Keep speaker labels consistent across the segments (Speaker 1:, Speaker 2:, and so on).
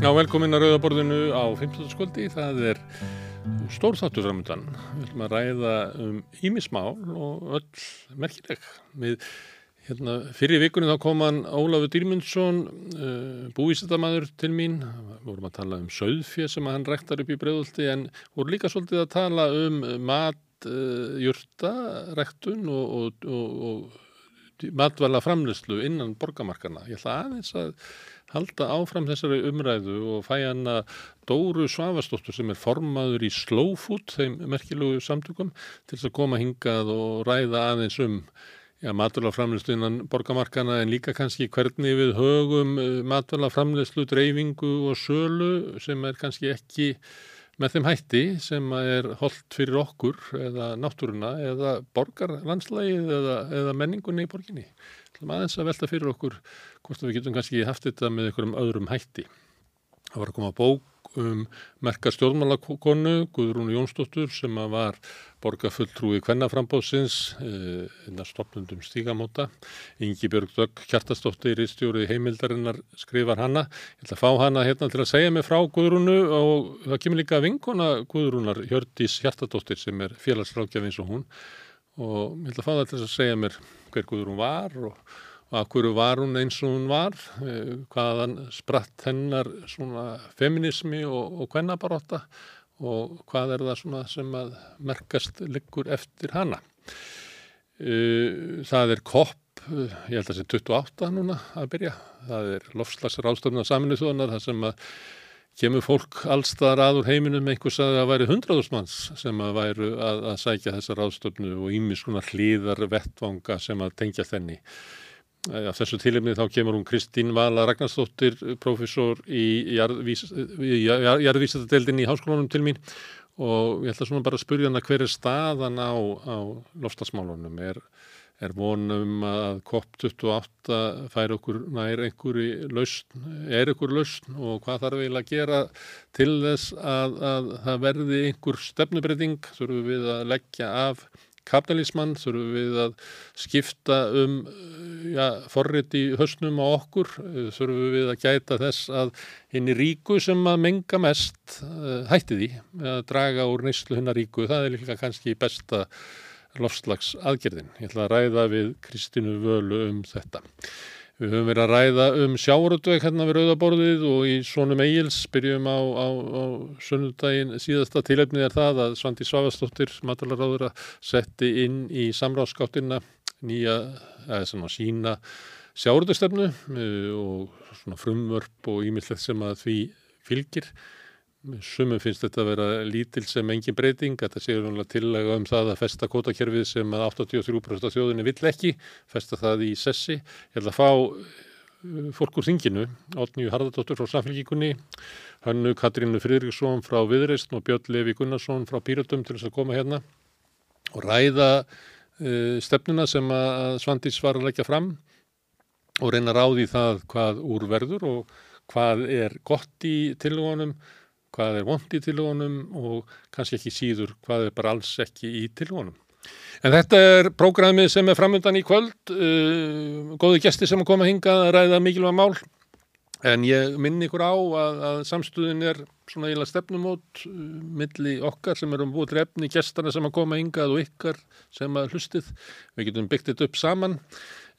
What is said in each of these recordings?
Speaker 1: Já, velkomin að Rauðaborðinu á 15. skvöldi. Það er stór þáttur framöndan. Við ætlum að ræða um ímismál og öll merkileg. Við, hérna, fyrir vikunni þá kom hann Ólafur Dýrmundsson, uh, búísættamæður til mín. Við vorum að tala um söðfjö sem hann rektar upp í bregðulti en voru líka svolítið að tala um mat, uh, jurta, rektun og, og, og, og matvæla framlýslu innan borgamarkana. Ég ætla aðeins að halda áfram þessari umræðu og fæ hann að Dóru Svavastóttur sem er formaður í Slow Food, þeim merkilegu samtökum, til þess að koma hingað og ræða aðeins um maturlaframleyslu innan borgamarkana en líka kannski hvernig við högum eh, maturlaframleyslu, dreifingu og sölu sem er kannski ekki með þeim hætti sem er holdt fyrir okkur eða náttúruna eða borgarlandslægið eða, eða menningunni í borginni. Er aðeins að velta fyrir okkur hvort við getum kannski haft þetta með einhverjum öðrum hætti. Það var að koma bók um merka stjórnmálakonu Guðrúnu Jónsdóttur sem var borgarfulltrúi kvennaframbóðsins eh, stopnundum stígamóta. Ingi Björg Dögg Kjartastóttir í stjóri heimildarinnar skrifar hana. Ég ætla að fá hana hérna til að segja mig frá Guðrúnu og það kemur líka vinkona Guðrúnar Hjördís Hjartadóttir sem er félagsrákjaf eins og hún. Og ég ætla að fá það til að segja mér hver Guðrún var og og af hverju var hún eins og hún var, eh, hvaðan spratt hennar svona feminismi og, og kvennabaróta og hvað er það svona sem að merkast liggur eftir hana. Eh, það er kopp, ég held að það sé 28 núna að byrja, það er lofslagsar ástöfna saminuð þjóðanar þar sem að kemur fólk allstaðar aður heiminum einhvers að það væri hundraðusmanns sem að væru að, að sækja þessar ástöfnu og ímis svona hlýðar vettvanga sem að tengja þenni. Á þessu tilumni þá kemur hún Kristín Vala Ragnarsdóttir, professor í jarðvísatadeildin í háskólanum til mín og ég ætla svona bara að spurja hana hver er staðan á, á loftasmálunum. Er, er vonum að COP28 fær okkur nær einhverju lausn, er einhverju lausn og hvað þarf eiginlega að gera til þess að, að það verði einhver stefnubreiting, þurfum við að leggja af kapitalismann, þurfum við að skipta um ja, forrið í höstnum á okkur, þurfum við að gæta þess að henni ríku sem að menga mest uh, hætti því að draga úr neyslu hennar ríku, það er líka kannski besta lofslags aðgerðin. Ég ætla að ræða við Kristínu Völu um þetta. Við höfum verið að ræða um sjáuröldveg hérna við Rauðaborðið og í svonum eigils byrjum á, á, á sunnudaginn síðasta tilefnið er það að Svandi Svavastóttir, matalaráður að setti inn í samráðskáttina nýja, eða svona sína sjáuröldvegstefnu eh, og svona frumvörp og ímyndilegt sem að því fylgir. Sumum finnst þetta að vera lítil sem engin breyting, þetta séur náttúrulega tillega um það að festa kótakerfið sem að 83% af þjóðinni vill ekki, festa það í sessi. Ég held að fá uh, fólk úr þinginu, Átnýju Harðardóttur frá Samfélgíkunni, hannu Katrínu Fridriksson frá Viðreist og Björn Levi Gunnarsson frá Píratum til þess að koma hérna og ræða uh, stefnuna sem að Svandís var að leggja fram og reyna ráði það hvað úr verður og hvað er gott í tilvonum hvað er vond í tilvonum og kannski ekki síður hvað er bara alls ekki í tilvonum. En þetta er prógramið sem er framöndan í kvöld, uh, góði gesti sem að koma hingað að ræða mikilvæg mál, en ég minn ykkur á að, að samstuðin er svona eiginlega stefnumót uh, milli okkar sem erum búið trefni, gestana sem að koma hingað og ykkar sem að hlustið, við getum byggt þetta upp saman.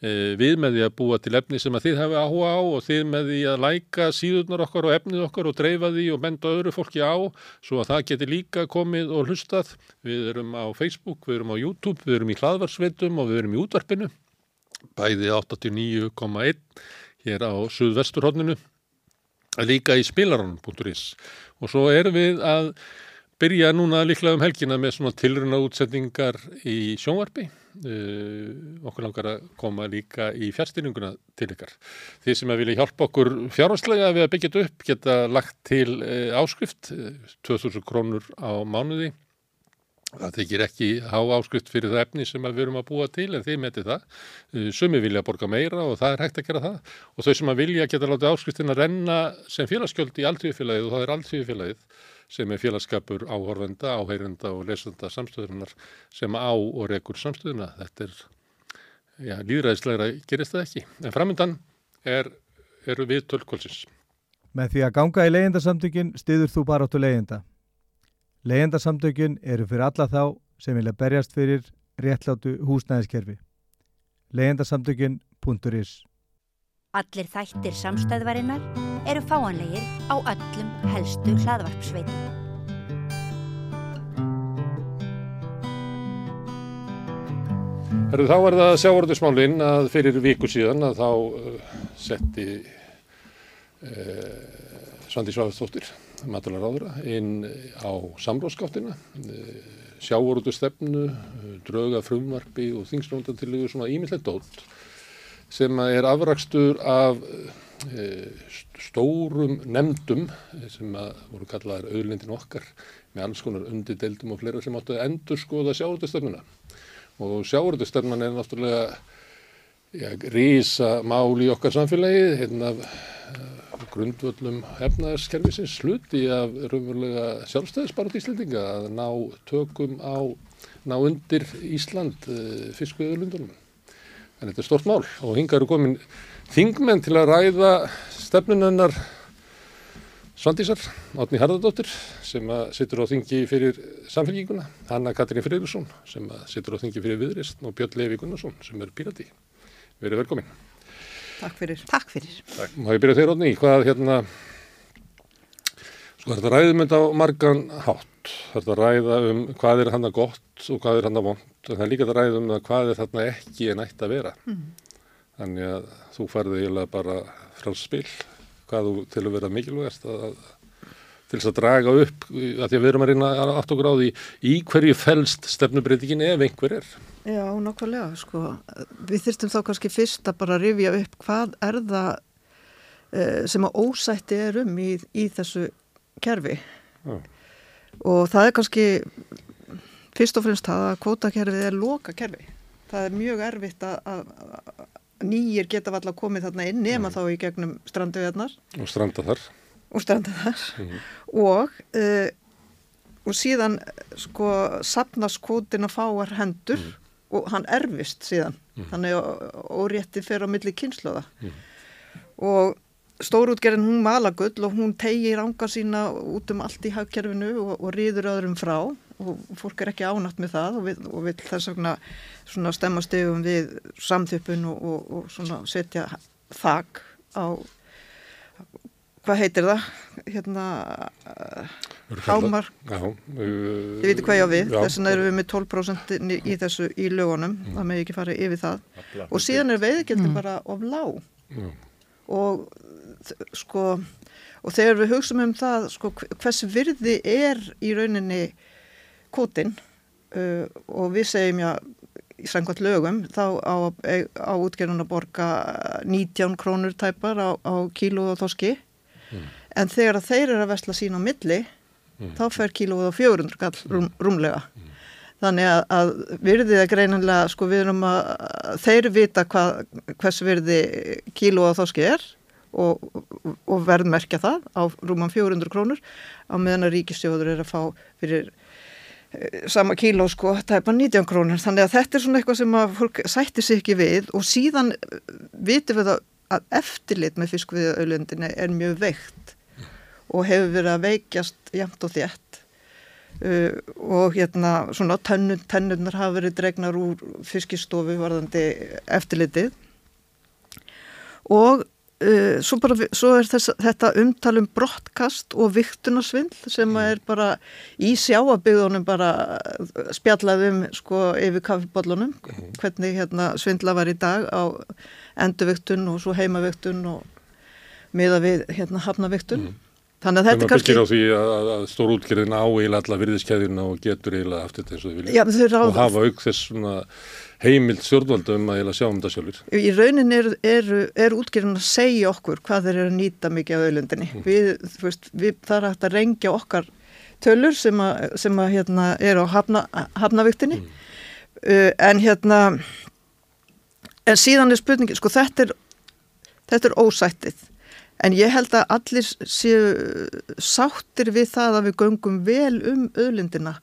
Speaker 1: Eh, við með því að búa til efni sem að þið hefur áhuga á og þið með því að læka síðurnar okkar og efnið okkar og dreifa því og benda öðru fólki á svo að það geti líka komið og hlustað. Við erum á Facebook, við erum á YouTube, við erum í hlaðvarsveitum og við erum í útvarpinu, bæði 89,1 hér á Suðvesturhóttinu, líka í spilarann.is og svo erum við að byrja núna líklega um helgina með svona tilruna útsetningar í sjónvarpi Uh, okkur langar að koma líka í fjárstyrninguna til ykkar. Þið sem að vilja hjálpa okkur fjárhanslega við að byggja þetta upp geta lagt til uh, áskrift uh, 2000 krónur á mánuði það tekir ekki há áskrift fyrir það efni sem við erum að búa til en þið metið það. Sumi vilja borga meira og það er hægt að gera það og þau sem að vilja geta látið áskriftin að renna sem félagskjöld í alltíðfélagið og það er alltíðfélagið sem er félagskapur áhorfenda, áheyrenda og lesenda samstöðunar sem á og rekur samstöðuna. Þetta er, já, líðræðislegra gerist það ekki. En framöndan er, eru við tölkvöldsins.
Speaker 2: Með því að ganga í leyendasamtökin stiður þú bara áttu leyenda. Leyendasamtökin eru fyrir alla þá sem vilja berjast fyrir réttlátu húsnæðiskerfi. leyendasamtökin.is
Speaker 3: Allir þættir samstæðvarinnar eru fáanlegir á öllum helstu hlaðvarpsveitum.
Speaker 1: Herru, þá er það sjávarðusmálinn að fyrir viku síðan að þá uh, setti uh, Svandi Sváðstóttir, matalaráðura, inn á samráðskáttina, uh, sjávarðustefnu, drauga frumvarfi og þingslóndantillugu svona ímyndilegt dótt sem er afrakstur af stórum nefndum sem voru kallaðar auðlindin okkar með alls konar undirdeildum og fleira sem áttu að endur skoða sjávarðustefnuna og sjáurðustöfman er náttúrulega ja, rísa mál í okkar samfélagi hérna grundvöllum hefnaðarskerfisins sluti af raunverulega sjálfstæðisbarat Íslandinga að ná tökum á ná undir Ísland uh, fiskviðurlundunum. En þetta er stort mál og hinga eru komin þingmenn til að ræða stefnunennar Svandísar, Átni Harðardóttir sem sittur á þingi fyrir samfélginguna, Hanna Katrín Freyrísson sem sittur á þingi fyrir viðrist og Björn Levi Gunnarsson sem er pírati. Verið velkomin.
Speaker 4: Takk fyrir.
Speaker 3: Takk fyrir.
Speaker 1: Takk. Má ég byrja þeir átni í hvað hérna, sko þetta ræðum þetta á margan hátt. Þetta ræða um hvað er hann að gott og hvað er hann að vond. Það er líka þetta ræðum um hvað er þarna ekki en ætti að vera. Mm. Þannig að þú færði eiginlega bara frá spil hvað þú til að vera mikilvægast að, til þess að draga upp að því að við erum að reyna okkur á því í hverju fælst stefnubreitingin ef einhver er.
Speaker 4: Já, nokkulega, sko. Við þyrstum þá kannski fyrst að bara rifja upp hvað er það uh, sem að ósætti er um í, í þessu kerfi. Já. Og það er kannski fyrst og fremst það að kvótakerfið er loka kerfi. Það er mjög erfitt að, að nýjir geta valla komið þarna inn nema mm. þá í gegnum stranduðjarnar
Speaker 1: og stranda þar
Speaker 4: og stranda þar mm. og uh, og síðan sko sapnaskvotin að fáar hendur mm. og hann erfist síðan mm. þannig að órétti fer á milli kynsluða mm. og stórútgerðin hún mala gull og hún tegir ánga sína út um allt í hagkerfinu og, og rýður öðrum frá og fólk er ekki ánatt með það og við, og við þess vegna stemma stegum við samþjöppun og, og, og setja þak á hvað heitir það? Hérna hámark. Þið veitu hvað ég á við. Þess vegna erum við með 12% í þessu í lögunum. Mm. það með ekki fara yfir það. Abla, og síðan er veiðgjöldin mm. bara of lág. Mm. og sko og þegar við hugsaum um það sko hvers virði er í rauninni kvotin uh, og við segjum já í sangvært lögum þá á, á útgerðun að borga 19 krónur tæpar á, á kílóð og þoski mm. en þegar þeir eru að vesla sín á milli mm. þá fer kílóð og 400 kall rúm, rúmlega mm. þannig að, að virðið er greinanlega sko við erum að þeir vita hvað, hvers virði kílóð og þoski er og, og verðmerkja það á rúman 400 krónur á meðan að ríkistjóður er að fá fyrir sama kíló sko, það er bara 19 krónir þannig að þetta er svona eitthvað sem að fólk sættir sig ekki við og síðan eh, vitum við að eftirlit með fiskviðaulundinni er mjög veikt og hefur verið að veikjast jæmt og þétt. Uh, og hérna svona tennurnar hafa verið dregnar úr fiskistofu varðandi eftirlitið. Og Uh, svo, bara, svo er þess, þetta umtalum brottkast og viktunarsvindl sem er bara í sjáabíðunum bara spjallaðum sko yfir kaffiballunum mm. hvernig hérna svindla var í dag á endurviktun og svo heimaviktun og miða við hérna hafnaviktun mm.
Speaker 1: Þannig að þetta er kannski... Það byggir á því að, að stórútgerðin á eiginlega alla virðiskeiðina og getur eiginlega aftur þess að vilja. Já, ráð... Og hafa auk þess svona heimild stjórnvaldum að eiginlega sjá um þetta sjálfur.
Speaker 4: Í raunin er, er, er útgerðin að segja okkur hvað þeir eru að nýta mikið af auðlundinni. Mm. Við, veist, við, það er hægt að rengja okkar tölur sem að, sem að hérna, er á hafna, hafnaviktinni. Mm. Uh, en hérna, en síðan er spurningin, sko þetta er, þetta er ósættið. En ég held að allir séu sáttir við það að við göngum vel um öðlindina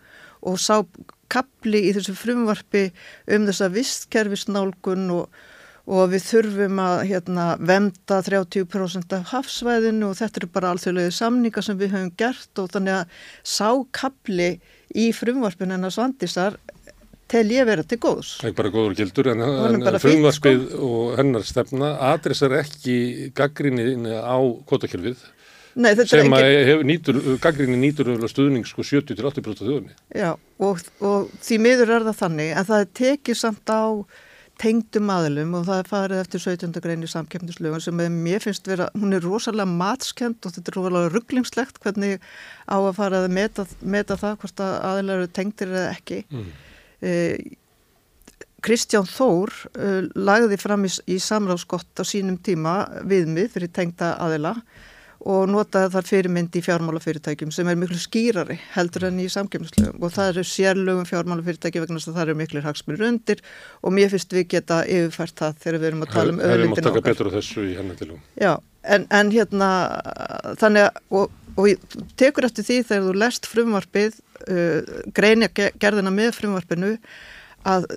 Speaker 4: og sá kapli í þessu frumvarfi um þessa vistkerfisnálgun og, og við þurfum að hérna, venda 30% af hafsvæðinu og þetta eru bara alþjóðlega samninga sem við höfum gert og þannig að sákabli í frumvarpinu en að svandisar tel ég vera til góðs.
Speaker 1: Það er bara góður gildur en, en frumvarpið sko? og hennar stefna adressar ekki gaggrinni á kvotakjörfið Nei, sem engin... gaggrinni nýtur stuðning sko 70-80% þjóðinni.
Speaker 4: Já og, og því miður er það þannig en það er tekið samt á tengdum aðlum og það er farið eftir 17. grein í samkjöfnislögun sem mér finnst vera, hún er rosalega matskjönd og þetta er rosalega rugglingslegt hvernig á að fara að meta, meta það hvort að aðlar eru tengdir eða ekki. Mm. Eh, Kristján Þór uh, lagði fram í, í samráðskott á sínum tíma viðmið fyrir tengda aðila og notaði þar fyrirmynd í fjármálafyrirtækjum sem er miklu skýrari heldur enn í samkjöfnislögum og það eru sérlögum fjármálafyrirtæki vegna þess að það eru miklu hagsmur undir og mér finnst við geta yfirfært það þegar við erum að tala um öðlindin
Speaker 1: okkar. Það er að taka betur á þessu í henni til og.
Speaker 4: Já, en, en hérna þannig að, og, tekur eftir því þegar þú lest frumvarpið, uh, greinja gerðina með frumvarpinu að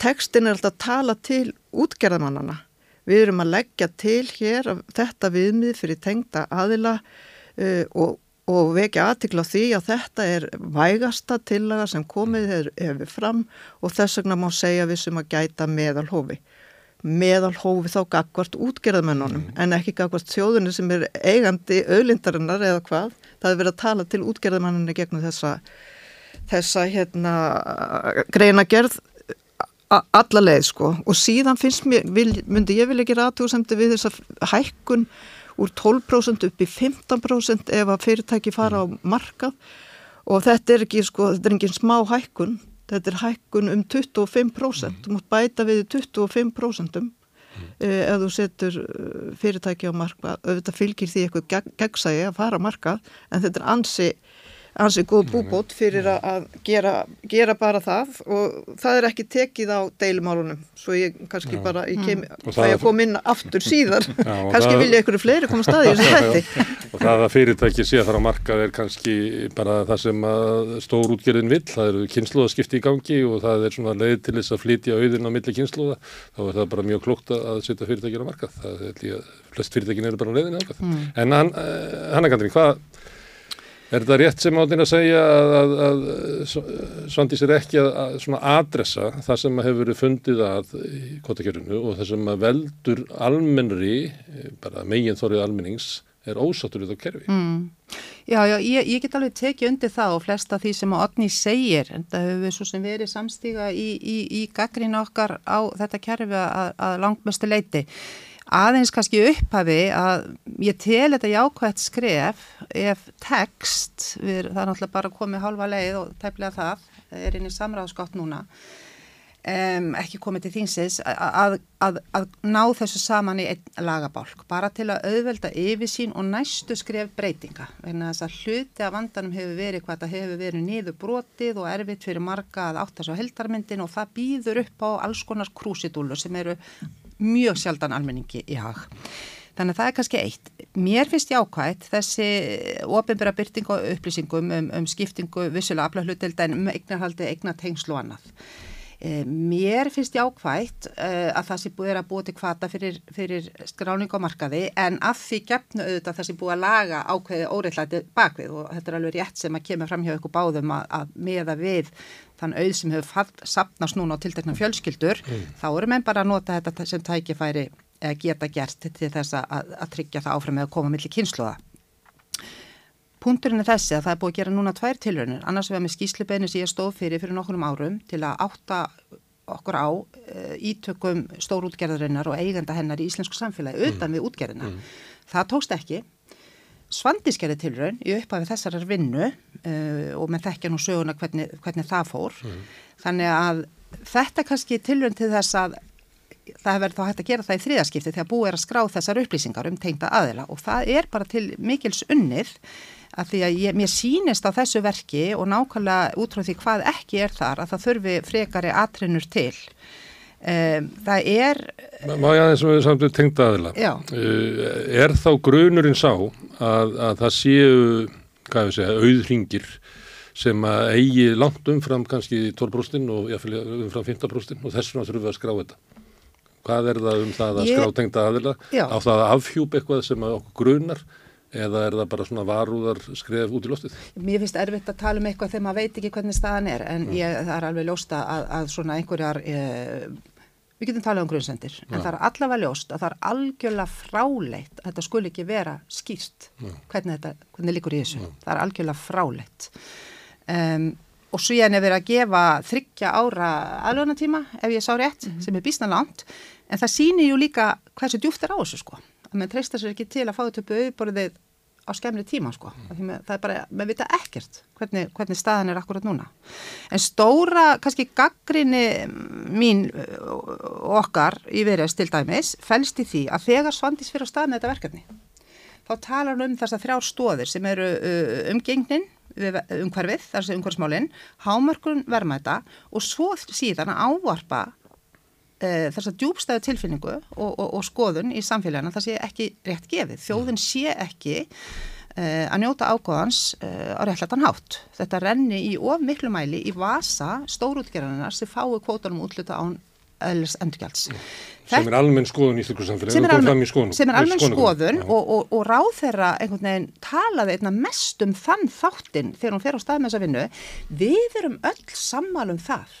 Speaker 4: tekstin er alltaf að tala til útgerðamannana Við erum að leggja til hér þetta viðmið fyrir tengda aðila uh, og, og vekja aðtikla því að þetta er vægasta tillaga sem komið hefur fram og þess vegna má segja við sem að gæta meðalhófi. Meðalhófi þá gagvart útgerðamennunum mm. en ekki gagvart þjóðunni sem er eigandi auðlindarinnar eða hvað. Það er verið að tala til útgerðamennunni gegnum þessa, þessa hérna, greina gerð alla leið sko og síðan finnst mér, vil, myndi ég vilja gera aðtúrsemdi við þess að hækkun úr 12% upp í 15% ef að fyrirtæki fara á markað og þetta er ekki sko, þetta er ekki smá hækkun, þetta er hækkun um 25%, mm. þú mútt bæta við 25% mm. eh, ef þú setur eh, fyrirtæki á markað, auðvitað fylgir því eitthvað gegnsægi að fara á markað en þetta er ansi ansið góð búbót fyrir að gera, gera bara það og það er ekki tekið á deilumálunum svo ég kannski já. bara ég kem, mm. það ég kom inn aftur síðar. Já, kannski það, vilja ykkur fleiri koma staði í þessu hætti
Speaker 1: og það að fyrirtæki sé að fara að marka er kannski bara það sem stór útgerðin vill, það eru kynsluðaskipti í gangi og það er svona leið til þess að flytja auðin á milli kynsluða, þá er það bara mjög klókt að setja fyrirtækir á marka það er að flest fyrirtækin eru bara á leiðinu mm. en hann, eh, Hanna-Kandrin, hvað Er þetta rétt sem áttinn að segja að, að, að Svandís er ekki að, að svona adressa það sem hefur verið fundið að í kvotakjörunu og það sem veldur almennri, bara meginn þorrið almennings, er ósáttur í þá kerfi? Mm.
Speaker 5: Já, já, ég, ég get alveg tekið undir það og flesta því sem Otni segir, en það hefur svo sem verið samstíga í, í, í gaggrínu okkar á þetta kerfi að langmestu leiti aðeins kannski upphafi að ég tel þetta jákvægt skref ef text, við, það er náttúrulega bara komið halva leið og tæplega það er inn í samráðsgátt núna um, ekki komið til þýnsins að, að, að ná þessu saman í einn lagabálk, bara til að auðvelda yfirsýn og næstu skref breytinga, vegna þess að hluti af vandanum hefur verið hvað það hefur verið niður brotið og erfitt fyrir marga að áttast á heldarmyndin og það býður upp á alls konar krúsidúlur sem eru mjög sjaldan almenningi í hag. Þannig að það er kannski eitt. Mér finnst jákvægt þessi ofinbæra byrting og upplýsingum um, um skiptingu vissulega afla hlutelda en um eignarhaldi, eignatengslu og annað. E, mér finnst jákvægt e, að það sé búið að búið til kvata fyrir, fyrir skráning á markaði en að því gefnu auðvitað það sé búið að laga ákveði óreitlæti bakvið og þetta er alveg rétt sem að kemur fram hjá ykkur báðum að, að meða við þann auð sem hefur sapnast núna á tiltekna fjölskyldur, mm. þá eru menn bara að nota þetta sem tækifæri eða geta gert til þess að, að tryggja það áfram með að koma millir kynsluða. Punturinn er þessi að það er búið að gera núna tvær tilraunir, annars vegar með skýslubeinu sem ég stóð fyrir fyrir nokkurum árum til að átta okkur á e, ítökum stórútgerðarinnar og eigenda hennar í íslensku samfélagi utan mm. við útgerðina. Mm. Það tókst ekki Svandískerði tilraun í upphafi þessarar vinnu uh, og með þekkja nú söguna hvernig, hvernig það fór. Mm. Þannig að þetta kannski tilraun til þess að það hefur þá hægt að gera það í þriðaskipti þegar búið er að skrá þessar upplýsingar um tengda aðila og það er bara til mikils unnið að því að ég, mér sínist á þessu verki og nákvæmlega út frá því hvað ekki er þar að það þurfi frekari atrinnur til. Um, það er
Speaker 1: Má ég aðeins með samt við tengda aðila uh, er þá grunurinn sá að, að það séu hvað við segja, auðringir sem að eigi langt umfram kannski 12% og umfram 15% og þess vegna þurfum við að skrá þetta Hvað er það um það að ég... skrátengta aðila? Já. Á það að afhjúpa eitthvað sem okkur grunar eða er það bara svona varúðar skref út í lostið?
Speaker 5: Mér finnst erfitt að tala um eitthvað þegar maður veit ekki hvernig staðan er en ég, það er alveg ljósta að, að svona einhverjar eh, við getum talað um grunnsendir, en það er allavega ljóst að það er algjörlega fráleitt að þetta skul ekki vera skýrt hvernig þetta, hvernig líkur í þessu, það er algjörlega fráleitt. Um, og svo ég er nefnir að gefa þryggja ára aðlöðnatíma ef ég sá rétt, mm -hmm. sem er bísna langt en það sýnir ju líka hversu djúft er á þessu sko, að mann treysta sér ekki til að fá þetta upp auðborðið á skemmri tíma sko. Mm. Það er bara, maður vita ekkert hvernig, hvernig staðan er akkurat núna. En stóra, kannski gaggrinni mín okkar í veriðast til dæmis, fælst í því að þegar Svandís fyrir á stað með þetta verkefni, þá talar hann um þessar þrjár stóðir sem eru umgengnin, umhverfið, þar sem umhverfsmálinn, hámarkun vermaðta og svo síðan að ávarpa þessa djúbstæðu tilfinningu og, og, og skoðun í samfélagina það sé ekki rétt gefið. Þjóðin sé ekki e, að njóta ágóðans e, á réttlætan hátt. Þetta renni í of miklu mæli í vasa stórútgerðanar sem fái kvótanum útluta án öðlis endurgjalds.
Speaker 1: Sem er almenn skoðun í slíku samfélagi.
Speaker 5: Sem er almenn skoðun, sem er almenn skoðun og, og, og ráð þeirra einhvern veginn talaði einna mest um þann þáttinn þegar hún fer á stað með þessa vinnu. Við erum öll sammálum það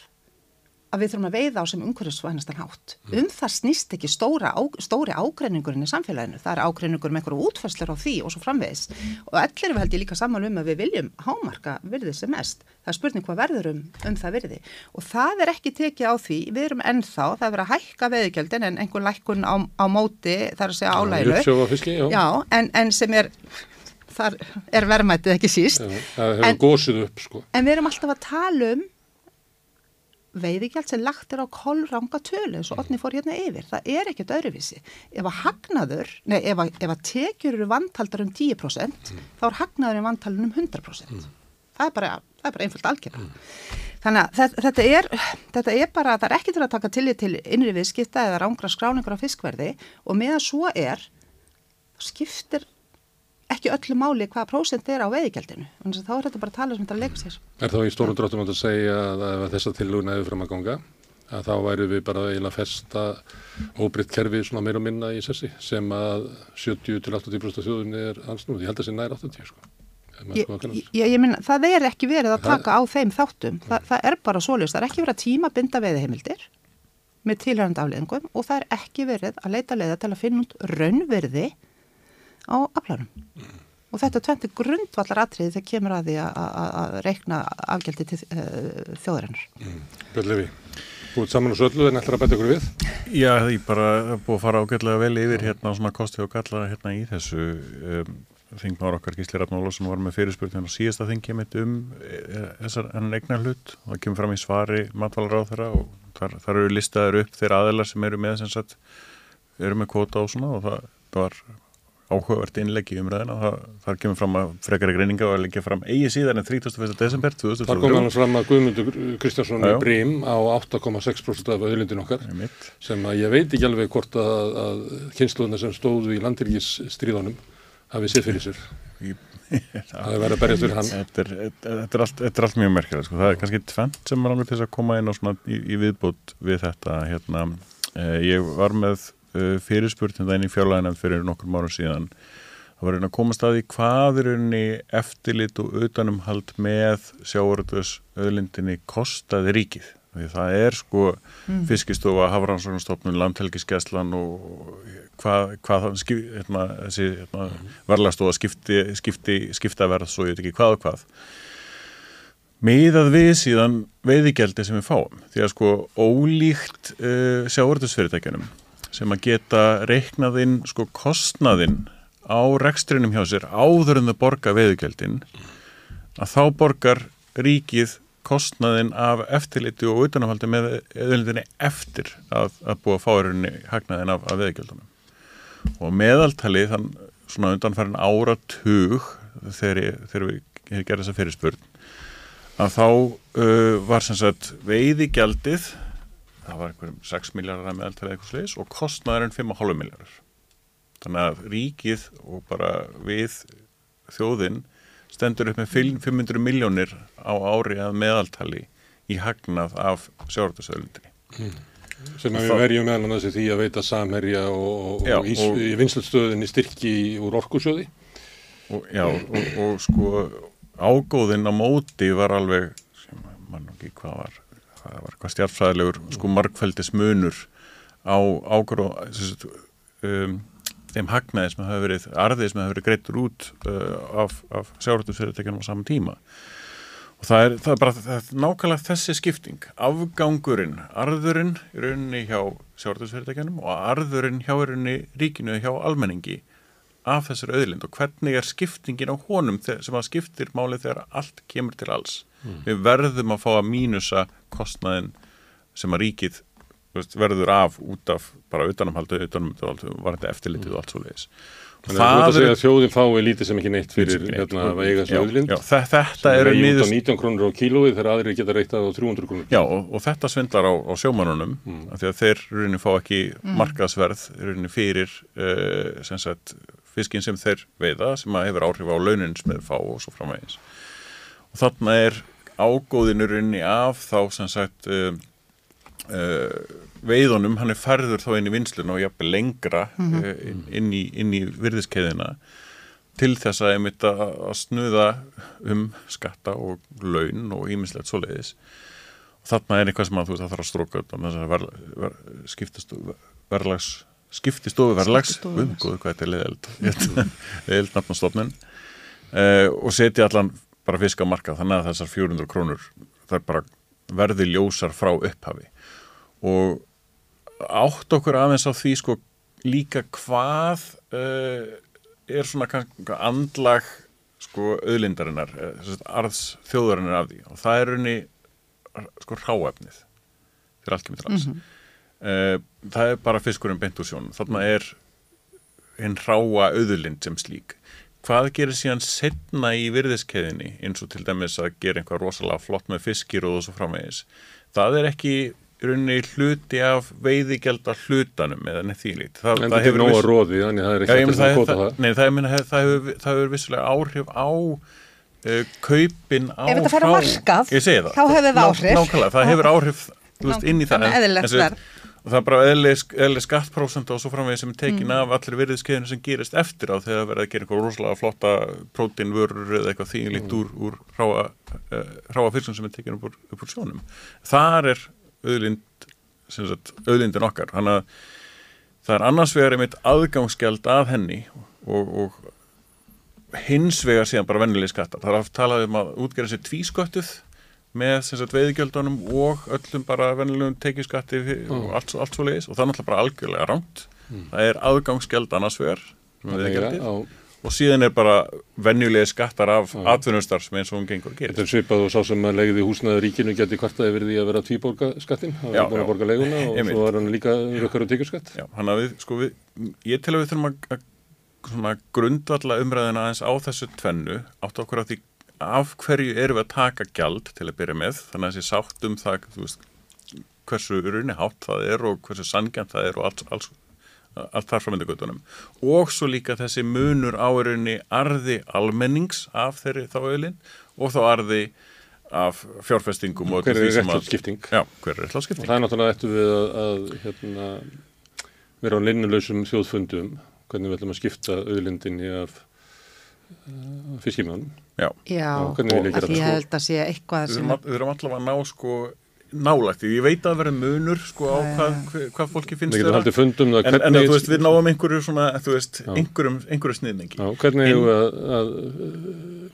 Speaker 5: að við þurfum að veiða á sem umhverfisvænastan hátt. Mm. Um það snýst ekki stóra, á, stóri ágreiningurinn í samfélaginu. Það er ágreiningur með einhverju útfærslar á því og svo framvegis. Mm. Og allir við held ég líka saman um að við viljum hámarka virðið sem mest. Það er spurning hvað verður um, um það virði. Og það er ekki tekið á því. Við erum ennþá, það er verið að hækka veðugjöldin en einhver lækkun á, á móti, það er að segja álælu.
Speaker 1: Já,
Speaker 5: þar er verðmætið ekki síst. Já,
Speaker 1: það hefur gósið upp sko.
Speaker 5: En við erum alltaf að tala um veiðigjald sem lagt er á kollranga tölu eins og Otni fór hérna yfir, það er ekkert öðruvísi ef að hagnaður, nei ef að, ef að tekjur eru vantaldar um 10% mm. þá er hagnaður í um 100% mm. það er bara, það er bara einföld algjörða mm. þannig að þetta, er þetta er bara, það er ekkert verið að taka tillit til innri viðskipta eða rángra skráningar á fiskverði og með að svo er skiptir ekki öllu máli hvaða prósent er á veiðgjaldinu. Þannig að þá er þetta bara að tala sem þetta leikur sér.
Speaker 1: Er þá í stórum dráttum að segja að ef þessa tillugna hefur fram að ganga að þá væru við bara eiginlega festa óbritt kerfi svona meira og minna í sessi sem að 70-80% þjóðunni er ansnúð. Ég held að það sé nær 80 sko.
Speaker 5: Ég, ég, ég minna, það er ekki verið að taka á þeim þáttum. Þa, það er bara svolítið. Það er ekki verið að tíma binda veiðheimildir með tilhærandi afleðingum og það er ekki verið að leita leiða til að finna út raunverði á aflánum. Mm. Og þetta er tventi grundvallar atriði þegar kemur að því að reikna afgjaldi til uh, þjóðarinnar. Mm.
Speaker 1: Björnlefi, búið saman og söllu en ætlar að betja okkur við?
Speaker 6: Já, ég bara búið að fara ágætlega vel yfir hérna svona kosti og galla hérna í þessu um, þingmára okkar Gísli Rafnóla sem var með fyrirspurning og síðasta þingi mitt um e, þessar enn eignar hlut og það kemur fram í svari matvalar á þeirra og þar, þar eru listaður upp þeirra aðelar sem eru með sem sagt, eru með kvota og svona og það var áhugavert innleggi umræðina það, þar kemur fram að frekari greininga og að leggja fram eigi síðan en 31. desember 2023.
Speaker 1: Þar kom hann fram að Guðmundur Kristjánsson í Brím á 8,6% af auðlindin okkar sem að ég veit ekki alveg hvort að, að kynsluðuna sem stóðu í landirgis stríðanum hafi sér fyrir sér það er verið að berjast fyrir hann
Speaker 6: Þetta er, þetta er, allt, þetta er allt mjög merkjað sko. það er kannski tvent sem er alveg til að koma inn í, í viðbútt við þetta hérna, eh, ég var með fyrirspurtum það inn í fjárlæðinam fyrir nokkur márum síðan. Það var einn að komast að því hvað er einni eftirlit og utanumhald með sjáuröldus öðlindinni kostaði ríkið. Því það er sko mm. fiskistofa, hafrannsóknastofnun, landhelgiskeslan og hvað, hvað hérna, þessi hérna, varlastofa skipti, skipti, skiptaverð svo ég veit ekki hvað og hvað. Miðað við síðan veiðigjaldi sem við fáum. Því að sko ólíkt uh, sjáuröldusfyrirtækjunum sem að geta reiknaðinn sko kostnaðinn á rekstrinum hjá sér áður en það borga veðugjöldin að þá borgar ríkið kostnaðinn af eftirliti og utanafaldi með eðlindinni eftir að, að búa fáirunni hagnaðinn af, af veðugjöldunum og meðaltali þann svona undanfærin áratug þegar, þegar við gerum þessa fyrirspurn að þá uh, var sem sagt veiðigjaldið það var einhverjum 6 miljardar með alltaf eitthvað sliðis og kostnaðurinn 5,5 miljardar þannig að ríkið og bara við þjóðinn stendur upp með 500 miljónir á ári að meðaltali í hagnað af sjálfdagsöðlundri mm.
Speaker 1: Sem við verjum meðan þessi því að veita samherja og, Já, og, og í vinslustöðinni styrki úr orkusjöði.
Speaker 6: Og, já, og, og sko ágóðinn á móti var alveg, sem mann og ekki hvað var, hvað var hvað stjárfræðilegur, sko markfældis munur á ágóð, um, þeim hagnaði sem hafa verið, arðið sem hafa verið greittur út uh, af, af sjárhættusfyrirtekjunum á saman tíma. Og það er, það er bara það er nákvæmlega þessi skipting. Afgangurinn, arðurinn í rauninni hjá sjárhættusfyrirtekjunum og arðurinn hjá rauninni ríkinu hjá almenningi af þessar auðlind. Og hvernig er skiptingin á honum sem að skiptir málið þegar allt kemur til alls? Mm. við verðum að fá að mínusa kostnaðin sem að ríkið veist, verður af út af bara utanumhaldu, utanumhaldu, var þetta eftirlitið og allt svo leiðis.
Speaker 1: Þannig að þú ert að segja að þjóðin fái lítið sem ekki neitt fyrir hérna að eiga slöðlind.
Speaker 6: Já, þetta er
Speaker 1: nýðust... 19 krónur á kílóið þegar aðrir geta reytað á 300 krónur.
Speaker 6: Já, og, og þetta svindlar á, á sjómanunum, mm. af því að þeir rauninni fá ekki mm. markaðsverð rauninni fyrir uh, sem sagt, fiskin sem þeir veiða, sem að hefur áhrif á launin sem þeir fá og svo framvegis. Og þarna er ágóðinu rauninni af þá sem sagt... Uh, uh, veiðunum, hann er færður þá inn í vinslun og jafnveg lengra mm -hmm. inn, í, í virðiskeiðina til þess að einmitt að snuða um skatta og laun og ímislegt svoleiðis. Og þarna er eitthvað sem að þú veist að það þarf að stróka þess að ver, ver, skiptast verðlags skiptistofu verðlags. Umgóðu hvað þetta er leðild leðild nafnastofnun uh, og setja allan bara fisk á marka þannig að þessar 400 krónur er bara verði ljósar frá upphafi. Og átt okkur aðeins á því sko líka hvað uh, er svona andlag sko auðlindarinnar uh, arðs þjóðarinnar af því. Og það er raunni sko ráefnið fyrir allt kemur til alls. Mm -hmm. uh, það er bara fiskurinn beint úr sjónum. Þarna er hinn ráa auðlind sem slík hvað gerir síðan setna í virðiskeðinni eins og til dæmis að gera einhvað rosalega flott með fiskir og svo framvegis? Það er ekki runni hluti af veiðigjald af hlutanum eða neitt þýlít
Speaker 1: það, en það hefur nóga róði það er ekki
Speaker 6: eftir að kóta það Nei, það, meni, það hefur, hefur vissilega áhrif á uh, kaupin á
Speaker 5: Ef þetta fer að markað, þá hefur það áhrif.
Speaker 6: Nákvæmlega, það hefur áhrif veist, inn í það. En, og það er bara eðli skattprósent og svo framvegið sem er tekin mm. af allir virðiskeiðinu sem gerist eftir á þegar það verður að gera eitthvað rosalega flotta prótínvörur eða eitthvað þýlít mm. úr, úr ráa, uh, ráa fyrstun sem er tekin upp úr, upp úr sjónum þar er auðlind, auðlindin okkar þannig að það er annars vegar einmitt aðgangsgjald að henni og, og hins vegar síðan bara vennileg skattar. Það er að tala um að útgerða sér tvísköttuð með veiðgjöldunum og öllum bara vennilegum tekjuskatti mm. og allt, allt svo leiðis og það er náttúrulega bara algjörlega ránt. Mm. Það er aðgangsgjald annars vegar með veiðgjaldið og síðan er bara vennjulegi skattar af atvinnustar sem eins og hún gengur að gera.
Speaker 1: Þetta er svipað og sá sem að legði húsnaður ríkinu geti kvartaði verið í að vera tvíborga skattin, það var búin að borga leguna og einmitt. svo var hann líka rökkar og tekjurskatt.
Speaker 6: Já, hann að við, sko við, ég tel að við þurfum að, að grundvalla umræðina aðeins á þessu tvennu, átt okkur á því af hverju eru við að taka gjald til að byrja með, þannig að þessi sátt um það, þú veist, hversu runni hátt það er og hversu sangjant það er og alls, alls allt þar framöndugötunum og svo líka þessi munur áerinni arði almennings af þeirri þá öðlin og þá arði af fjárfestingum já, hver er réttláttskipting
Speaker 1: og það er náttúrulega eftir við að, að hérna, vera á linnulösum þjóðfundum hvernig við ætlum að skipta öðlindinni af fiskimjónum
Speaker 5: já, já og ég held að sé eitthvað
Speaker 6: við erum allavega að ná sko nálægt, ég veit að það verður munur sko á hvað, hvað fólki finnst
Speaker 1: það en,
Speaker 6: en, en þú veist, við náum einhverju svona, þú veist, einhverjum, einhverju sniðningi
Speaker 1: hvernig hefur við að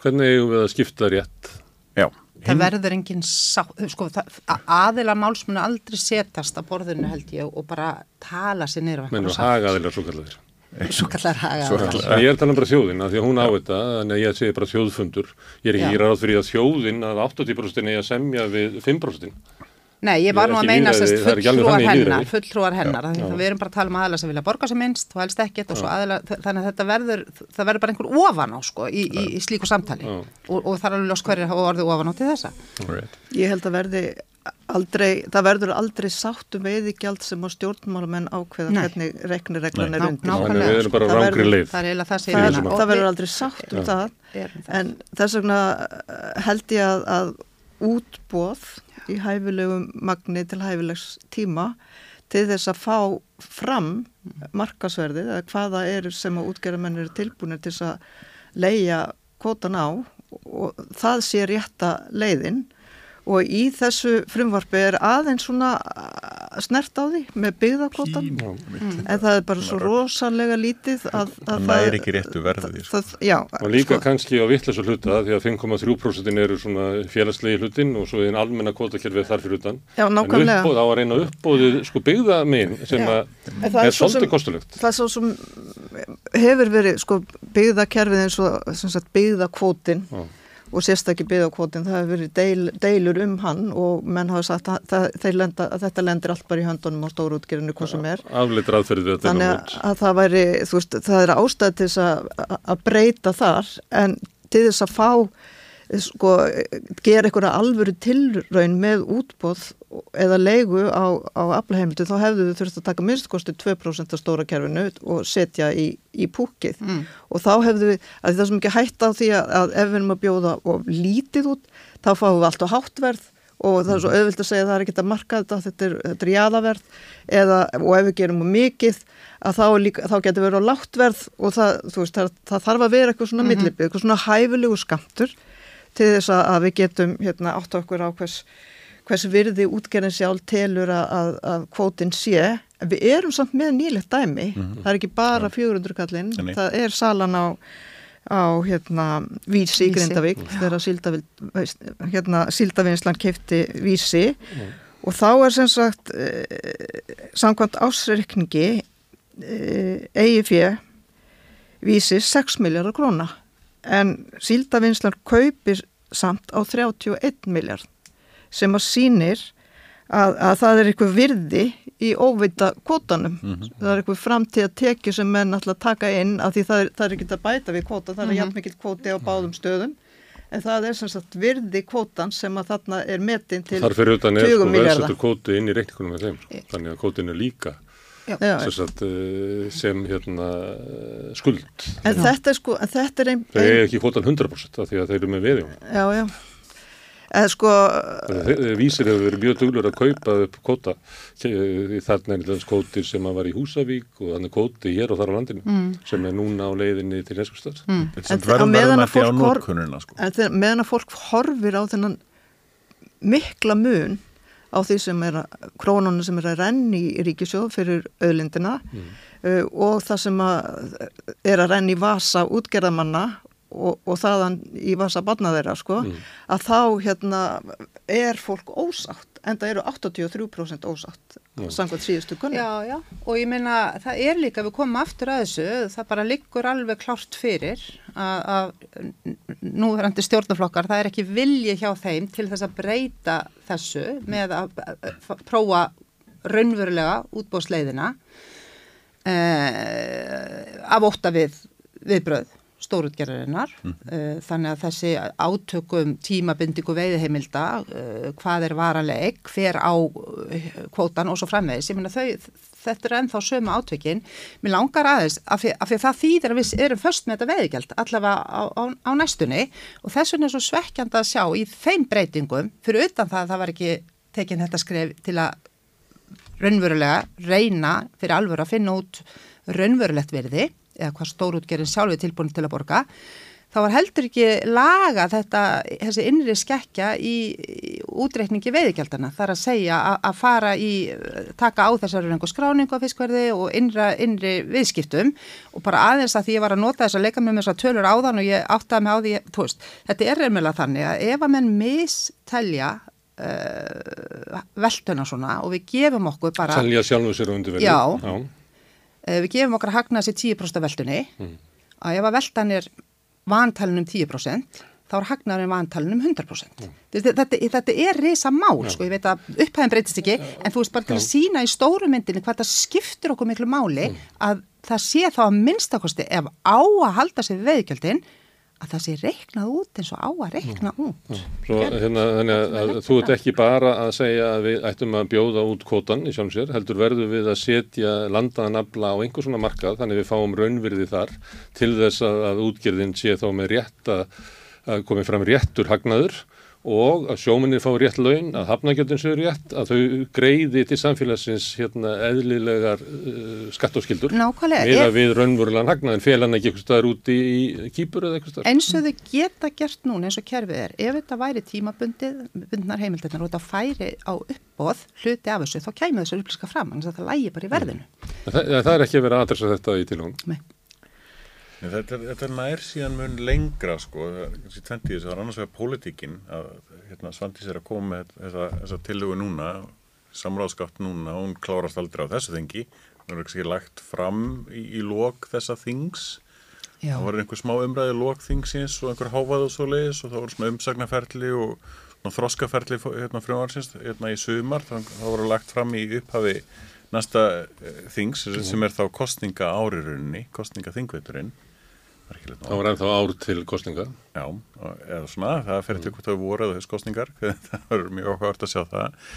Speaker 1: hvernig hefur við að skipta rétt?
Speaker 6: Já.
Speaker 5: Það verður enginn sá, sko, aðila málsmunu aldrei setast á borðinu held ég og bara tala sér nýra
Speaker 1: mennum haga aðila svo kallar
Speaker 5: svo kallar haga aðila
Speaker 1: ég er talað um bara þjóðin, því að hún á þetta þannig að ég segi bara þjóðfundur. Ég er ekki ráð fyrir að þjóðin að 80% er að semja við 5%
Speaker 5: Nei, ég var nú að meina sérst fulltrúar hennar, fulltrúar hennar, já, já. við erum bara að tala um aðla sem vilja borga sem minnst og helst ekkert og svo aðla, þannig að þetta verður, það verður bara einhver ofan á sko í, í, í slíku samtali og, og það er alveg lós hverjir hafa orðið ofan á til þessa.
Speaker 4: Right. Ég held að verði aldrei, það verður aldrei sáttu um veiðigjald sem á stjórnmálamenn ákveða Nei. hvernig reknireglan er undir.
Speaker 1: Nákvæmlega. Það, það,
Speaker 4: verður,
Speaker 5: það,
Speaker 4: það, það verður aldrei sátt um það, en þess vegna held ég að, að útbóð í hæfilegum magni til hæfilegs tíma til þess að fá fram markasverðið eða hvaða eru sem að útgerðamenn eru tilbúinir til þess að leia kvotan á og það sé rétta leiðin. Og í þessu frumvarfi er aðeins svona snert á því með byggðarkvotan mm. en það er bara svo rosalega lítið að,
Speaker 6: að það er ekki réttu verðið
Speaker 1: sko. og líka sko, kannski á vittlesu hluta því að 5,3% eru svona félagslegi hlutin og svo er einn almenna kvotakerfið þar fyrir hlutan
Speaker 4: Já, en uppbóð
Speaker 1: á að reyna uppbóðið sko byggða megin sem Já. að er svolítið kostulegt.
Speaker 4: Það er svo sem hefur verið sko byggðakerfið eins og byggðakvotin og sérstakki byggðarkvotin, það hefur verið deil, deilur um hann og menn hafa sagt að, það, lenda, að þetta lendir allt bara í höndunum á stórútgerinu hvað sem er.
Speaker 1: Afleitur aðferðið þetta.
Speaker 4: Þannig að, að það væri, þú veist, það er ástæð til þess að, að breyta þar en til þess að fá sko, gera einhverja alvöru tilraun með útbóð eða leigu á, á aflaheimildu þá hefðu þau þurft að taka minnstkosti 2% af stóra kerfinu og setja í, í púkið mm. og þá hefðu við, að það sem ekki hægt á því að, að ef við erum að bjóða og lítið út þá fáum við allt á háttverð og það er svo auðvilt að segja að það er ekki að marka þetta, þetta er, þetta er jáðaverð eða, og ef við gerum mikið að þá, líka, þá getur verið á láttverð og það, veist, það, það þarf að vera eitthvað svona mm -hmm. millibið, eitthvað svona hæfilegu skamtur til þess að við getum hérna, átt okkur á hvers, hvers virði útgerðin sjálf telur að, að kvótin sé. Við erum samt með nýlegt dæmi. Mm -hmm. Það er ekki bara 400 kallinn. Það er salan á, á hérna, Vísi í Grindavík þegar hérna, Sildavinsland kefti Vísi mm. og þá er sem sagt eh, samkvæmt ásreikningi eh, EIF Vísi 6 miljardar króna en síldavinslar kaupir samt á 31 miljard sem að sínir að, að það er eitthvað virði í óvita kvotanum. Mm -hmm. Það er eitthvað framtíð að tekju sem menn alltaf taka inn af því það er, það er ekki að bæta við kvota, það er mm -hmm. jafn mikill kvoti á báðum stöðum. En það er sem sagt virði kvotan sem að þarna er metin til 20 miljardar. Þar fyrir utan er sko
Speaker 1: kvoti inn í reikningunum með þeim, þannig að kvotin er líka Sagt, eh, sem hérna, skuld.
Speaker 4: En þetta er sko þetta er ein,
Speaker 1: ein... þau er ekki hóttan 100% af því að þeir eru með veðjum
Speaker 4: já já en sko
Speaker 1: vísir hefur verið mjög duglur að kaupa upp kóta þarna er þess kótir sem var í Húsavík og þannig kóti hér og þar á landinu mm. sem er núna á leiðinni til Neskustad mm.
Speaker 4: en meðan að fólk sko. meðan að fólk horfir á þennan mikla mun á því sem er að, krónunum sem er að renni í ríkisjóð fyrir auðlindina mm. uh, og það sem að er að renni í vasa útgerðamanna og, og þaðan í vasa barna þeirra sko, mm. að þá hérna er fólk ósátt en það eru 83% ósátt samkvæmt síðustu kunni.
Speaker 5: Já, já, og ég meina það er líka, við komum aftur að þessu, það bara liggur alveg klárt fyrir að núverandi stjórnaflokkar, það er ekki vilji hjá þeim til þess að breyta þessu með að prófa raunverulega útbóðsleiðina eh, af ótta við viðbröð stórutgerðarinnar mm. uh, þannig að þessi átökum tímabindingu veiðheimilda uh, hvað er varaleg, hver á uh, kvótan og svo framvegis. Ég meina þau, þetta er ennþá sömu átökin. Mér langar aðeins af því að það þýðir að við erum först með þetta veiðgjald allavega á, á, á næstunni. Og þess vegna er svo svekkjand að sjá í þeim breytingum, fyrir utan það að það var ekki tekin þetta skref til að raunverulega reyna fyrir alvöru að finna út raunverulegt verði eða hvað stórútgerinn sjálfi tilbúin til að borga þá var heldur ekki laga þetta, þessi innri skekja í, í útreikningi veiðgjaldana þar að segja að, að fara í taka á þessari rengu skráningu á fiskverði og innra, innri viðskiptum og bara aðeins að því ég var að nota þess að leika með þess að tölur áðan og ég áttaði mig á því veist, þetta er reynilega þannig að ef að menn mistelja uh, velduna svona og við gefum okkur bara
Speaker 1: Selja sjálfur sér undir verði
Speaker 5: Já, já. Eh, við gefum okkar að hagna sér 10% af veldunni mm. að ef að veldan er vantalunum 10% þá er hagnaðurinn vantalunum 100% mm. þetta, þetta, þetta er reysa mál sko, ég veit að upphæðin breytist ekki en þú veist bara til að sína í stóru myndinu hvað það skiptur okkur miklu máli mm. að það sé þá að minnstakosti ef á að halda sér veðgjöldin að það sé reiknað út eins og á að reikna mm. út.
Speaker 1: Svo, hérna, þannig að, þú ert ekki bara að segja að við ættum að bjóða út kvotan í sjámsér, heldur verður við að setja landaðanabla á einhvers svona markað, þannig við fáum raunvirði þar til þess að, að útgerðin sé þá með rétt að, að komi fram réttur hagnaður og að sjóminni fá rétt laun, að hafnagjöldin séu rétt, að þau greiði til samfélagsins hérna, eðlilegar uh, skatt og skildur.
Speaker 5: Nákvæmlega.
Speaker 1: Eða við raunverulegan hagnaðin, fél hann ekki eitthvað staðar úti í kýpur eða eitthvað staðar.
Speaker 5: Eins og þau geta gert núna eins og kerfið er, ef þetta væri tímabundið, bundnar heimildirnar og þetta færi á uppbóð hluti af þessu, þá kæmið þessu upplýska fram, þannig að það lægi bara í verðinu.
Speaker 1: Mm. Það, það er ekki að vera aðdressa þetta í tilhónum.
Speaker 5: Nei.
Speaker 6: Þetta, þetta nær síðan mun lengra sko, það er annars vegar pólitíkin að hérna, Svandís er að koma með þessa, þessa tillögu núna, samráðskátt núna, hún klárast aldrei á þessu þengi, hún er ekki lagt fram í, í lok þessa þings, Já. það var einhver smá umræði lok þingsins og einhver háfað og svo leiðis og það voru svona umsagnaferli og þroskaferli hérna, frjóðarsins hérna í sumar, það, það voru lagt fram í upphafi næsta uh, þings sem er þá kostninga árirunni, kostninga þingveiturinn
Speaker 1: Það var ennþá ár til kostninga.
Speaker 6: Já, eða svona, það fer til hvort það voru þess kostningar, það var mjög áhugavert að sjá það.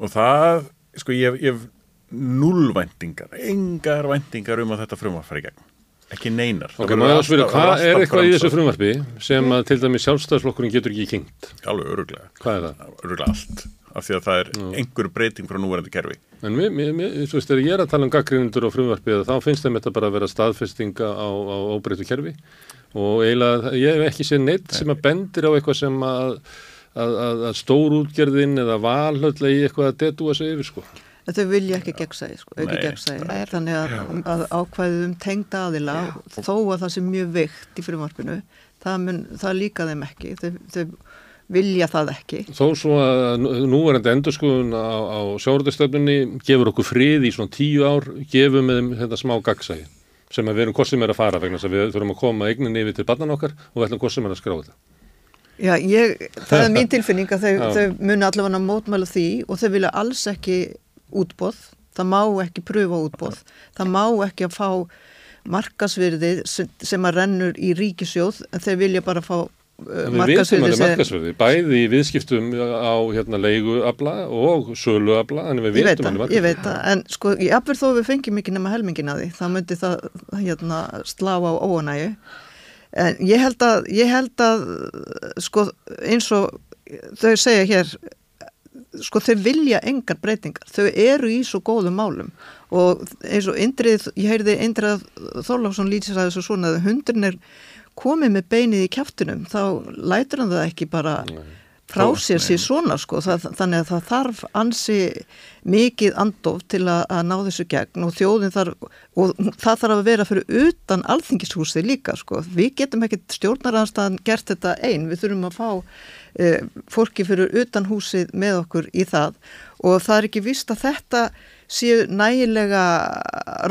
Speaker 6: Og það, sko, ég hef nullvæntingar, engar væntingar um að þetta frumvarp fari í gegn. Ekki neinar.
Speaker 1: Ok, maður að spyrja, hvað er eitthvað í þessu frumvarpi sem að til dæmi sjálfstæðsflokkurinn getur ekki kengt?
Speaker 6: Alveg öruglega.
Speaker 1: Hvað er það?
Speaker 6: Öruglega allt af því að það er einhver breyting frá núverandi kerfi.
Speaker 1: En mér, mér, mér, þú veist, þegar ég er að tala um gaggrinundur og frumvarpið, þá finnst þeim þetta bara að vera staðfestinga á, á óbreytu kerfi og eiginlega, ég hef ekki séð neitt sem að bendir á eitthvað sem að, að, að, að stórútgerðin eða valhöllega í eitthvað að detúa sig yfir, sko.
Speaker 4: Þau vilja ekki gegnsæði, sko, ekki gegnsæði. Þannig að ákvæðum um tengda aðila, þó að það sé mjög veikt í frumvarpinu, það, mun, það líka þeim ekki. Þau, þau vilja það ekki.
Speaker 1: Þó svo að núverandi endurskóðun á, á sjáurðustöfnunni gefur okkur frið í svona tíu ár, gefum við þetta smá gagsæði sem við erum sem er að fara vegna þess að við þurfum að koma eignin yfir til barnan okkar og við ætlum sem er að skráða þetta.
Speaker 4: Já, ég, það er mín tilfinning að þau, þau muni allavega mótmæla því og þau vilja alls ekki útbóð, það má ekki pröfa útbóð, það má ekki að fá markasvirði sem að rennur í ríkisjóð þau vilja bara fá
Speaker 1: markasverði, bæði í viðskiptum á hérna, leiguabla og söluabla, en við veitum alveg markasverði.
Speaker 4: Ég veit það, en sko, ég afverð þó við fengjum ekki nema helmingin að því, þá myndi það hérna, slá á óanægu. En ég held að, ég held að sko, eins og þau segja hér, sko, þau vilja engar breytingar, þau eru í svo góðum málum og eins og Indrið, ég heyrði Indrið Þorláfsson lýtsir að þessu svona að hundurinn er komið með beinið í kæftunum þá lætur hann það ekki bara frá sér sér svona sko það, þannig að það þarf ansi mikið andof til að, að ná þessu gegn og þjóðin þarf og það þarf að vera fyrir utan alþingishúsið líka sko við getum ekkert stjórnarhanstaðan gert þetta einn við þurfum að fá e, fólki fyrir utan húsið með okkur í það og það er ekki vist að þetta séu nægilega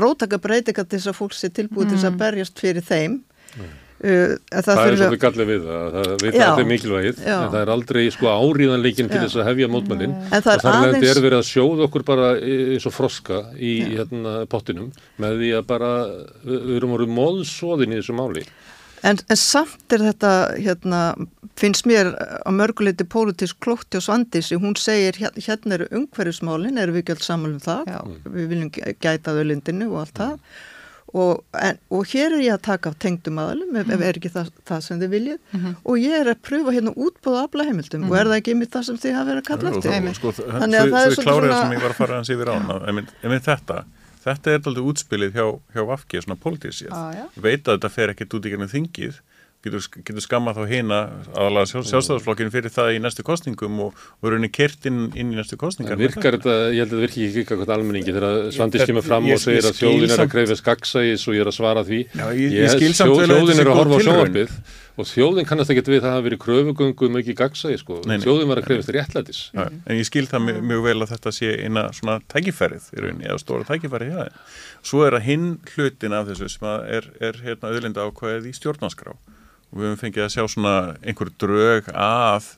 Speaker 4: rótaka breytinga til þess að fólk sé tilbúið mm. til þess að mm. berjast fyrir þeim mm.
Speaker 1: Uh, það, það er svolítið gallið við það, það veit að þetta er mikilvægið, já. en það er aldrei sko áríðanleikin til þess að hefja mótmælinn og þar aðeins... er verið að sjóða okkur bara eins og froska í hérna, pottinum með því að bara við, erum orðið móðsóðin í þessu máli.
Speaker 4: En, en samt er þetta, hérna, finnst mér á mörguleiti pólitísk klótti og svandisi, hún segir hérna eru umhverjusmálinn, eru við ekki alls saman um það, já. við viljum gæta þau lindinu og allt það Og, en, og hér er ég að taka tengdum aðalum ef, ef er ekki það, það sem þið viljið. Mm -hmm. og ég er að pröfa hérna útbóða aflaheimildum. Mm -hmm. og er það ekki yfir það sem þið hafa verið að kalla eftir?
Speaker 6: sko, Þannig að það er svona Klárið sem ég var að fara hans yfir á þetta, þetta er aldrei útspilið hjá, hjá Vafki, svona politísið ah, veit að þetta fer ekkert út í gennum þingið getur, getur skamma þá hýna aðalega sjálf, sjálfstæðarsflokkinu fyrir það í næstu kostningum og voru henni kert inn, inn í næstu kostningar.
Speaker 1: Virkar þetta, ég held að þetta virkir ekki ekki eitthvað almenningi þegar Svandis kemur fram ég, og segir að þjóðin er að greiða skaksægis og ég er að svara því.
Speaker 6: Já, ég, ég skil samt vel
Speaker 1: að er góð tilrönd. Og þjóðin kannast ekki við það að hafa verið kröfugöngu um ekki gagsægi sko. Nei, nei. Þjóðin var að krefast réttlætis.
Speaker 6: Ja, en ég skil það mjög, mjög vel að þetta sé eina svona tækifærið í rauninni, eða stóra tækifærið hjá það. Svo er að hinn hlutin af þessu sem er, er hérna, auðlinda ákvæðið í stjórnanskrá og við höfum fengið að sjá svona einhver drög að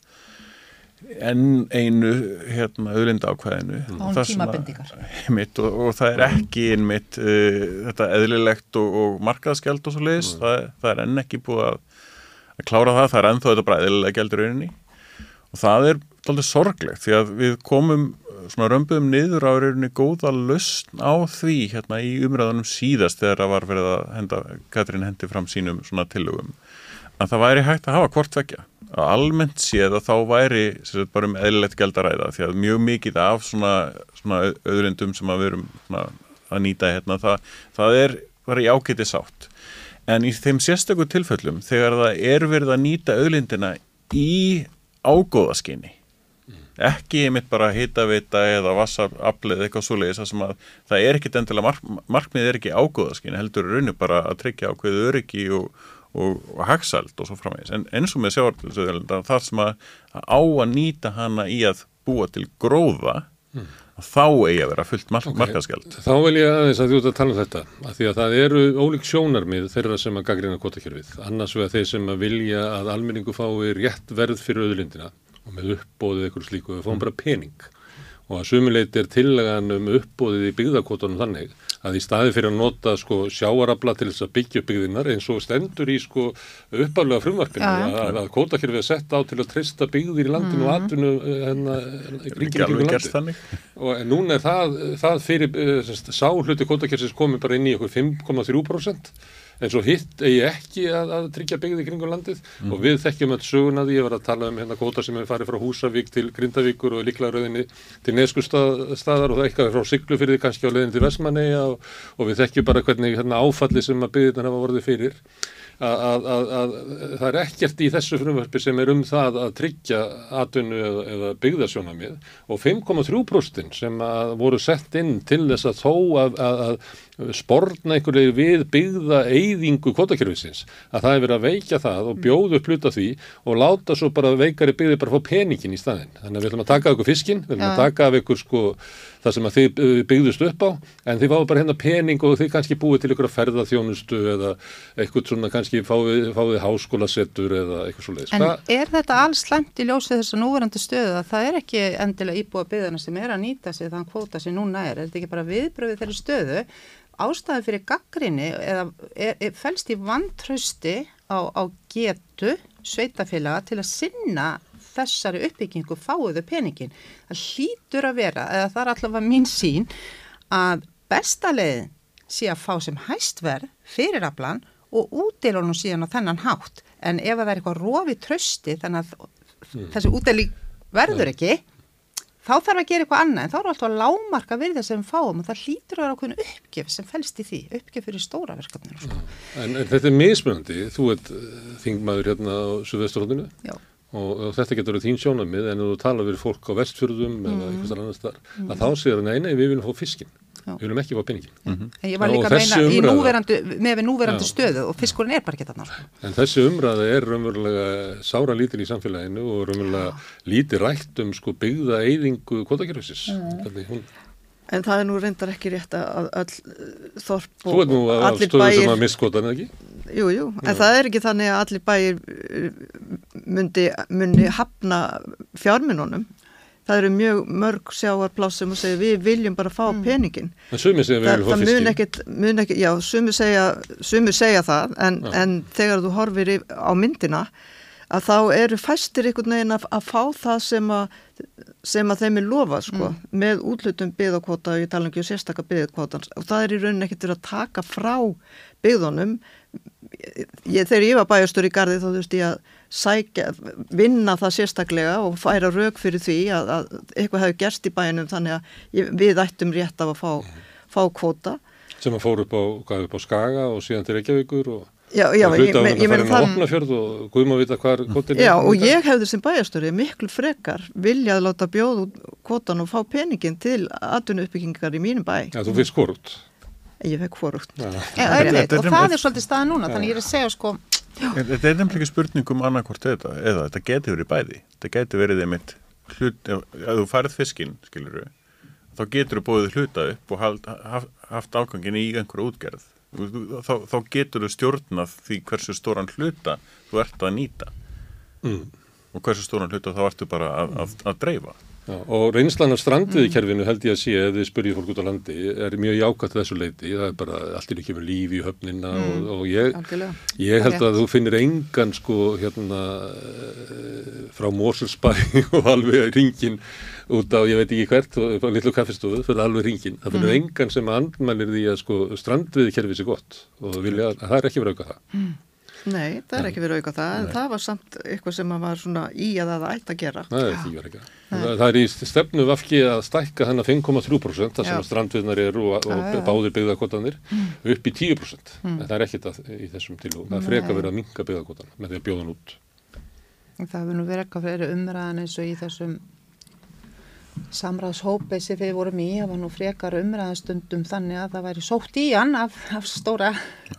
Speaker 6: enn einu hérna, auðlinda ákvæðinu
Speaker 5: mm. og,
Speaker 6: mitt, og, og það er ekki einmitt uh, þetta eðlilegt og, og markaðskjald og svo leiðis, mm. það, það er enn ekki búið að, að klára það, það er ennþá þetta bara eðlilega gældur rauninni. Og það er alltaf sorglegt því að við komum svona römbuðum niður á rauninni góða lustn á því hérna í umræðanum síðast þegar það var verið að henda, Katrín hendi fram sínum svona tillögum að það væri hægt að hafa hvort vekja að almennt séð að þá væri sagt, bara um eðlilegt gæld að ræða því að mjög mikið af svona, svona öðrundum sem að við erum svona, að nýta hérna, það, það er bara í ágæti sátt. En í þeim sérstöku tilfellum þegar það er verið að nýta öðlindina í ágóðaskinni ekki einmitt bara hitavita eða vassaflið eitthvað svoleiðis að, að það er ekkit endilega mark, markmið er ekki ágóðaskinni heldur rauninu bara að tryggja ákveðu öryggi og og, og hagsald og svo framvegis en eins og með sjáartilsöðurlunda þar sem að, að á að nýta hana í að búa til gróða mm. þá eigi að vera fullt mark okay. markaskjald
Speaker 1: Þá vil ég aðeins að þú ert að tala um þetta að því að það eru ólík sjónarmið þeirra sem að gaggrina kvotakjörfið annars vegar þeir sem að vilja að almenningu fái rétt verð fyrir auðlindina og með uppbóðið eitthvað slíku við fáum mm. bara pening og að sumuleiti er tillagan um uppbóðið í byggðarkvotunum þannig að í staði fyrir að nota sko sjáarabla til þess að byggja upp byggðinnar eins og stendur í sko uppaflega frumvarpinu ja. að, að kótakjörfið er sett á til að treysta byggðir í landinu mm. og atvinnu hérna ringir ykkur landi og núna er það, það fyrir eh, sáhluti kótakjörfis komið bara inn í okkur 5,3% en svo hitt eigi ekki að, að tryggja byggði kringum landið. Mm. og við þekkjum öll sögunaði, ég var að tala um hérna góta sem hefur farið frá Húsavík til Grindavíkur og líklagröðinni til Neskustadar og það eitthvað frá Siglufyrði kannski á leðin til Vesmanega og, og við þekkjum bara hvernig hérna, áfalli sem að byggðina hafa vorið fyrir. Að, að, að það er ekkert í þessu frumvarpi sem er um það að tryggja atvinnu eða, eða byggðarsjónamið og 5,3% sem voru sett inn til þess að þó að sportna einhverju við byggða eyðingu kvotakjörfisins að það er verið að veikja það og bjóðu upp hluta því og láta svo bara veikari byggði bara fá peningin í staðin þannig að við ætlum að taka af ykkur fiskin við ætlum að taka af ykkur sko það sem að þið uh, byggðust upp á en þið fáðu bara hérna pening og þið kannski búið til ykkur að ferða þjónustu eða eitthvað svona kannski fáið, fáið háskólasettur eða eitthvað svo leiðis.
Speaker 5: En Hva? er þetta alls slæmt í ljósið þess að núverandi stöðu að það er ekki endilega íbúið byggðana sem er að nýta sig þann kvóta sem núna er, er þetta ekki bara viðbröfið þeirri stöðu ástæði fyrir gaggrinni eða er, er, fælst í vantrausti á, á getu sveitafélaga til að sinna þessari uppbyggingu fáuðu peningin. Það hlýtur að vera, eða það er allavega mín sín, að besta leiðin sé að fá sem hæstverð fyrir aflan og útdelunum síðan á þennan hátt. En ef það er eitthvað rofi trösti þannig að mm. þessi útdeling verður ekki, þá þarf að gera eitthvað annað en þá eru alltaf að lámarka það sem fáum og það hlýtur að vera okkur uppgjöf sem fælst í því, uppgjöf fyrir stóra verkefnir sko.
Speaker 1: en, en þetta er mismunandi þú ert eh, þingmaður hérna á Suðvesturhóttinu og, og þetta getur verið þín sjónamið en þú tala við fólk á vestfjörðum mm. eða eitthvað annars þar mm. að þá segir það nei, nei, við viljum fá fiskin. Við viljum ekki fá peningin mm
Speaker 5: -hmm. Ég var líka að meina núverandi, með við núverandi Já. stöðu og fiskurinn er bara ekki þarna sko.
Speaker 1: En þessi umræða er raunverulega sára lítil í samfélaginu og raunverulega líti rætt um sko byggða eyðingu kvotakerfisins mm.
Speaker 4: En það er nú reyndar ekki rétt að öll uh, þorp
Speaker 1: og allir bæir Þú er nú að stöðu sem að miskota en ekki?
Speaker 4: Jú, jú, en Já. það er ekki þannig að allir bæir uh, myndi, myndi hafna fjárminunum það eru mjög mörg sjáarpláss sem að segja við viljum bara fá mm. peningin
Speaker 1: en sumir segja við viljum fá
Speaker 4: fiskin ekkit, ekkit, já, sumir segja, sumir segja það en, en þegar þú horfir á myndina að þá eru fæstir einhvern veginn að, að fá það sem að, sem að þeim er lofa sko, mm. með útlutum byggðakvota og ég tala ekki um sérstakka byggðakvotan og það er í rauninni ekkert að taka frá byggðunum ég, þegar ég var bæjastur í gardi þá þú veist ég að sækja, vinna það sérstaklega og færa rauk fyrir því að, að eitthvað hefur gerst í bænum þannig að við ættum rétt af að fá, fá kvóta.
Speaker 1: Sem að fóru upp á, upp á Skaga og síðan til Reykjavíkur og
Speaker 4: Já, já,
Speaker 1: ég, ég, ég meina það Opnafjörð og guðum að vita hvað kvotin
Speaker 4: Já, og ég hefði sem bæjastöri miklu frekar viljað láta bjóðu kvotan og fá peningin til aðdunu uppbyggingar í mínum bæ.
Speaker 1: Já, þú finnst hvort.
Speaker 4: Ég fekk hvort
Speaker 5: Og það er svolítið staða núna, þannig ég er að segja sko
Speaker 6: Þetta er nefnilega ekki spurningum annarkvort eða, eða þetta getur verið bæði. Þetta getur verið einmitt hlut ef, ef þú farið fiskinn, skilur við þá getur þú búið hluta upp og haft, haft ágangin í einhverju útgerð. Þá, þá getur þú stjórnað því hversu stóran hluta þú ert að nýta. Mm. og hversu stóran hluta þá ertu bara að, að, að dreifa
Speaker 1: Já, og reynslan af strandiðkerfinu held ég að sé ef þið spurjið fólk út á landi er mjög jákvæmt þessu leiti, það er bara allir ekki með lífi í höfnina mm. og, og ég, ég held að þú finnir engan sko hérna eh, frá Mórselsbæ og alveg ringin út á ég veit ekki hvert og litlu kaffestofu fyrir alveg ringin, það finnir mm. engan sem andmælir því að sko strandiðkerfið sé gott og vilja að það er ekki verið auka það. Mm.
Speaker 4: Nei, það er ekki verið auka það, en það var samt eitthvað sem var svona í að það ætti að gera.
Speaker 1: Það er ekki verið ekki. Það, það er í stefnu vafki að stækka þennan 5,3% það sem strandviðnar eru og, og já. báðir byggðarkotanir mm. upp í 10%. Mm. En það er ekkit að, í þessum tilúm. Það er freka verið að minka byggðarkotan með því að bjóðan út.
Speaker 5: Það hefur nú verið eitthvað fyrir umræðan eins og í þessum samræðshópið sem við vorum í það var nú frekar umræðastundum þannig að það væri sótt í hann af, af stóra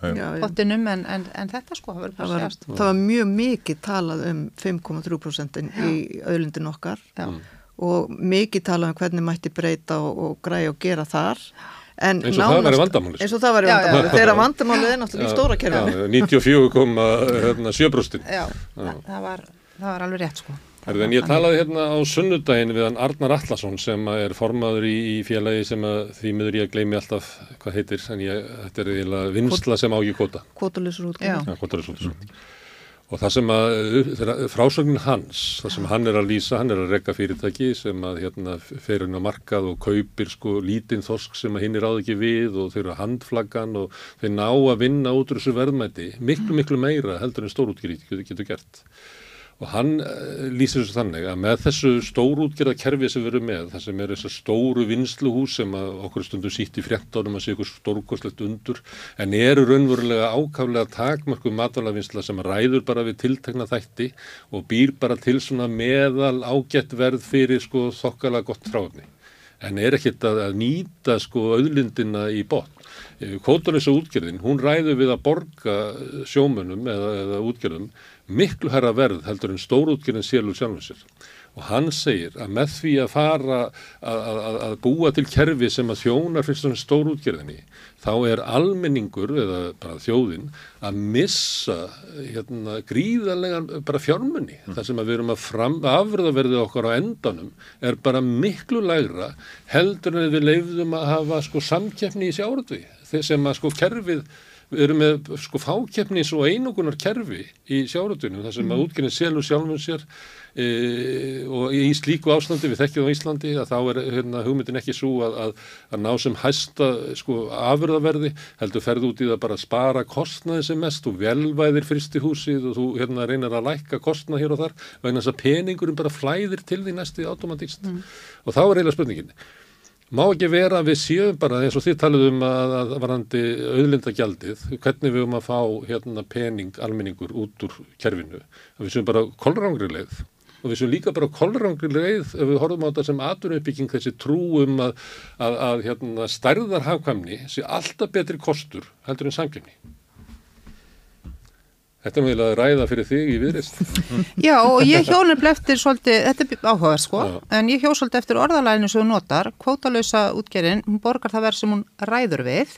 Speaker 5: pottinum en, en, en þetta sko
Speaker 4: það, var, það var mjög mikið talað um 5,3% í auðlundin okkar Já. og mikið talað um hvernig mætti breyta og, og græja og gera þar.
Speaker 1: En eins og nánast, það væri vandamáli
Speaker 4: eins og það væri vandamáli þegar vandamálið. Er náttúrulega í stóra kerfinu.
Speaker 1: 94,7%
Speaker 5: já, það var, það var alveg rétt sko
Speaker 1: en ég talaði hérna á sunnudagin við hann Arnar Allarsson sem er formaður í, í félagi sem að því miður ég gleymi alltaf hvað heitir en ég, þetta er eiginlega vinsla sem á ekki kóta.
Speaker 4: Kótalusur útgjörn.
Speaker 1: Já, kótalusur útgjörn. Og það sem að, frásögnin hans, það sem hann er að lýsa, hann er að rekka fyrirtæki sem að hérna fer inn á markað og kaupir sko lítinn þosk sem að hinn er áð ekki við og þeir eru að handflaggan og þeir ná að vinna út úr þessu verðmæti miklu miklu meira heldur en stórútgjörn getur gert og hann uh, lýsir þessu þannig að með þessu stórútgerða kerfi sem við erum með, það sem er þessu stóru vinsluhús sem okkur stundum sýtt í fréttárum að sé ykkur stórkoslegt undur en eru raunverulega ákaflega takmörku matvælavinsla sem ræður bara við tiltekna þætti og býr bara til svona meðal ágætt verð fyrir sko þokkala gott tráfni en er ekkert að, að nýta sko auðlindina í botn. Kótalisa útgerðin, hún ræður við að borga sjómunum eða, eða útgerðum miklu herra verð heldur en stórútgerðin sélur sjálfum sér. Og hann segir að með því að fara að, að, að búa til kerfi sem að þjónar fyrst og stórútgerðinni þá er almenningur eða bara þjóðin að missa hérna, gríðarlega bara fjármunni mm. þar sem að við erum að afröðaverði okkar á endanum er bara miklu lægra heldur en við leifðum að hafa sko samkeppni í sjáröldvi þeir sem að sko kerfið við erum með sko fákeppnis og einogunar kerfi í sjáratunum þar sem mm. að útgjörnir selur sjálfum sér e, og í slíku ástandi við þekkjum á Íslandi að þá er hérna, hugmyndin ekki svo að, að, að ná sem hæsta sko afurðaverði heldur ferð út í það bara að spara kostnaði sem mest og velvæðir frist í húsið og þú hérna reynar að lækka kostnað hér og þar vegna þess að peningurum bara flæðir til því næstu automatíst mm. og þá er eiginlega spurninginni Má ekki vera að við séum bara eins og þið taluðum að, að varandi auðlindagjaldið, hvernig við höfum að fá hérna, pening almenningur út úr kerfinu. Að við séum bara kolrangri leið og við séum líka bara kolrangri leið ef við horfum á þetta sem aturauppbygging þessi trúum að, að, að hérna, stærðar hafkvæmni sé alltaf betri kostur heldur en samkjöfni. Þetta er mjög að ræða fyrir þig í viðrist.
Speaker 5: Já og ég hjónum eftir svolítið, þetta er áhugaverð sko, Já. en ég hjó svolítið eftir orðalæðinu sem hún notar, kvótalösa útgerinn, hún borgar það verð sem hún ræður við,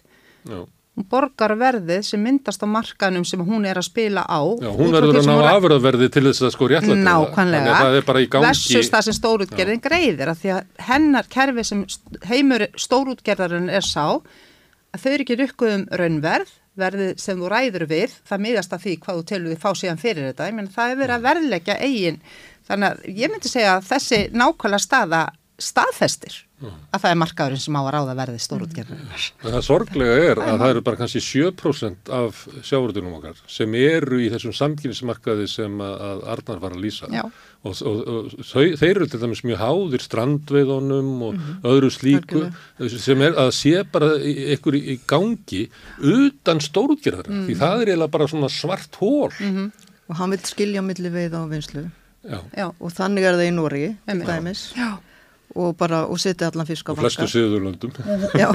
Speaker 5: Já. hún borgar verðið sem myndast á markanum sem hún er að spila á.
Speaker 1: Já, hún verður að ná afröðverði til þess að sko réttlega.
Speaker 5: Nákvæmlega, versus það sem stórútgerðin greiðir, að því að hennar kerfi sem heimur stórútgerðarinn er sá, að þau eru ekki rukkuð um raunverð verðið sem þú ræður við, það miðast að því hvað þú telur því fá síðan fyrir þetta, ég menn það er verið að verðleggja eigin, þannig að ég myndi segja að þessi nákvæmlega staða staðfestir mm. að það er markaðurinn sem á að ráða verðið stórútgerðunar.
Speaker 1: Mm. Það sorglega er að það eru bara kannski 7% af sjáurðunum okkar sem eru í þessum samkynnismarkaði sem að Arnar var að lýsa. Já og, og, og þau, þeir eru til dæmis mjög háðir strandveðunum og mm -hmm. öðru slíku Alkjörlega. sem er að sé bara ykkur í, í gangi utan stórútgerðar mm -hmm. því það er eiginlega bara svona svart hól mm -hmm.
Speaker 4: og hann vil skilja millir veið á vinslu Já. Já, og þannig er það í Nóri og bara og setja allan fisk á
Speaker 1: og flestu söðurlöndum
Speaker 4: Já,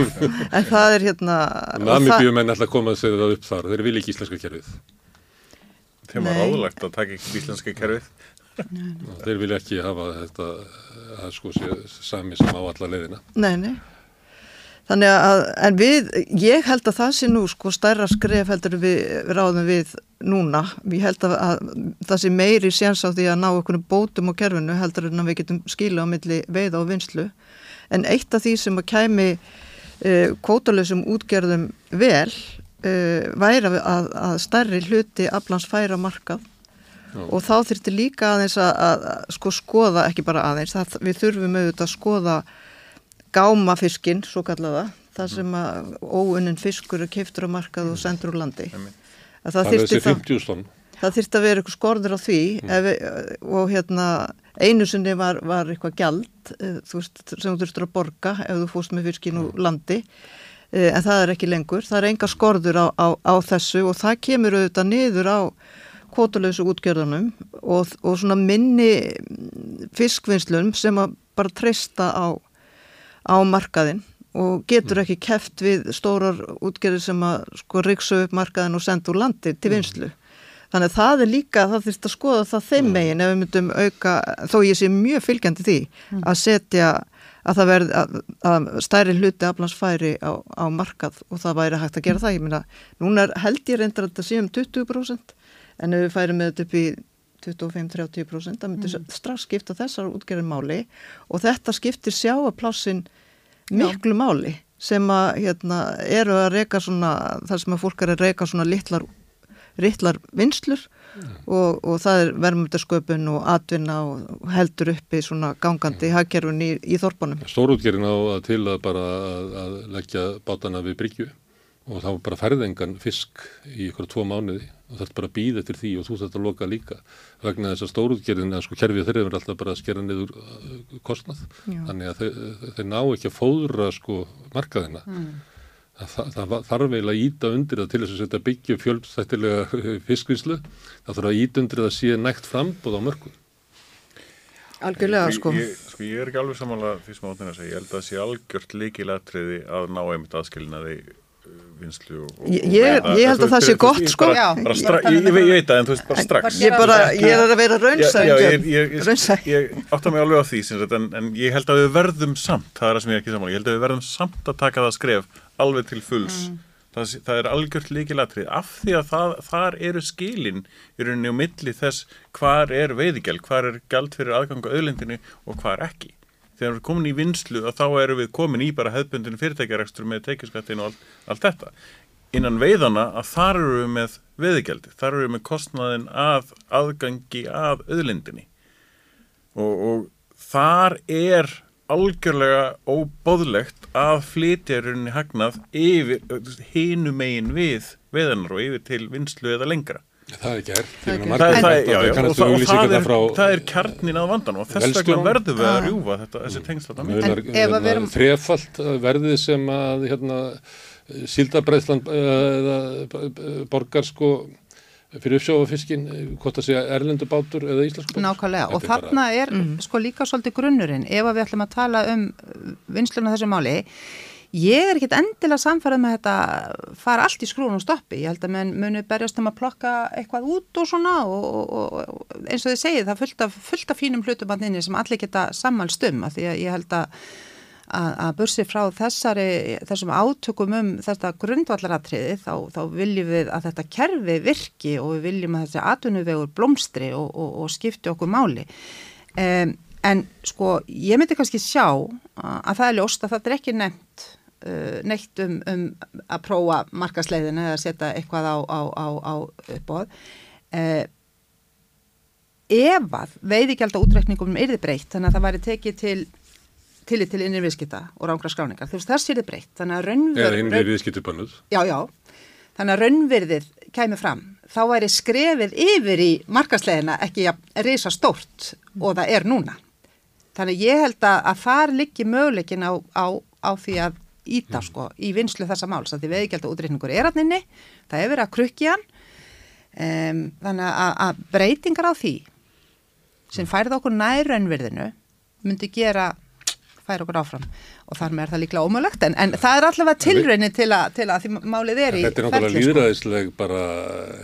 Speaker 4: en það er hérna
Speaker 1: Namibíum en alltaf komað að segja það upp þar þeir vil ekki íslenska kerfið.
Speaker 6: Þeim var áðurlegt að taka ekki íslenska kerfið
Speaker 1: Þeir vilja ekki hafa þetta að sko sé sami sem á alla leiðina.
Speaker 4: Nei, nei. Þannig að, en við, ég held að það sé nú sko stærra skref heldur við ráðum við núna. Ég held að, að það sé meiri séns á því að ná okkur bótum á kerfinu heldur en að við getum skila á milli veiða og vinslu. En eitt af því sem að kæmi uh, kótalösum útgerðum vel uh, væri að, að stærri hluti aflans færa markað Já. og þá þurfti líka aðeins að, að, að sko skoða, ekki bara aðeins það, við þurfum auðvitað að skoða gámafiskinn, svo kallaða það sem að óunnin fiskur er keiftur á markað og sendur úr landi.
Speaker 1: Það, það þyrfti það,
Speaker 4: það þyrfti að vera eitthvað skorður á því. Mm. við, og hérna einu sinni var, var eitthvað gjald eh, veist, sem þú þurftur að borga ef þú fóst með fiskin úr mm. landi. Eh, en það er ekki lengur, það er enga skorður á, á, á þessu og það kemur auðvitað niður á kvotuleysu útgjörðunum og, og svona minni fiskvinnslunum sem að bara treysta á, á markaðin og getur mm. ekki keft við stórar útgjörður sem að sko riksu upp markaðin og senda úr landi til vinslu. Mm. Þannig að það er líka, það þurft að skoða það þeim mm. megin ef við myndum auka, þó ég sé mjög fylgjandi því að setja að það verði að, að stæri hluti aflansfæri á, á markað og það væri hægt að gera það. Ég minna, núna held ég reyndar að þetta sé um 20% en ef við færum með þetta upp í 25-30% það myndir mm. strax skipta þessar útgerðin máli og þetta skiptir sjáaplássin miklu Já. máli sem að hérna, eru að reyka svona, þar sem að fólk er að reyka svona litlar rittlar vinslur mm. og, og það er verðmjöndasköpun og atvinna og heldur uppi svona gangandi mm. hagkerfun í, í þorpunum.
Speaker 1: Stórútgerinn á að til að bara að, að leggja bátana við bryggju og þá bara ferðengan fisk í ykkur tvo mánuði og það er bara að býða eftir því og þú þarf að loka líka. Vegna þess að stórútgerinn að sko kerfið þeirri verður alltaf bara að skera niður uh, kostnað. Já. þannig að þeir, þeir ná ekki að fóðra sko markaðina. Mm. Það, það þarf eiginlega að íta undir það til þess að setja byggju fjölstættilega fiskvíslu það þarf að íta undir það að sé nægt frambúð á mörgum
Speaker 4: Algjörlega sko.
Speaker 6: ég, sko ég er ekki alveg samanlega því sem áttin að segja, ég held að það sé algjört líkilatriði að ná einmitt aðskilinaði vinslu og
Speaker 4: ég, ég, ég held að það sé gott sko.
Speaker 6: bara, bara stra, ég, ég veit það en þú veist bara strax.
Speaker 4: ég, bara, ég er að vera raunsæg
Speaker 6: ég átta mig alveg á því sagt, en, en ég held að við verðum samt það er það sem ég er ekki saman, ég held að við verðum samt að taka það skref alveg til fulls. Mm. það, það er algjört líkilatrið af því að það, þar eru skilin í rauninni og milli þess hvar er veiðigjald, hvar er gjald fyrir aðgangu auðlendinu og hvar ekki þegar við erum komin í vinslu þá erum við komin í bara hefðbundinu fyrirtækjarekstur með tekiskattin og allt, allt þetta. Innan veiðana að þar eru við með veðigjaldi, þar eru við með kostnaðin að aðgangi að auðlindinni. Og, og þar er algjörlega óbóðlegt að flytjarunni hagnað yfir hinumegin við veðanar og yfir til vinslu eða lengra
Speaker 1: Það er gert,
Speaker 6: það er kjarnin að vandan og þess vegna verður við að rjúfa þetta, þessi
Speaker 1: tengsla Þrefald verðið sem að hérna, síldabræðsland borgar sko fyrir uppsjófafiskin, hvort að segja erlendubátur eða íslensku bátur.
Speaker 5: Nákvæmlega, og þarna er mm. sko líka svolítið grunnurinn. Ef við ætlum að tala um vinsluna þessu máli Ég er ekkit endilega samfærið með þetta fara allt í skrúin og stoppi. Ég held að menn muni berjast um að plokka eitthvað út og svona og, og, og eins og þið segið það fullt af, fullt af fínum hlutubanninni sem allir geta sammálstum að því að ég held að að, bursi frá þessari, þessum átökum um þetta grundvallaratriði þá, þá viljum við að þetta kerfi virki og við viljum að þessi atvinnuvegur blómstri og, og skipti okkur máli. Um, en sko ég myndi kannski sjá að það er ljóst að þetta er ekki nefnt neitt um, um að prófa markasleiðinu eða setja eitthvað á, á, á, á uppbóð uh, ef að veiðigjald á útrekningum er þið breytt þannig að það væri tekið til tillit til innri viðskipta og rángra skráningar þú veist það sér þið breytt þannig að raunverð
Speaker 1: eða innri viðskiptubannuð
Speaker 5: já já. Þannig að raunverðið kemur fram. Þá væri skrefið yfir í markasleiðina ekki að reysa stórt og það er núna. Þannig ég held að, að þar liggi möguleikin á, á, á því að íta mm. sko í vinslu þessa máls að því veðigjald og útreikningur er allinni, það er verið að krukja hann um, þannig að, að breytingar á því sem færði okkur nærraunverðinu myndi gera færa okkur áfram og þar með er það líklega ómögulegt en, en það er allavega tilröðinni til, til að því málið er í
Speaker 1: Þetta er náttúrulega sko. líðræðisleg bara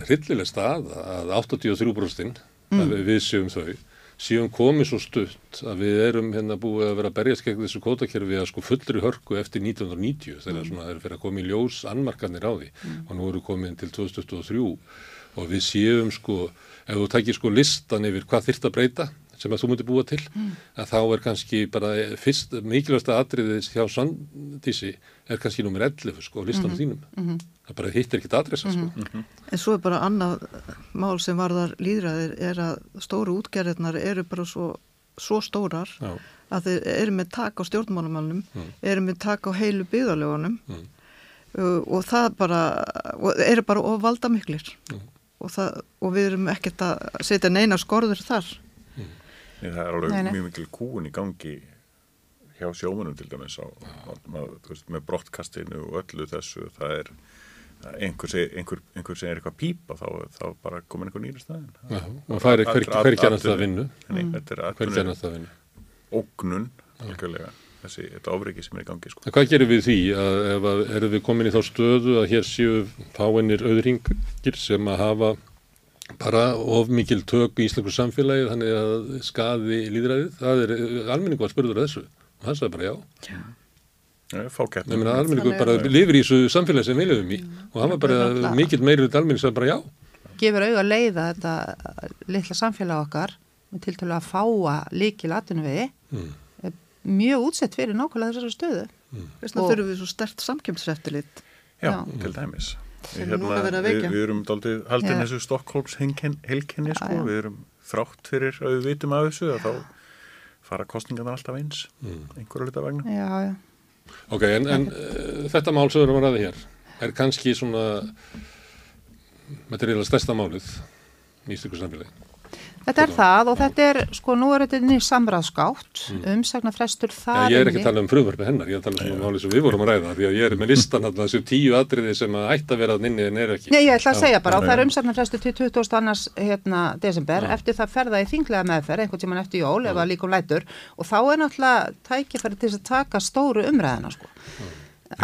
Speaker 1: hryllileg stað að 83% mm. við séum þau síðan komið svo stutt að við erum hérna búið að vera að berjast gegn þessu kótakerfi að sko fullri hörku eftir 1990 þegar mm. svona það er fyrir að koma í ljós annmarkanir á því mm. og nú eru komið til 2023 og við séum sko, ef þú takir sko listan yfir hvað þyrst að breyta sem að þú múti búa til mm. að þá er kannski bara fyrst mikilvægsta atriðið hjá Sandísi er kannski nummer 11 sko á listanum -hmm. þínum -hmm. það bara hittir ekkit adressa sko
Speaker 4: -hmm. -hmm. En svo er bara annað mál sem varðar líðræðir er að stóru útgerðirnar eru bara svo, svo stórar Já. að þeir eru með tak á stjórnmálumannum mm. eru með tak á heilu byggðalögunum mm. uh, og það bara eru bara ofvalda miklir mm. og, það, og við erum ekkert að setja neina skorður þar
Speaker 6: mm. Nei, það er alveg nei, nei. mjög mikil kúun í gangi hjá sjómanum til dæmis á, á, á, veist, með brottkastinu og öllu þessu það er einhver segir, einhver, einhver segir eitthvað pípa þá, þá bara komin einhver nýra staðin
Speaker 1: Já, og það er hver kjænast það vinnu. Hver kjænast það vinnu.
Speaker 6: Ógnun, algjörlega. Þessi, þetta ofriki sem er í gangi sko.
Speaker 1: Hvað gerir við því að ef að erum við komin í þá stöðu að hér séu fáinnir auðringir sem að hafa bara of mikil tök í íslensku samfélagi þannig að skaði líðræðið, það er almenningu að spurður þessu og það sagði bara já Já
Speaker 6: Fákættum.
Speaker 1: Almenningu bara lifir í þessu samfélagi sem við lifum í og það var bara mikill meirið almenning sem bara já.
Speaker 5: Gefur auðvitað leiða þetta litla samfélag okkar til til að fáa líkil aðtunum við mm. mjög útsett fyrir nákvæmlega þessari stöðu.
Speaker 4: Mm. Þess vegna þurfum við svo stert samkjömseftillit.
Speaker 6: Já, já, til dæmis. Hérna, við, við erum daldið haldin ja. þessu Stokkólms helkenni sko, já, við erum þrátt fyrir að við vitum af þessu að þá fara kostningarna alltaf eins, mm. einhverju lita vegna.
Speaker 5: Já, já.
Speaker 1: Ok, en, en uh, þetta mál sem við erum að ræða hér er kannski svona materiála stærsta málið í Ísleikur samfélagi.
Speaker 5: Þetta er það og þetta er, sko, nú er þetta nýjum samræðskátt, mm. umsagnarfrestur þar.
Speaker 1: Ja, ég er ekki að tala um frumvarfi hennar, ég er að tala um málið sem við vorum að ræða, því að ég er með listan að þessu tíu atriði sem að ætta að vera að nynni en er ekki.
Speaker 5: Nei, ég ætla að segja bara, og það er umsagnarfrestur til 20. annars, hérna, desember, ja. eftir það ferða í þinglega meðferð, einhvern tíman eftir jól, ef það líkum lætur, og þá er náttúrulega tækifæri til að taka stóru umræðina, sko.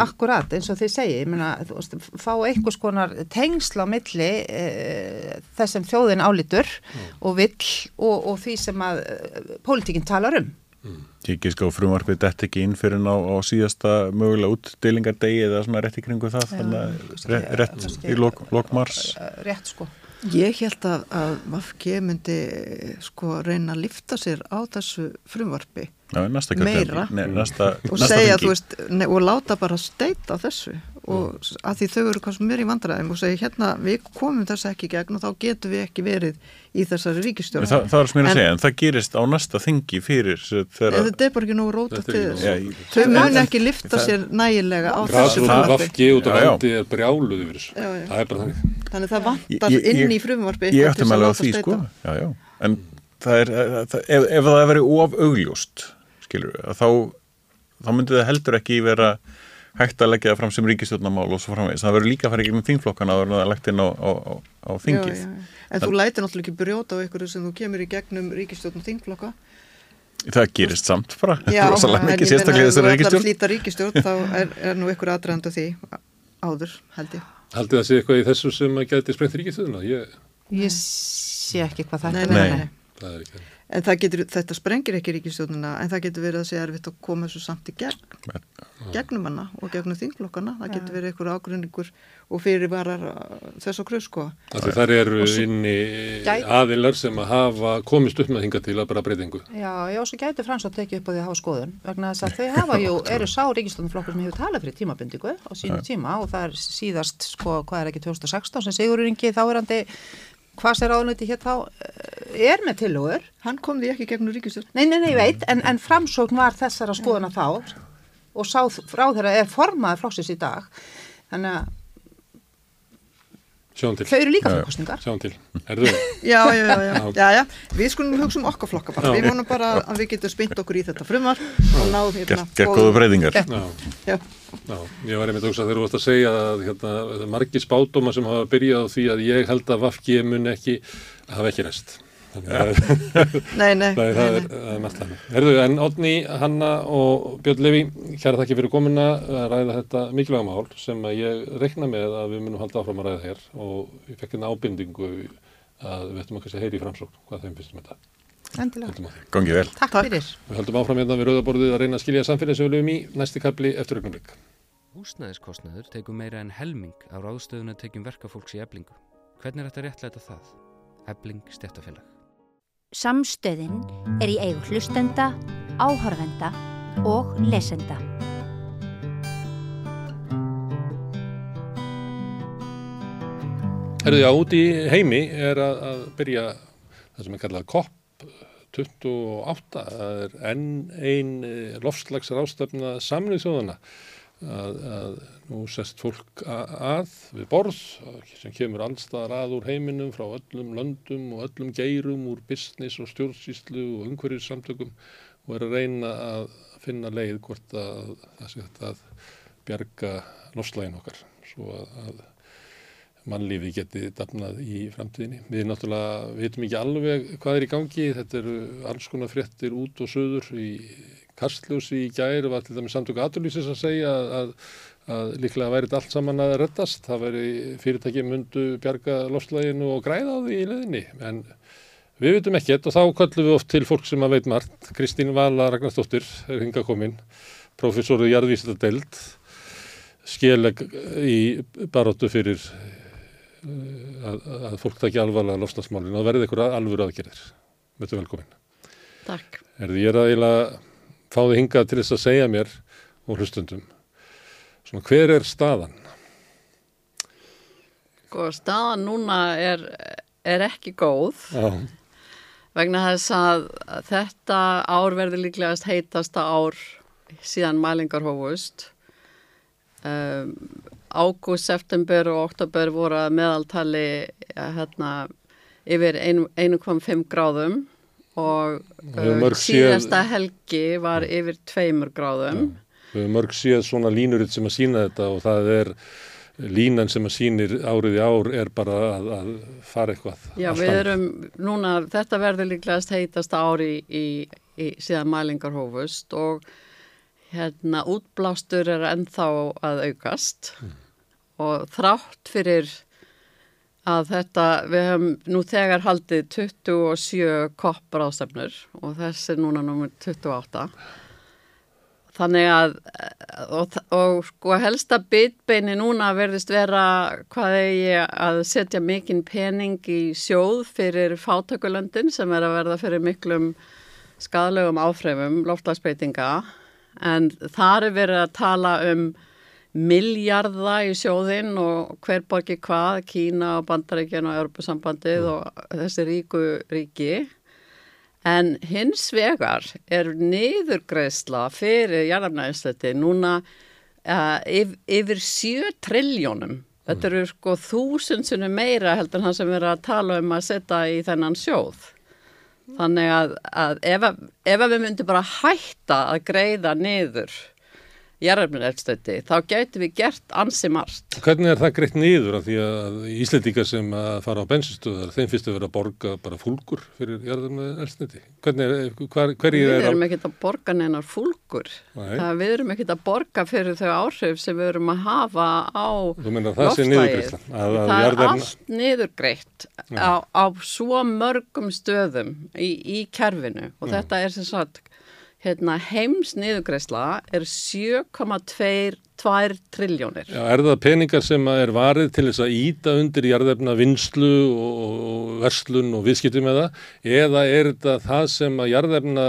Speaker 5: Akkurat, eins og þið segi, ég meina, þú veist, fá einhvers konar tengsla á milli e, þess sem þjóðin álítur mm. og vill og, og því sem að e, pólitíkinn talar um.
Speaker 6: Mm. Ég ekki sko frumarfið þetta ekki inn fyrir ná á síðasta mögulega útdelingardegi eða svona rétt í kringu það, ja, þannig að rétt í lok, lokmars.
Speaker 5: Rétt sko.
Speaker 4: Ég held að, að Vafge myndi sko reyna að lifta sér á þessu frumvarfi
Speaker 6: Já,
Speaker 4: meira.
Speaker 6: Ne, næsta,
Speaker 4: og segja veist, ne, og láta bara steita þessu. Og mm. að því þau eru kannski mér í vandræðum og segja hérna við komum þess ekki gegn og þá getum við ekki verið í þessari ríkistjóra
Speaker 6: Þa, Það er sem ég að segja, en það gerist á næsta þingi fyrir
Speaker 4: þeirra Þetta er bara ekki nú róta til þess. Þau mun ekki lifta sér nægilega á þessu
Speaker 1: frumvarfi út af landi er brjáluð yfir þessu. Það er bara þannig.
Speaker 4: Þannig það vantar inn í frumvarfi
Speaker 6: Ég ætti með alveg á því sko. en það er, ef það er verið of augljóst skilur við, að þá þá myndi það heldur ekki vera hægt að leggja það fram sem ríkistjórnamál og svo framvegis, það verður líka að fara ekki með þingflokkana að það lagt inn á, á, á, á þingið. Já, já.
Speaker 4: En það... þú lætir náttúrulega ekki brjóta á ykkur sem þú kemur í gegnum ríkistjórnum þingflokka
Speaker 6: Það gerist samt bara
Speaker 4: Já, en ég menna ef þú ætlar að flýta ríkistjórn þá er, er nú ykkur aðdraðand af því áður, held ég
Speaker 1: Haldið það sé eitthvað í þessu sem að geti sprengt ríkistjórnuna? Ég...
Speaker 5: ég sé ekki hvað það
Speaker 4: er Nei, nei, nei. En getur, þetta sprengir ekki ríkistjónuna en það getur verið að segja erfitt að koma þessu samt í gegn, gegnum hana og gegnum þinglokkana, það getur verið einhver ágrunningur og fyrirvarar þess að krösko.
Speaker 1: Það eru inni aðilar sem að hafa komist upp með hinga til að bara breytingu.
Speaker 5: Já, já, svo getur Frans að tekja upp á því að hafa skoðun vegna þess að þau hafa jú, eru sá ríkistjónuflokkur sem hefur talað fyrir tímabindingu á sínu tíma og það er síðast, sko, hvað er ekki 2016 sem Sigur Ringi þáverandi hvað sér áðunuti hér þá eh, er með tilhugur.
Speaker 4: Hann kom því ekki gegnum ríkistöld.
Speaker 5: Nei, nei, nei, ég veit, en, en framsókn var þessara skoðuna þá og sá frá þeirra er formaði flóksis í dag. Þannig að. Þau eru líka fólkostningar.
Speaker 1: Sjáum til. Er þau?
Speaker 4: já, já, já, já, já, við skulum hugsa um okkar flokka bara. Við vonum bara að við getum spynt okkur í þetta frumar og náðum
Speaker 6: hérna. Gekk góðu breytingar.
Speaker 1: Já. Já. Ég var einmitt að hugsa þegar þú varst að segja að hérna, margir spátóma sem hafa byrjað á því að ég held að Vafki mun ekki hafa ekki rest.
Speaker 4: nei, nei,
Speaker 1: það er, nei, nei. er með alltaf. Herðu, en Odni, Hanna og Björn Levi, kæra þakki fyrir komuna að ræða þetta mikilvæga mál sem ég reikna með að við munum halda áfram að ræða hér og ég fekk einn ábindingu að við ættum að kannski heyri í framsókn hvað þeim finnst um þetta.
Speaker 5: Endilega.
Speaker 6: Gangið vel.
Speaker 5: Takk fyrir.
Speaker 1: Við höldum áfram hérna við Rauðaborðið að reyna að skilja samfélagsöflum í næsti kapli eftir augnumleik.
Speaker 7: Húsnæðiskostnaður tegum meira en helming á ráðstöðuna tegjum verkafólks í eblingu. Hvernig er þetta réttlæta það? Ebling stjættafélag.
Speaker 3: Samstöðin er í eigu hlustenda, áhörvenda og lesenda.
Speaker 1: Herðu já, út í heimi er að, að byrja það sem er kallað kopp 28 það er enn einn eh, lofslagsar ástöfna samlið þjóðana að, að Nú sest fólk að við borð sem kemur allstaðar að úr heiminum frá öllum löndum og öllum geirum úr business og stjórnsýslu og umhverjussamtökum og er að reyna að finna leið hvort að þetta að bjarga lofslægin okkar. Svo að mannlífi geti dafnað í framtíðinni. Við náttúrulega veitum ekki alveg hvað er í gangi, þetta eru alls konar fréttir út og söður í Kastljósi í gæri var til dæmis samtöku aturlýsins að segja að, að líklega væri þetta allt saman að reddast. Það væri fyrirtæki mundu bjarga loslæginu og græða á því í leðinni. En við veitum ekkert og þá kallum við oft til fólk sem að veit margt. Kristín Vala Ragnarstóttir er hinga komin, professoruð Jarðvísardeld, skeleg í baróttu fyrir að, að fólk takja alvarlega loslasmálinu og verði ykkur alvöru aðgerðir. Er velkomin.
Speaker 8: Takk.
Speaker 1: Er því ég er að eiginlega fáði hingað til þess að segja mér og hlustundum svona hver er staðan?
Speaker 8: Sko staðan núna er, er ekki góð
Speaker 1: Já.
Speaker 8: vegna þess að þetta ár verður líklegast heitasta ár síðan mælingar hófust um, ágúst, september og oktober voru að meðaltali hérna, yfir 1,5 gráðum og uh, síðasta séð... helgi var yfir tveimur gráðum.
Speaker 1: Já. Við höfum mörg síðan svona línuritt sem að sína þetta og það er línan sem að sínir árið í ár er bara að, að fara eitthvað.
Speaker 8: Já, við erum núna, þetta verður líklegast heitast ári í, í, í síðan mælingar hófust og hérna útblástur er ennþá að aukast mm. og þrátt fyrir að þetta, við hefum nú þegar haldið 27 koppar ástefnur og þessi er núna numur 28 þannig að og, og sko helsta bitbeini núna verðist vera hvað er ég að setja mikinn pening í sjóð fyrir fátökulöndin sem er að verða fyrir miklum skadlegum áfremum loftlagsbeitinga en þar er verið að tala um miljarda í sjóðinn og hver borgi hvað, Kína og Bandaríkjan og Europasambandið mm. og þessi ríku ríki. En hins vegar er niðurgreðsla fyrir jarðarnæðinsleiti núna uh, yf, yfir 7 trilljónum. Þetta eru sko þúsundsunum meira heldur það sem erum að tala um að setja í þennan sjóð. Þannig að, að ef, ef við myndum bara hætta að greiða niður jarðarmjörneldstöti, þá gæti við gert ansi margt.
Speaker 1: Hvernig er það greitt nýður af því að Íslandíkar sem að fara á bensinstöðar, þeim að vera að borga bara fúlgur fyrir er,
Speaker 8: er... Við erum ekkert að borga neina fúlgur. Við erum ekkert að borga fyrir þau áhrif sem við erum að hafa á loftlægið. Það, það er allt nýðurgreitt á, á svo mörgum stöðum í, í kerfinu og Já. þetta er sem sagt hérna, heims niðugreisla er 7,2 triljónir.
Speaker 1: Já, er það peningar sem er varið til þess að íta undir jarðefna vinslu og verslun og viðskipti með það eða er þetta það sem að jarðefna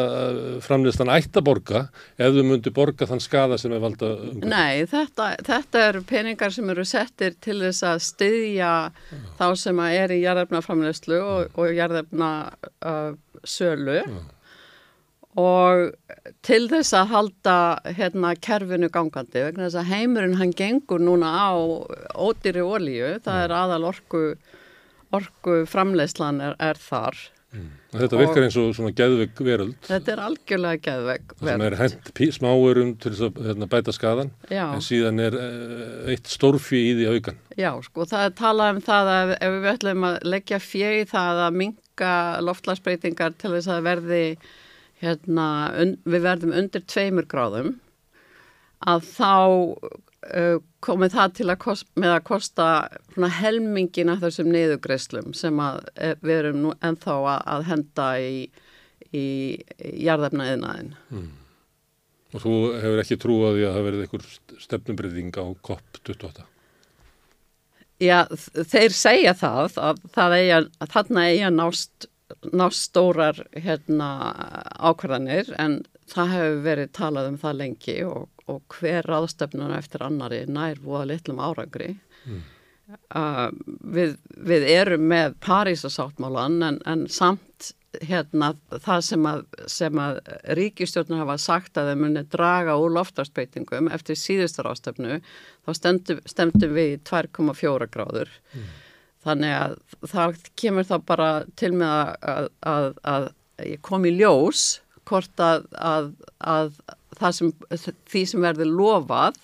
Speaker 1: framleystan ætti að borga ef þau myndi borga þann skada sem er valda
Speaker 8: umhverfið? Nei, þetta, þetta eru peningar sem eru settir til þess að styðja Já. þá sem að er í jarðefna framleyslu og, og jarðefna uh, sölu Já og til þess að halda hérna kerfinu gangandi vegna þess að heimurinn hann gengur núna á ódýri ólíu, það er aðal orku, orku framleyslan er, er þar.
Speaker 1: Mm. Þetta virkar eins og svona geðveik veröld.
Speaker 8: Þetta er algjörlega geðveik veröld. Það
Speaker 1: er hent smáurum til þess að hérna, bæta skadan Já. en síðan er uh, eitt stórfi í því aukan.
Speaker 8: Já, sko það er talað um það að ef við ætlum að leggja fjegi það að minka loftlagsbreytingar til þess að verði hérna, við verðum undir tveimur gráðum að þá komið það til að, kost, að kosta helmingin af þessum niðugreislum sem að, eh, við erum nú ennþá að, að henda í, í, í jarðefna eðnaðin. Mm.
Speaker 1: Og þú hefur ekki trúið að það verið einhver stefnubriðing á COP28?
Speaker 8: Já, þeir segja það að, það eigi að þarna eigi að nást nást stórar hérna, ákvarðanir en það hefur verið talað um það lengi og, og hver ráðstöfnuna eftir annari nær voða litlum árangri. Mm. Uh, við, við erum með Parísasáttmálan en, en samt hérna það sem að, sem að ríkistjórnur hafa sagt að þeim muni draga úr loftarsbeitingum eftir síðustur ástöfnu þá stemdum við 2,4 gráður mm. Þannig að það kemur þá bara til með að, að, að ég kom í ljós hvort að, að sem, því sem verður lofað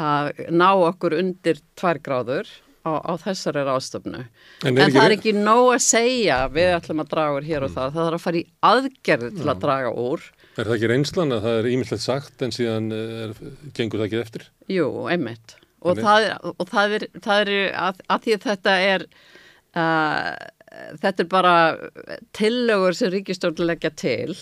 Speaker 8: að ná okkur undir 2 gráður á, á þessari ástöfnu. En, en það er ekki nóg að segja við ætlum að draga úr hér og það. Það þarf að fara í aðgerði til að draga úr.
Speaker 1: Er það ekki reynslan að það er ímyndilegt sagt en síðan er, gengur það ekki eftir?
Speaker 8: Jú, einmitt. Og, það, og það er, það er að, að því að þetta er uh, þetta er bara tillögur sem ríkistjórn leggja til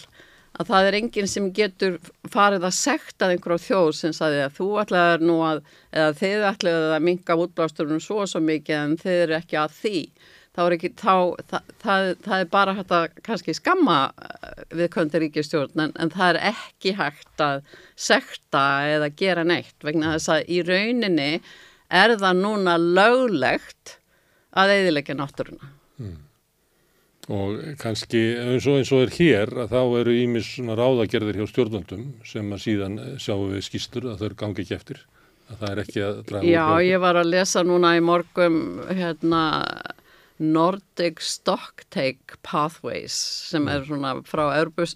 Speaker 8: að það er enginn sem getur farið að sekta einhverjá þjóð sem saði að þú ætlaður nú að, eða þið ætlaður að minga útblásturinn svo svo mikið en þið eru ekki að því. Þá er ekki, þá, það, það, það er bara hægt að kannski skamma eh, við kvöndir ríkistjórn en, en það er ekki hægt að sekta eða gera neitt vegna þess að í rauninni er það núna löglegt að eðilegja náttúruna. Mm
Speaker 1: og kannski eins og, eins og er hér að þá eru ímis svona ráðagerðir hjá stjórnvöldum sem að síðan sjáum við skýstur að þau gangi ekki eftir að það er ekki að draga
Speaker 8: Já, ég var að lesa núna í morgum hérna Nordic Stocktake Pathways sem er svona frá Örbus,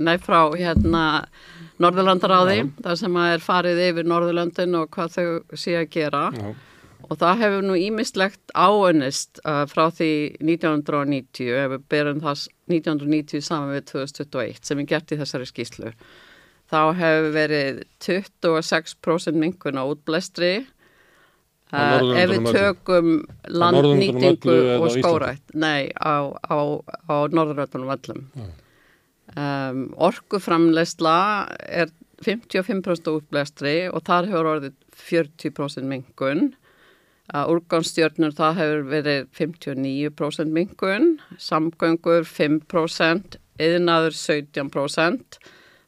Speaker 8: nei frá hérna Norðurlandaráði, þar sem er farið yfir Norðurlandin og hvað þau sé að gera. Já. Og það hefur nú ímislegt áönnist uh, frá því 1990, ef við berum það 1990 saman við 2021 sem er gert í þessari skýslu. Þá hefur verið 26% minkun á útblæstri ef við tökum landnýtingu og skórætt. Nei, á, á, á norðuröldunum völlum. Um, orkuframleysla er 55% útblæstri og þar hefur orðið 40% minkun að úrgánsstjórnur það hefur verið 59% mingun, samgöngur 5%, yðnaður 17%,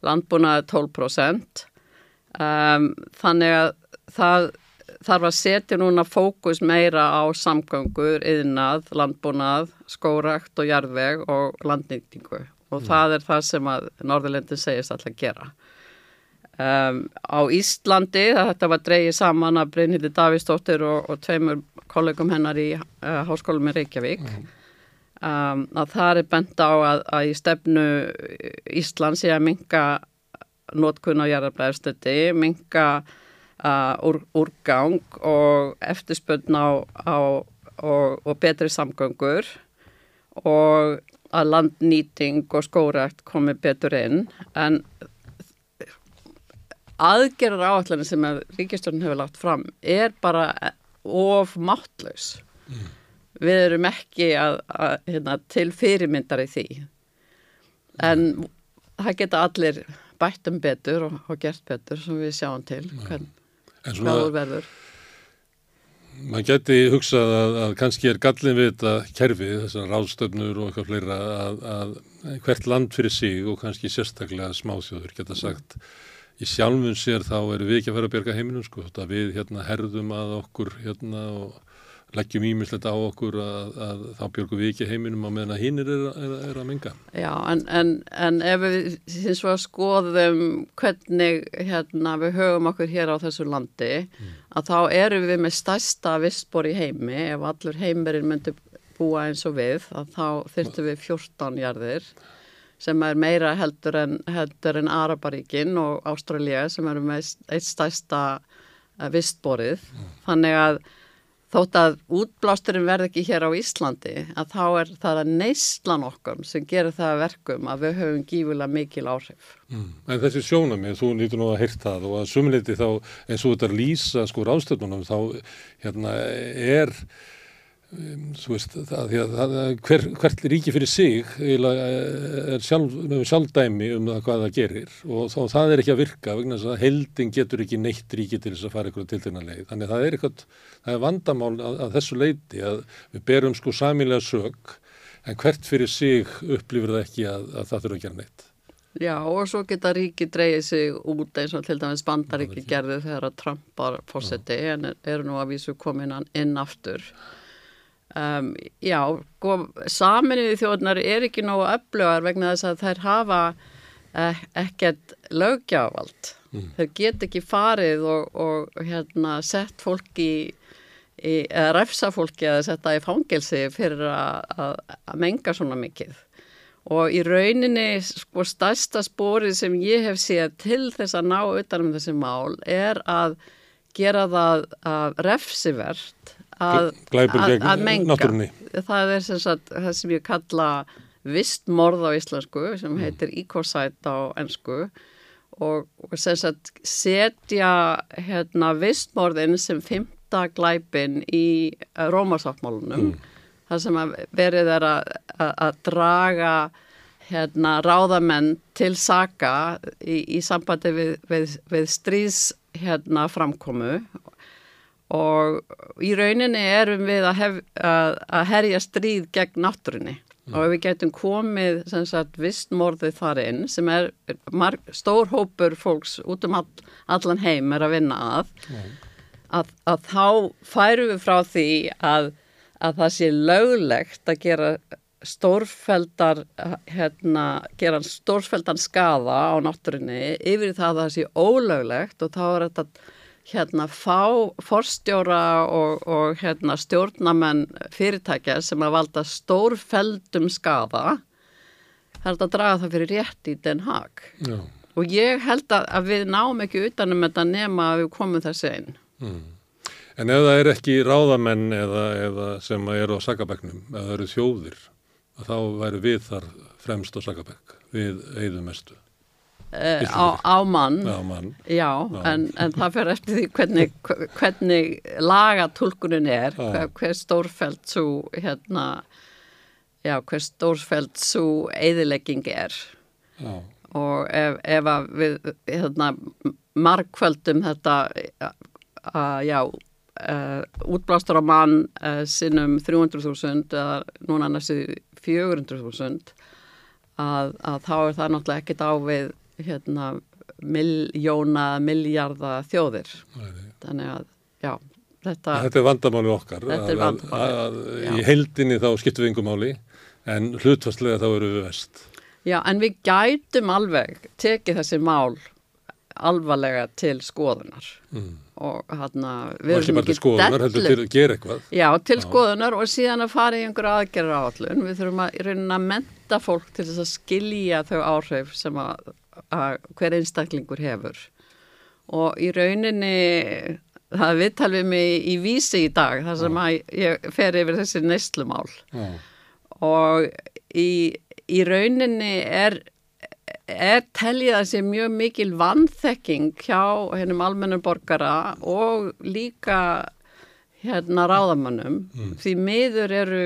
Speaker 8: landbúnaður 12%. Um, þannig að það þarf að setja núna fókus meira á samgöngur, yðnað, landbúnað, skórakt og jarðveg og landnýtingu og mm. það er það sem að Norðurlendin segist alltaf að gera. Um, á Íslandi, þetta var dreyið saman að Brynhildi Davísdóttir og, og tveimur kollegum hennar í uh, háskólum í Reykjavík mm. um, að það er bent á að, að í stefnu Ísland sé að minga nótkunn á jarðarblæðarstöndi, minga úr, úrgang og eftirspöldn á, á og, og betri samgöngur og að landnýting og skórækt komi betur inn en aðgerðar áallanir sem að ríkistjórn hefur lagt fram er bara of máttlaus mm. við erum ekki að, að, hérna, til fyrirmyndar í því en mm. það geta allir bættum betur og, og gert betur sem við sjáum til hvern, hvað úr verður.
Speaker 1: Maður geti hugsað að, að kannski er gallin við þetta kerfið, þessar ráðstöfnur og eitthvað fleira að, að hvert land fyrir sig og kannski sérstaklega smáþjóður geta sagt í sjálfum sér þá erum við ekki að fara að berga heiminum sko, við hérna herðum að okkur hérna og leggjum ímislegt á okkur að, að þá björgum við ekki heiminum á meðan að hinnir er, er, er að minga.
Speaker 8: Já, en, en, en ef við svo að skoðum hvernig hérna við höfum okkur hér á þessu landi, mm. að þá eru við með stærsta vissbor í heimi, ef allur heimverinn myndi búa eins og við, þá þurftum við 14 jarðir sem er meira heldur en, heldur en Araparíkin og Ástralja sem eru með eitt stæsta eh, vistborið. Mm. Þannig að þótt að útblásturinn verð ekki hér á Íslandi að þá er það að neyslan okkur sem gerir það verkum að við höfum gífulega mikil áhrif.
Speaker 1: Mm. En þessi sjónamið, þú nýttur nú að hýrt það og að sumleiti þá eins og þetta lýsa sko ráðstöfnunum þá hérna er þú veist, það, það, hver, hvert ríki fyrir sig er sjálf, sjálfdæmi um það hvað það gerir. Og þá, það er ekki að virka vegna þess að helding getur ekki neitt ríki til þess að fara ykkur til þennan leið. Þannig það er eitthvað, það er vandamál að, að þessu leiti að við berum sko samilega sög en hvert fyrir sig upplifir það ekki að, að það þurfa að gera neitt.
Speaker 8: Já og svo geta ríki dreyið sig út eins og til dæmis bandaríki gerði þegar að Trump var fórseti en eru nú að vísu komin inn aftur Um, já, sko, saminuði þjóðnar er ekki nógu öflugar vegna þess að þær hafa eh, ekkert lögjávald. Mm. Þær get ekki farið og, og hérna, sett fólki í, eða refsa fólki eða setja í fangelsi fyrir að menga svona mikið. Og í rauninni, sko, stærsta spórið sem ég hef séð til þess að ná utanum þessi mál er að gera það refsivert að, að, menga. Það er sem sagt, það sem ég kalla vistmorð á íslensku sem mm. heitir ecocide á ennsku og, og sem sagt setja hérna vistmorðin sem fymta glæpin í Rómarsáttmálunum mm. það sem verið er að, að draga hérna ráðamenn til saka í, í sambandi við, við, við stríðs hérna framkomu og í rauninni erum við að, hef, að, að herja stríð gegn náttúrinni mm. og við getum komið sagt vistmorðið þar inn sem er marg, stór hópur fólks út um all, allan heim er að vinna að, mm. að að þá færum við frá því að það sé löglegt að gera stórfældar hérna, gera stórfældan skaða á náttúrinni yfir það að það sé ólöglegt og þá er þetta hérna fá forstjóra og, og hérna stjórnamenn fyrirtækja sem að valda stórfeldum skafa það er að draga það fyrir rétt í Den Haag Já. og ég held að, að við náum ekki utanum þetta nema að við komum þessi einn mm.
Speaker 1: En ef það er ekki ráðamenn eða, eða sem eru á Sakabæknum eða eru þjóðir þá væri við þar fremst á Sakabæk við eigðumestu
Speaker 8: Uh, á, á mann, á mann. Já, já. En, en það fyrir eftir því hvernig, hvernig lagatulkunin er hver, hver stórfælt svo hérna já, hver stórfælt svo eðilegging er já. og ef, ef að við hérna, markvöldum þetta uh, já uh, útblástur á mann uh, sinnum 300.000 eða núna næstu 400.000 að, að þá er það náttúrulega ekkit á við hérna miljóna, miljarda þjóðir. Æ, þannig að já þetta,
Speaker 1: þetta er vandamáli okkar
Speaker 8: þetta er vandamáli að,
Speaker 1: í heldinni þá skiptum við yngum máli en hlutfastlega þá eru við vest
Speaker 8: Já en við gætum alveg tekið þessi mál alvarlega til skoðunar. Mm. og hérna
Speaker 1: við erum ekki skoðunar, heldur til að gera eitthvað.
Speaker 8: Já, til Já. skoðunar og síðan að fara í einhverja aðgerra áallun við þurfum að reyna að menta fólk til þess að skilja þau áhrif sem að að hver einstaklingur hefur og í rauninni það viðtal við mig í vísi í dag þar sem að ég fer yfir þessi neslumál mm. og í, í rauninni er, er teljið að sé mjög mikil vannþekking hjá hennum almennum borgara og líka hérna ráðamannum mm. því miður eru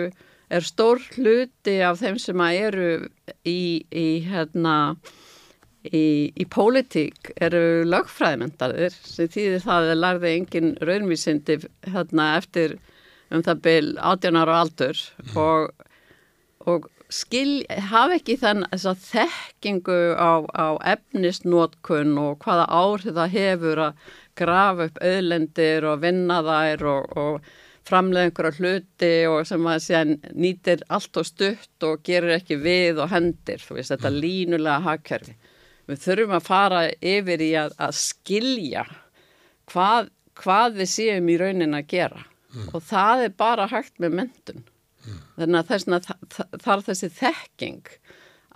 Speaker 8: er stór hluti af þeim sem að eru í, í hérna Í, í pólitík eru lögfræðmyndaðir sem þýðir það að lærði engin raunvísindi hérna eftir um það byl 18 ára aldur mm. og, og skil, hafa ekki þann þekkingu á, á efnisnótkun og hvaða áhrif það hefur að grafa upp auðlendir og vinna þær og, og framlega einhverja hluti og sem að séðan nýtir allt og stutt og gerir ekki við og hendir, þú veist, þetta mm. línulega hagkerfi við þurfum að fara yfir í að, að skilja hvað, hvað við séum í raunin að gera mm. og það er bara hægt með mentun mm. þannig að þarf þessi þekking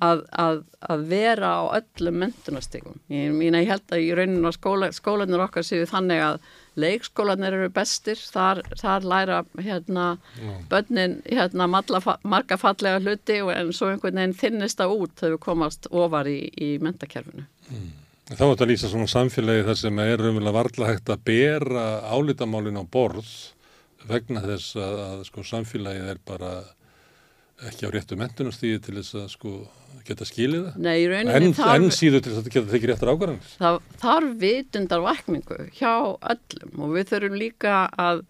Speaker 8: að, að, að vera á öllum mentunastegum ég, ég held að í raunin að skóla, skólanir okkar séu þannig að leikskólanir eru bestir, þar, þar læra hérna bönnin hérna marga fallega hluti en svo einhvern veginn þinnist það út þegar við komast ofar í, í mentakerfinu.
Speaker 1: Mm. Þá er þetta lýsa svona samfélagi þar sem er umvel að varla hægt að bera álítamálin á borð vegna þess að, að sko samfélagið er bara ekki á réttu mentunastíði til þess að sko geta skilið það?
Speaker 8: Nei,
Speaker 1: en, þarf... En síður til þess að geta þekki réttar ákvarðanir?
Speaker 8: Það þarf vitundar vakningu hjá öllum og við þurfum líka að,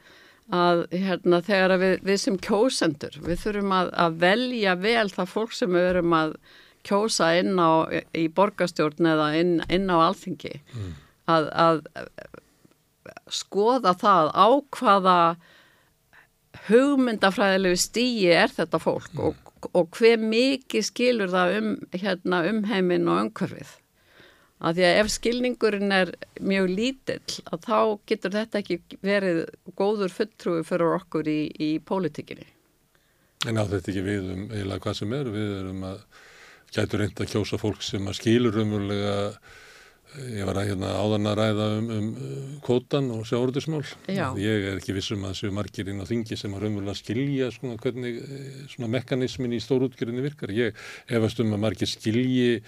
Speaker 8: að hérna, þegar við, við sem kjósendur, við þurfum að, að velja vel það fólk sem við verum að kjósa inn á í borgastjórn eða inn, inn á alþingi mm. að, að skoða það á hvaða hugmyndafræðilegu stíi er þetta fólk mm. og, og hver mikið skilur það um, hérna, um heiminn og umhverfið. Að því að ef skilningurinn er mjög lítill, að þá getur þetta ekki verið góður fulltrúi fyrir okkur í, í pólitíkinni.
Speaker 1: En á þetta ekki við um eiginlega hvað sem er, við erum að gætu reynda að kjósa fólk sem að skilur umverulega Ég var að hérna áðan að ræða um, um uh, kvotan og sjáurðismál. Ég er ekki vissum að þessu margir inn á þingi sem har umverulega skilja svona, hvernig eh, svona mekanismin í stórútgjörðinni virkar. Ég efast um að margir skilji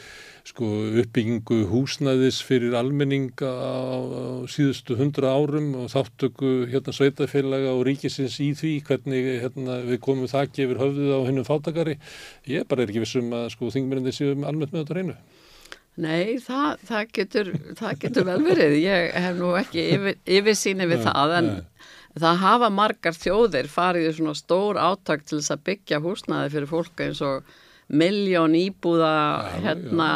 Speaker 1: sko, uppbyggingu húsnæðis fyrir almenninga á, síðustu hundra árum og þáttöku hérna sveitafélaga og ríkisins í því hvernig hérna, við komum þakki yfir höfðuð á hennum fátakari. Ég bara er ekki vissum að sko, þingmennandi séum almennt með þetta reynu.
Speaker 8: Nei, það, það, getur, það getur vel verið. Ég hef nú ekki yfir, yfirsýni við nei, það en nei. það hafa margar þjóðir farið í svona stór áttak til þess að byggja húsnaði fyrir fólk eins og miljón íbúða já, hérna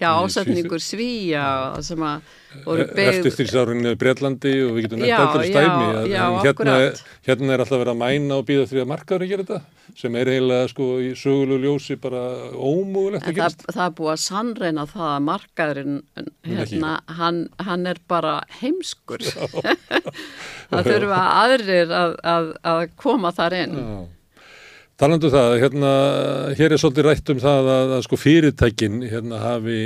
Speaker 8: já, ásetningur svíja sem að voru
Speaker 1: beigð eftir því sárunni Breitlandi og við getum nefnt alltaf stæmi
Speaker 8: já,
Speaker 1: hérna, hérna er alltaf verið að mæna og býða því að markaður að gera þetta sem er eiginlega sko í sögulegu ljósi bara ómúgulegt
Speaker 8: að gerast það, það er búið að sannreina það að markaðurinn hérna, hann, hann er bara heimskur. Það þurfa aðrir að, að, að koma þar inn. Já
Speaker 1: Talandu um það, hérna, hér er svolítið rætt um það að, að sko fyrirtækin hérna hafi,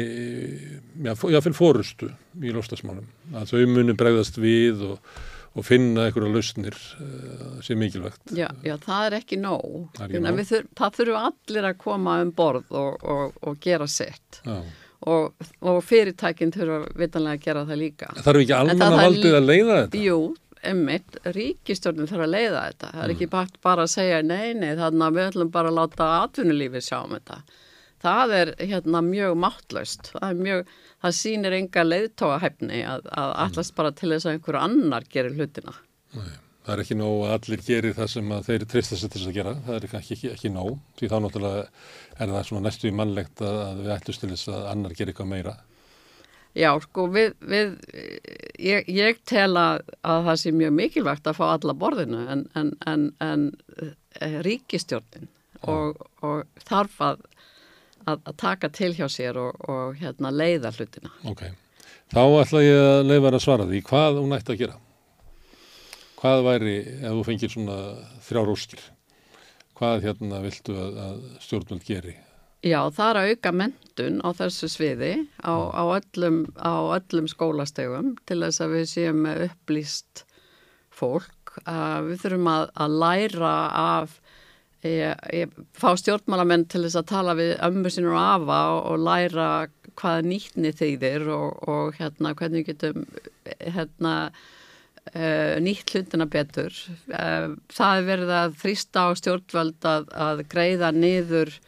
Speaker 1: já, fyrir fórustu í lofstafsmálum, að þau muni bregðast við og, og finna einhverja lausnir uh, sem mikilvægt.
Speaker 8: Já, já, það er ekki nóg. Það, ekki nóg. Þur, það þurfu allir að koma um borð og, og, og gera sett. Og fyrirtækin þurfa vitanlega að gera það líka.
Speaker 1: Það er ekki almanna valdið að leiða þetta?
Speaker 8: Jú, emmitt, ríkistjórnum þarf að leiða þetta. Það er ekki mm. bara að segja nei, nei, þannig að við ætlum bara að láta atvinnulífið sjá um þetta. Það er hérna mjög máttlaust. Það er mjög, það sýnir enga leiðtóahæfni að, að allast bara til þess að einhverju annar gerir hlutina.
Speaker 1: Nei, það er ekki nóg að allir gerir það sem þeir tristast til þess að gera. Það er ekki, ekki, ekki nóg. Því þá náttúrulega er það svona næstu í mannlegt að við ætlust til þess að annar gerir eitthvað meira.
Speaker 8: Já, sko, við, við ég, ég tel að, að það sé mjög mikilvægt að fá alla borðinu en, en, en, en eh, ríkistjórnin og, og þarf að, að, að taka til hjá sér og, og hérna, leiða hlutina.
Speaker 1: Ok, þá ætla ég að leiða að svara því hvað hún ætti að gera. Hvað væri, ef þú fengir svona þrjár óskir, hvað hérna viltu að stjórnvöld geri?
Speaker 8: Já, það er að auka mentun á þessu sviði á, á, öllum, á öllum skólastegum til þess að við séum með upplýst fólk. Uh, við þurfum að, að læra af, ég, ég fá stjórnmálamenn til þess að tala við ömmu sínur og afa og, og læra hvaða nýttni þeyðir og, og hérna, hvernig getum hérna, uh, nýtt hlutina betur. Uh, það er verið að þrýsta á stjórnvöld að, að greiða niður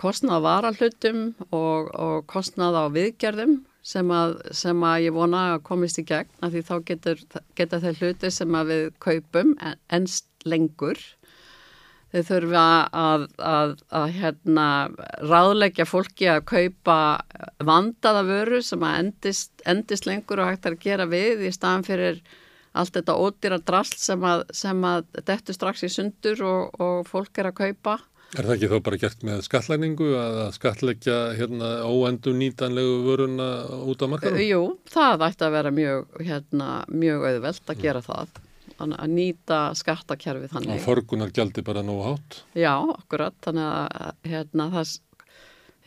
Speaker 8: kostnað varalhutum og, og kostnað á viðgerðum sem að, sem að ég vona að komist í gegn af því þá getur, geta þeir hluti sem að við kaupum ennst lengur. Þau þurfa að, að, að hérna, ráðleggja fólki að kaupa vandaða vöru sem að endist, endist lengur og hægt að gera við í staðan fyrir allt þetta ódýra drasl sem að, sem að dettu strax í sundur og, og fólk er að kaupa.
Speaker 1: Er það ekki þá bara gert með skallæningu að skalleggja hérna, óendur nýtanlegu vöruna út af markarum?
Speaker 8: Jú, það ætti að vera mjög, hérna, mjög auðvelt að gera það. Að nýta skattakerfið þannig.
Speaker 1: Og forgunar gældi bara nógu hátt?
Speaker 8: Já, akkurat. Þannig að hérna, það,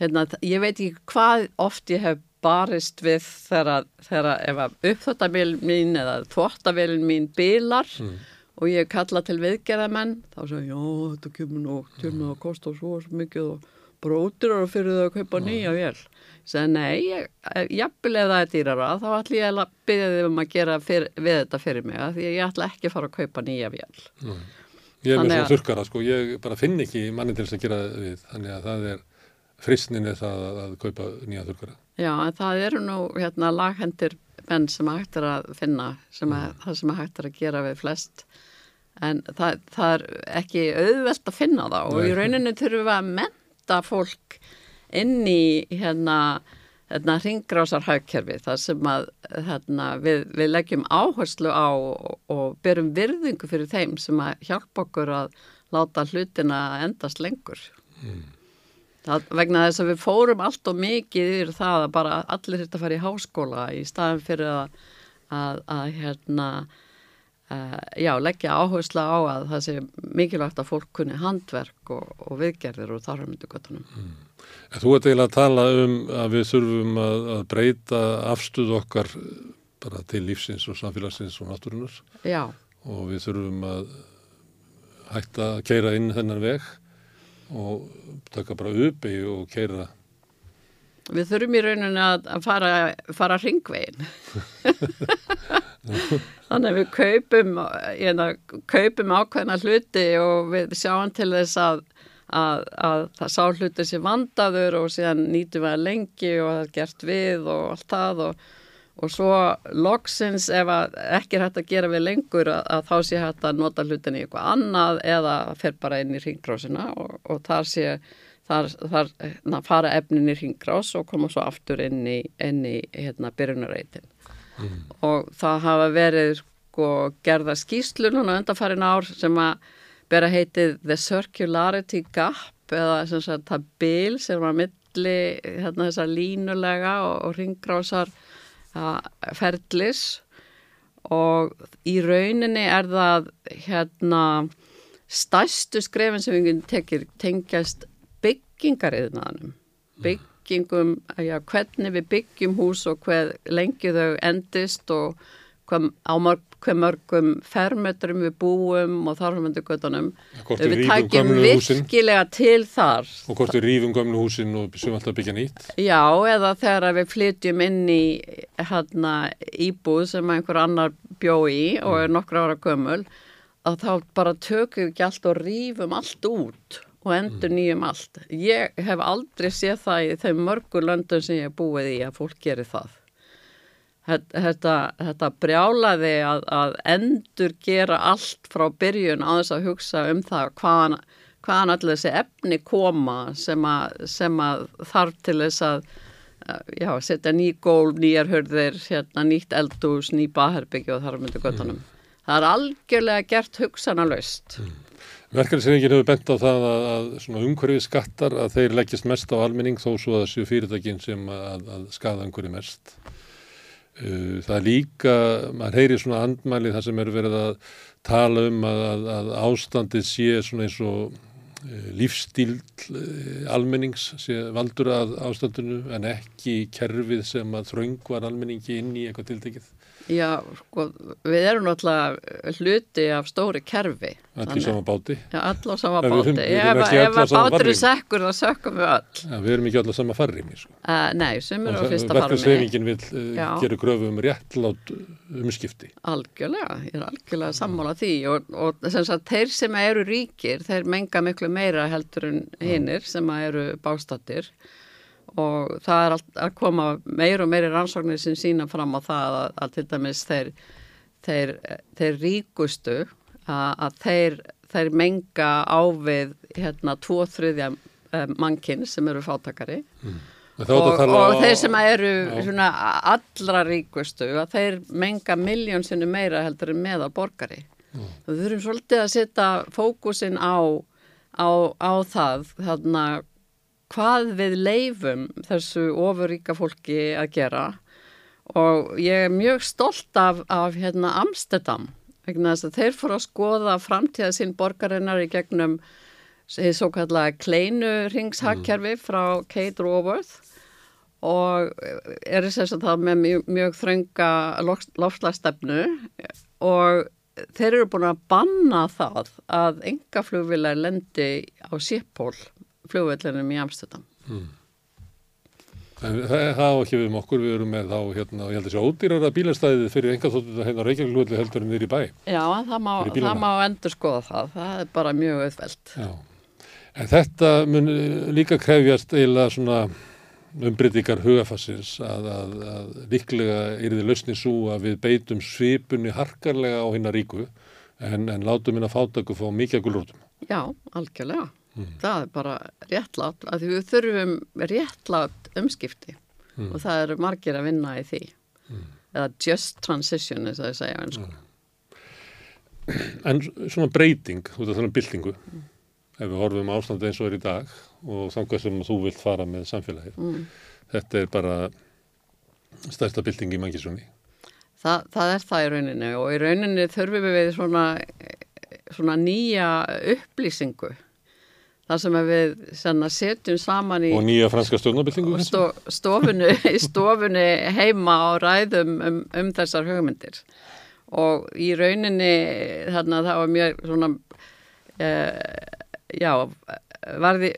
Speaker 8: hérna, ég veit ekki hvað oft ég hef barist við þegar, þegar ef að uppþöttabilin mín eða þvóttabilin mín bilar mm og ég kalla til viðgerðamenn þá sagði ég, já þetta kemur nú til með að kosta svo mikið og brótirar fyrir það að kaupa nýja vel ég sagði, nei, ég, jafnvel ef það er dýrara þá ætlum ég að byrja þið um að gera fyr, við þetta fyrir mig því ég ætla ekki að fara að kaupa nýja vel
Speaker 1: Nei. Ég er með svona þurkara sko, ég bara finn ekki manni til þess að gera við þannig að það er fristninni það að, að kaupa nýja þurkara
Speaker 8: Já, en það eru nú hérna laghendir menn sem hægt er að finna sem að, mm. það sem hægt er að gera við flest en það, það er ekki auðvelt að finna það og Nei. í rauninu þurfum við að menta fólk inn í hérna hérna, ringrásar hagkerfi þar sem að hérna, við, við leggjum áherslu á og, og berum virðingu fyrir þeim sem að hjálpa okkur að láta hlutina endast lengur. Mm. Það, vegna þess að við fórum allt og mikið yfir það að bara allir þetta fara í háskóla í staðin fyrir að, að, að hérna, já, leggja áhersla á að það sé mikilvægt að fólk kunni handverk og, og viðgerðir og þar myndu göttunum. Mm.
Speaker 1: Þú ert eiginlega að tala um að við þurfum að, að breyta afstuð okkar bara til lífsins og samfélagsins og náttúrunar
Speaker 8: já.
Speaker 1: og við þurfum að hætta að keira inn þennan veg og taka bara uppi og keira
Speaker 8: Við þurfum í rauninu að fara, fara hringvegin þannig að við kaupum, hérna, kaupum ákveðna hluti og við sjáum til þess að, að, að það sá hluti sem vandaður og síðan nýtum við að lengi og það er gert við og allt það og og svo loksins ef ekki er hægt að gera við lengur að, að þá sé hægt að nota hlutin í eitthvað annað eða fer bara inn í ringgrásina og, og þar sé þar, þar na, fara efnin í ringgrás og koma svo aftur inn í, í hérna, byrjunareitin mm. og það hafa verið sko, gerða skýslu núna undanfærin ár sem að bera heitið The Circularity Gap eða sem sagt það bil sem var milli hérna, þessar línulega og, og ringgrásar ferlis og í rauninni er það hérna stærstu skrefin sem við tekir tengjast byggingariðnaðanum mm. Byggingum, já, hvernig við byggjum hús og hver lengi þau endist og á mörg, mörgum fermetrum við búum og þarfumöndu göttunum
Speaker 1: við
Speaker 8: tækjum virkilega til þar
Speaker 1: og hvort við rýfum gömlu húsin og sem alltaf byggja nýtt.
Speaker 8: Já, eða þegar við flytjum inn í hérna íbúð sem einhver annar bjó í og er nokkra ára gömul að þá bara tökum við ekki allt og rýfum allt út og endur nýjum allt. Ég hef aldrei séð það í þeim mörgu löndum sem ég búið í að fólk gerir það þetta, þetta brjálaði að, að endur gera allt frá byrjun á þess að hugsa um það hvaðan, hvaðan allir þessi efni koma sem að, sem að þarf til þess að já, setja ný gól, nýjar hörðir, hérna, nýtt eldús, ný baherbyggju og þar myndu göttunum. Mm. Það er algjörlega gert hugsanalöst. Mm.
Speaker 1: Verkefnisreikin hefur bent á það að, að umhverfið skattar að þeir leggjast mest á almenning þó svo að þessu fyrirtækin sem að, að skada umhverfið mest. Uh, það er líka, maður heyri svona andmæli þar sem eru verið að tala um að, að, ástandið sé svona eins og uh, lífstíl uh, almennings sé valdur að ástandinu en ekki kerfið sem að þröng almenningi inn í eitthvað tiltekið.
Speaker 8: Já, sko, við erum náttúrulega hluti af stóri kerfi.
Speaker 1: Allir sama báti.
Speaker 8: Já, allir sama báti. Ef, að bátur er sekkur, þá sökkum við öll.
Speaker 1: Já, við erum ekki allir sama farrimi, sko.
Speaker 8: Uh, nei, sem eru á fyrsta farmi.
Speaker 1: Verkefnsreifingin vil uh, gera gröfu um réttlátt umskipti.
Speaker 8: Algjörlega, ég er algjörlega sammála því og, og sem sagt, þeir sem eru ríkir, þeir menga miklu meira heldur en hinnir sem eru bástattir og það er að koma meir og meiri rannsóknir sem sína fram á það að, að til dæmis þeir, þeir, þeir ríkustu að, að þeir, þeir menga ávið hérna tvo þriðja eh, mannkinn sem eru fátakari mm. og, og þeir sem eru svona, allra ríkustu að þeir menga miljónsinu meira heldur en með á borgari mm. við þurfum svolítið að setja fókusin á, á, á það þarna hvað við leifum þessu ofuríka fólki að gera. Og ég er mjög stolt af, af hérna, Amsterdam vegna þess að þeir fóru að skoða framtíða sín borgarinnar í gegnum svo kallega kleinu ringshagkerfi mm. frá Kate Raworth. Og er þess að það með mjög, mjög þrönga lofslagstefnu og þeir eru búin að banna það að enga flugvilar lendi á síppól fljóðvellinum í Amsterdam. Hmm.
Speaker 1: Það á ekki við um okkur, við erum með þá hérna, ég held að þessi ódýrara bílastæðið fyrir enga þóttu þetta hérna Reykjavík heldur en þeir í bæ.
Speaker 8: Já, það má, það má endur skoða það, það er bara mjög auðveld. Já,
Speaker 1: en þetta mun líka krefjast eiginlega svona umbreytingar hugafassins að, að, að líklega er þið lausni svo að við beitum svipunni harkarlega á hinnar ríku en, en látum hérna fátöku fá mikið gulrótum.
Speaker 8: Já, algjörlega. Mm. Það er bara réttlátt að við þurfum réttlátt umskipti mm. og það eru margir að vinna í því mm. eða just transition eins og það segja einsku mm.
Speaker 1: En svona breyting út af þannig byltingu mm. ef við horfum ástandi eins og er í dag og þannig sem þú vilt fara með samfélagið mm. þetta er bara stærsta bylting í mangisunni
Speaker 8: Þa, það er það í rauninni og í rauninni þurfum við svona, svona nýja upplýsingu þar sem við setjum saman í
Speaker 1: og nýja franska stjórnabildingu
Speaker 8: sto, stofunu, stofunu heima og ræðum um, um þessar hugmyndir. Og í rauninni þarna það var mjög svona uh, já varði,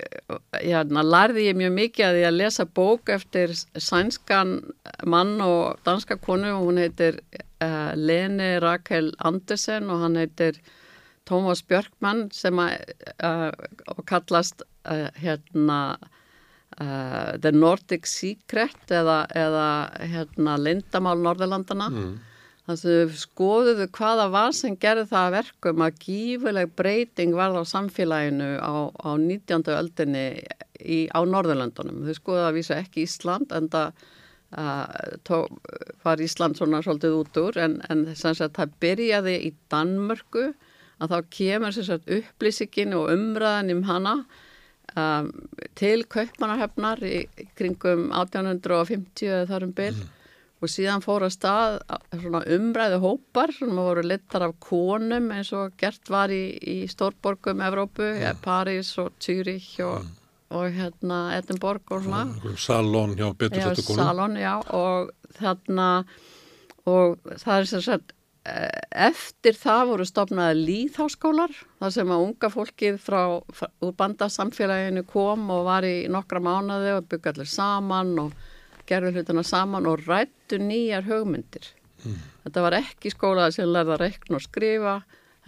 Speaker 8: hérna, lærði ég mjög mikið að ég að lesa bók eftir sænskan mann og danska konu og hún heitir uh, Lene Rakel Andersen og hann heitir Tómas Björkmann sem að uh, kallast uh, hérna uh, The Nordic Secret eða, eða hérna Lindamál Norðurlandana mm. þannig að skoðuðu hvaða var sem gerði það verkum að gífuleg breyting varð á samfélaginu á, á 19. öldinni í, á Norðurlandunum þau skoðuðu að vísa ekki Ísland en það var Ísland svona svolítið út úr en, en þess að það byrjaði í Danmörku að þá kemur sérstaklega upplýsingin og umræðan um hana um, til kaupmanahöfnar í, kringum 1850 eða þarum byll mm. og síðan fór að stað umræðu hópar sem voru littar af konum eins og gert var í, í stórborgum Evrópu, mm. París og Zürich og, mm. og hérna Edinborg og svona
Speaker 1: Salón, já, betur þetta konum
Speaker 8: Salón, já, og þarna og það er sérstaklega eftir það voru stopnaði líðháskólar þar sem að unga fólkið frá, frá bandasamfélaginu kom og var í nokkra mánuði og byggði allir saman og gerði hlutuna saman og rættu nýjar hugmyndir. Mm. Þetta var ekki skólaði sem lærða að rekna og skrifa,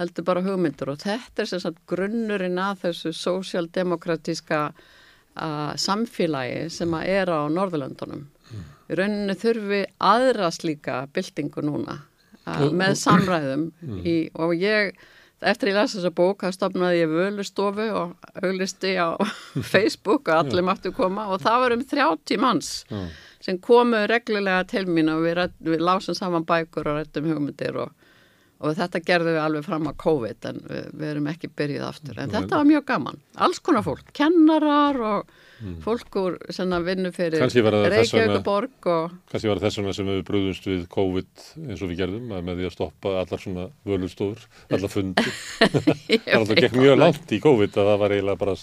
Speaker 8: heldur bara hugmyndir og þetta er sem sagt grunnurinn að þessu sósjaldemokratíska samfélagi sem að er á Norðurlöndunum. Mm. Í rauninu þurfi aðra slíka byltingu núna með samræðum mm. í, og ég, eftir ég lasa þessa bók þá stopnaði ég völustofu og auglisti á Facebook og allir mættu koma og það var um 30 manns sem komu reglulega til mín og við, við lásum saman bækur og rættum hugmyndir og, og þetta gerðum við alveg fram á COVID en við, við erum ekki byrjuð aftur. En þetta var mjög gaman, alls konar fólk. Kennarar og mm. fólk úr vinnu fyrir Reykjavíkuborg og...
Speaker 1: Kanski var það þess vegna sem við brúðumst við COVID eins og við gerðum að með því að stoppa allar svona völustofur, allar fundi það er alltaf gekk mjög langt í COVID að það var eiginlega bara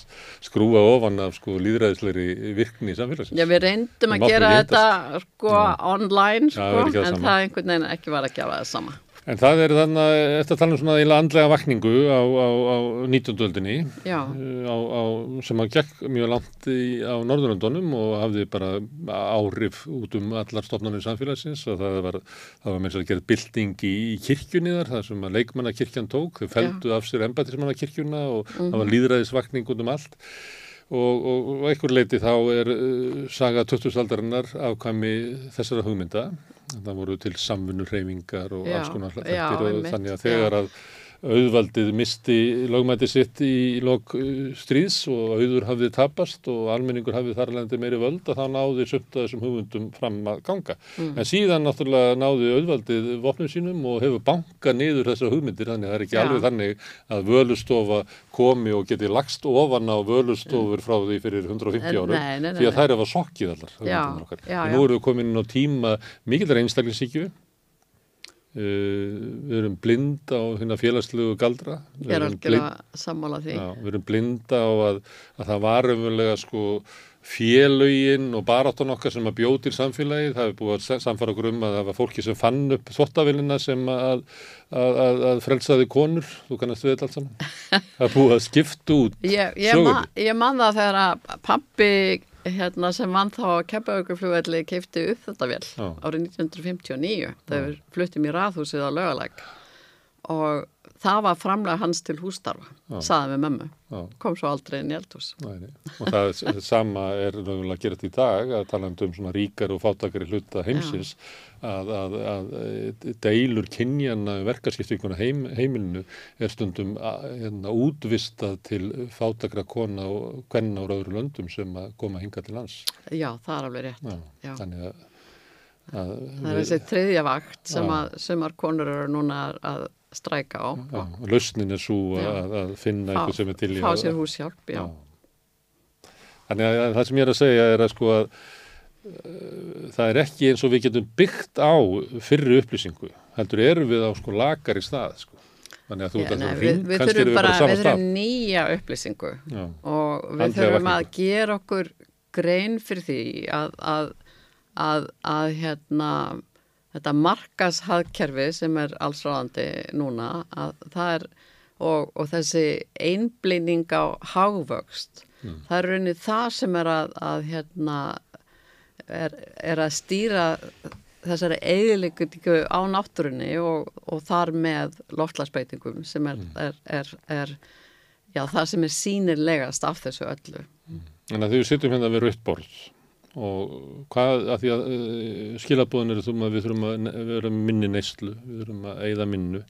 Speaker 1: skrúa ofan af sko líðræðisleiri virkni í samfélagsins.
Speaker 8: Já við reyndum að gera þetta sko Já. online sko Já, en það, það einhvern veginn ekki var að gefa það sama
Speaker 1: En það er þannig að að tala um svona íla andlega vakningu á, á, á 19. öldinni uh, sem að gekk mjög langt í, á Norðurlandunum og hafði bara áhrif út um allar stofnarnir samfélagsins og það var, það var meins að gera bilding í, í kirkjunni þar, það sem að leikmannakirkjan tók, þau feldu af sér embatismannakirkjuna og mm -hmm. það var líðræðisvakning út um allt og, og, og einhver leiti þá er uh, saga 20. aldarinnar afkvæmi þessara hugmynda það voru til samfunnurreyfingar og já, alls konar hlættir og þannig að þegar að auðvaldið misti lögmæti sitt í lok uh, stríðs og auður hafið tapast og almenningur hafið þarlegandi meiri völd að þá náði sömta þessum hugmyndum fram að ganga. Mm. En síðan náttúrulega náði auðvaldið vopnum sínum og hefur bankað niður þessar hugmyndir þannig að það er ekki ja. alveg þannig að völustofa komi og geti lagst ofan á völustofur frá því fyrir 150 árum nei, nei, nei, því að þær hefa sokkið allar. Já, já, já. Nú erum við komin inn á tíma mikilvæg einstaklingsíkju við erum blind á hérna félagslegu galdra.
Speaker 8: Við erum, blind,
Speaker 1: já, við erum blinda á að, að það var umverulega sko félögin og baráttan okkar sem að bjóð til samfélagi, það hefur búið að samfara okkur um að það var fólki sem fann upp þottavilina sem að, að, að frelsaði konur, þú kannast við þetta allt saman? Það er búið að skipta út
Speaker 8: ég, ég, man, ég man það þegar að pappi hérna, sem vann þá að keppaugurflugvelli keipti upp þetta vel árið 1959 þegar fluttum í raðhúsið á lögalæk og það var framlega hans til hústarfa, saðan við mömmu. Já. Kom svo aldrei inn í eldhús.
Speaker 1: Nei, nei. Og það sama er náttúrulega gerðt í dag að tala um svona ríkar og fátakari hluta heimsins að, að, að deilur kynjana verkarskiptinguna heim, heimilinu er stundum að, hérna, útvistað til fátakra kona og hvenna ára öðru löndum sem að koma hinga til lands.
Speaker 8: Já, það er alveg rétt. Já,
Speaker 1: Já. Þannig að
Speaker 8: Að, það er þessi triðja vakt sem að sumar konur eru núna að stræka á.
Speaker 1: Já, lausnin er svo að, að finna fá, eitthvað sem er til
Speaker 8: í. Fá sér húshjálp, já. já.
Speaker 1: Þannig að það sem ég er að segja er að sko að uh, það er ekki eins og við getum byggt á fyrri upplýsingu. Heldur erum við á sko lagar í stað sko. Þannig að þú
Speaker 8: veit að við, við þurfum bara, við þurfum nýja upplýsingu já. og við Andlega þurfum að gera okkur grein fyrir því að, að, að, að hérna þetta markashagkerfi sem er allsráðandi núna er, og, og þessi einblýning á hagvöxt mm. það er rauninni það sem er að, að hérna, er, er að stýra þessari eiginleikunningu á náttúrunni og, og þar með loftlagsbeitingum sem er, mm. er já, það sem er sínilegast af þessu öllu.
Speaker 1: Mm. En að við sittum hérna við rauðborð og hvað, að því að uh, skilabóðin eru þú að við þurfum að vera minni neyslu, við þurfum að eigða minnu.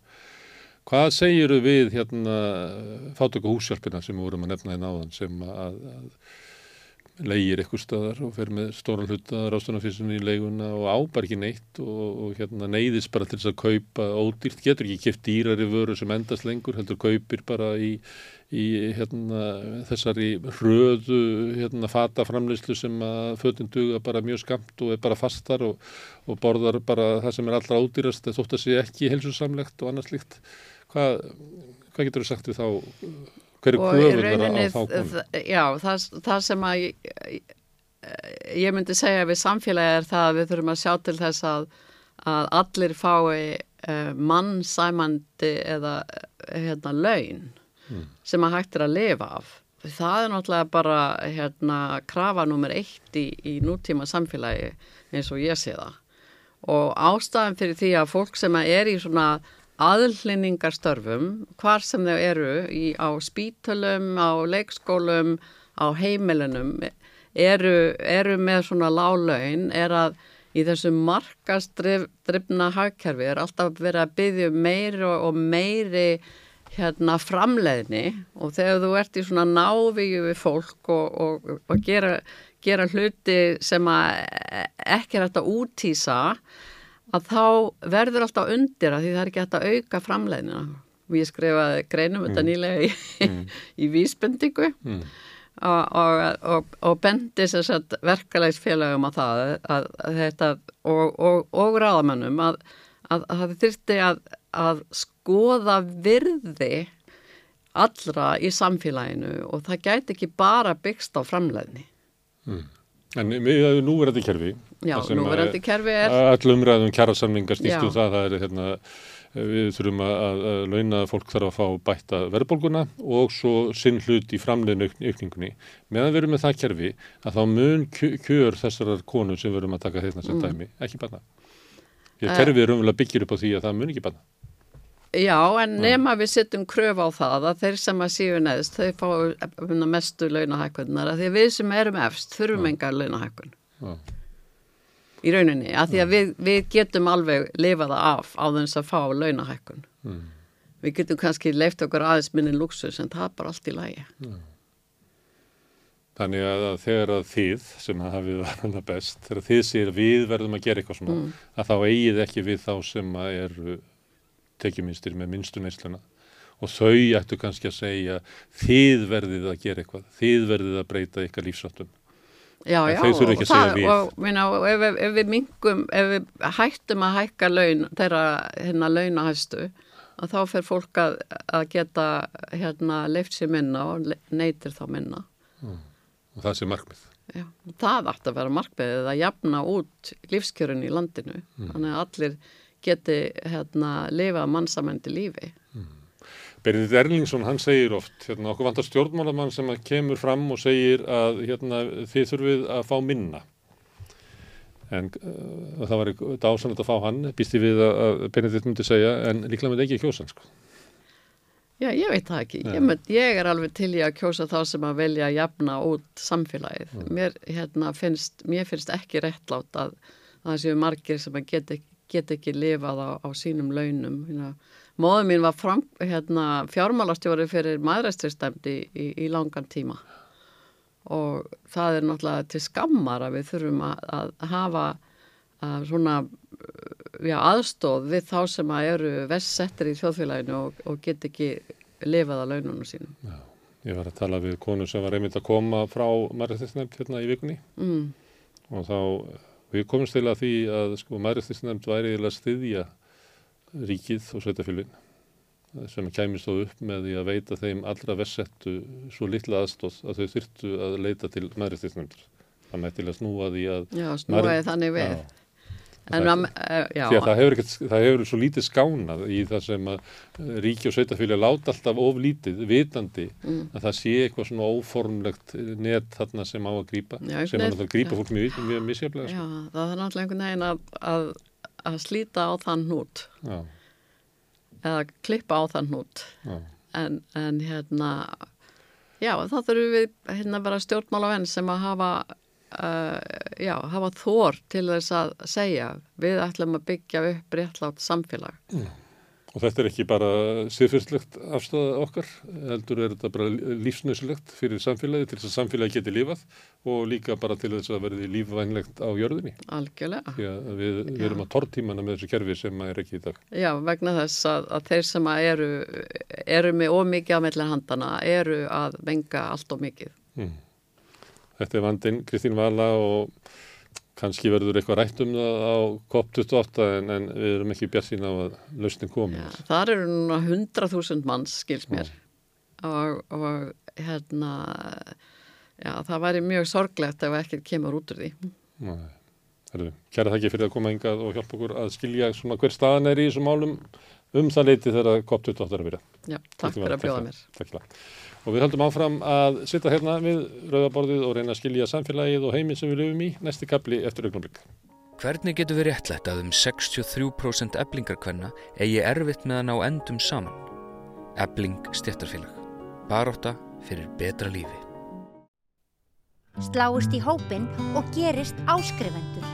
Speaker 1: Hvað segir við hérna fátöku húsjálpina sem við vorum að nefna hérna áðan sem að, að leigir ykkur staðar og fer með stóran hluta ráðstunarfísunni í leiguna og ábar ekki neitt og, og hérna neyðist bara til þess að kaupa ódýrt, getur ekki kipt dýrari vöru sem endast lengur, heldur kaupir bara í í hérna, þessari hröðu hérna, fataframleyslu sem að fötinn duga bara mjög skamt og er bara fastar og, og borðar bara það sem er allra ádýrast þótt að sé ekki helsusamlegt og annars líkt. Hvað, hvað getur þú sagt við þá? Hver er kvöfunar á þá konu?
Speaker 8: Já, það, það sem að ég, ég myndi segja við samfélagi er það að við þurfum að sjá til þess að, að allir fái uh, mannsæmandi eða hérna laun mm. sem að hægt er að lifa af. Það er náttúrulega bara hérna krafa nummer eitt í, í nútíma samfélagi eins og ég sé það. Og ástæðan fyrir því að fólk sem er í svona aðlýningarstörfum, hvar sem þau eru, í, á spítölum, á leikskólum, á heimilunum, eru, eru með svona lálaun, er að í þessu markastryfna hagkerfi er alltaf verið að byggja um meiri og, meiri hérna framleiðni. Og þegar þú ert í svona návíu við fólk og, og, og gera, gera hluti sem ekki er hægt að útýsa að þá verður alltaf undir að því það er ekki hægt að auka framleiðina og ég skrifaði greinum þetta mm. nýlega í, mm. í vísbendingu mm. og, og bendi þess að verkalegsfélagum að það að, að þetta, og ráðamennum að, að það þurfti að skoða virði allra í samfélaginu og það gæti ekki bara byggst á framleðni.
Speaker 1: Mm. En við núverandi kerfi,
Speaker 8: Já, núverandi kerfi er...
Speaker 1: Allum umræðum kjærasamningar stýstu það, það er hérna, við þurfum að, að launa fólk þarf að fá bætta verðbólguna og svo sinn hlut í framleðinu aukningunni. Meðan við erum með það kerfi að þá mun kjör þessar konu sem við erum að taka þeirna sem mm. dæmi, ekki banna. Því að uh, kerfið er umvel að byggja upp á því að það mun ekki banna.
Speaker 8: Já, en nema við setjum kröf á það að þeir sem að síu neðst, þau fá hérna, mestu launahækkunar að því við sem erum efst þurfum engar launahækkun í rauninni, að því að við, við getum alveg lifaða af á þess að fá launahækkun. Mm. Við getum kannski leift okkur aðeins minnin luxus en það er bara allt í lagi. Mm.
Speaker 1: Þannig að þegar að þið, sem hafið það best, þegar þið sér við verðum að gera eitthvað svona, mm. að þá eigið ekki við þá sem að eru tekjuminstir með minnstu neysluna og þau ættu kannski að segja þið verðið að gera eitthvað, þið verðið að breyta ykkar lífsáttum.
Speaker 8: Já, já, og, það, og, minna, og ef, ef við mingum, ef við hættum að hækka laun, þeirra hérna launahæstu, að þá fer fólk að, að geta hérna leift sér minna og neytir þá minna.
Speaker 1: Mm. Og það sé markmið.
Speaker 8: Já, það ætti að vera markmiðið að jafna út lífskjörun í landinu, mm. þannig að allir geti hérna lifa mannsamöndi lífi.
Speaker 1: Bernit Erlingsson hann segir oft, hérna okkur vantar stjórnmálamann sem kemur fram og segir að hérna þið þurfið að fá minna. en uh, það var dásanlega að fá hann, býst ég við að Benedikt myndi segja, en líklega myndi ekki kjósa sko.
Speaker 8: Já, ég veit það ekki. Ég, mynd, ég er alveg til í að kjósa þá sem að velja að jafna út samfélagið. Mm. Mér, hérna, finnst, mér finnst ekki réttlátt að það séu margir sem að get, get ekki lifað á, á sínum launum. Hérna, Móður mín var fram, hérna, fjármálastjóri fyrir maðuristristemdi í, í, langan tíma og það er náttúrulega til skammar að við þurfum að, að hafa að svona já, aðstóð við þá sem að eru vestsettir í þjóðfélaginu og, og get ekki lifað að laununum sínum. Já,
Speaker 1: ég var að tala við konu sem var einmitt að koma frá maðuristristemd hérna í vikunni mm. og þá við komumst til að því að sko maðuristristemd væri að styðja ríkið og sveitafélagin sem kæmist þó upp með því að veita þeim allra versettu svo litla aðstóð að þau þyrtu að leita til maðuristisnefndur. Það mætti að snúa því að...
Speaker 8: Já, snúaði maður... þannig við. Já.
Speaker 1: Það, uh, já. Því að það hefur, ekkert, það hefur svo lítið skánað í það sem að eh, ríki og sveitafélagi láta alltaf oflítið, vitandi mm. að það sé eitthvað svona óformlegt net þarna sem á að grýpa, sem að náttúrulega grýpa fólk mjög, mjög misjaflega.
Speaker 8: Sko. Já, það er náttúrulega einhvern veginn að, að, að slíta á þann nút. Já eða klippa á þann hút en, en hérna já þá þurfum við hérna bara stjórnmálavenn sem að hafa uh, já, hafa þór til þess að segja við ætlum að byggja upp réttlátt samfélag mm.
Speaker 1: Og þetta er ekki bara siðfyrslegt afstöða okkar, heldur er þetta bara lífsnöðsilegt fyrir samfélagi til þess að samfélagi geti lífað og líka bara til þess að verði lífvænlegt á jörðinni.
Speaker 8: Algjörlega.
Speaker 1: Að við, við erum að tortímana með þessu kerfi sem er ekki í dag.
Speaker 8: Já, vegna þess að, að þeir sem að eru, eru með ómikið á mellir handana eru að venga allt og mikið. Mm.
Speaker 1: Þetta er vandin Kristín Vala og kannski verður eitthvað rætt um það á COP28 en, en við erum ekki bjart sína á að lausnin komi. Ja,
Speaker 8: það eru núna 100.000 manns, skils mér og, og hérna já, það væri mjög sorglegt ef ekki kemur út úr því. Nei,
Speaker 1: herru, kæra þakki fyrir að koma engað og hjálpa okkur að skilja svona hver staðan er í þessum málum um það leiti þegar COP28 er að vera.
Speaker 8: Já, takk fyrir að bjóða mér.
Speaker 1: Takk fyrir að. Og við höldum áfram að sitta hérna við rauðaborðið og reyna að skilja samfélagið og heiminn sem við löfum í næsti kapli eftir augnablik.
Speaker 7: Hvernig getur við réttlætt að um 63% eblingarkvenna eigi erfitt með að ná endum saman? Ebling stjættarfélag. Baróta fyrir betra lífi.
Speaker 3: Sláist í hópin og gerist áskrifendur.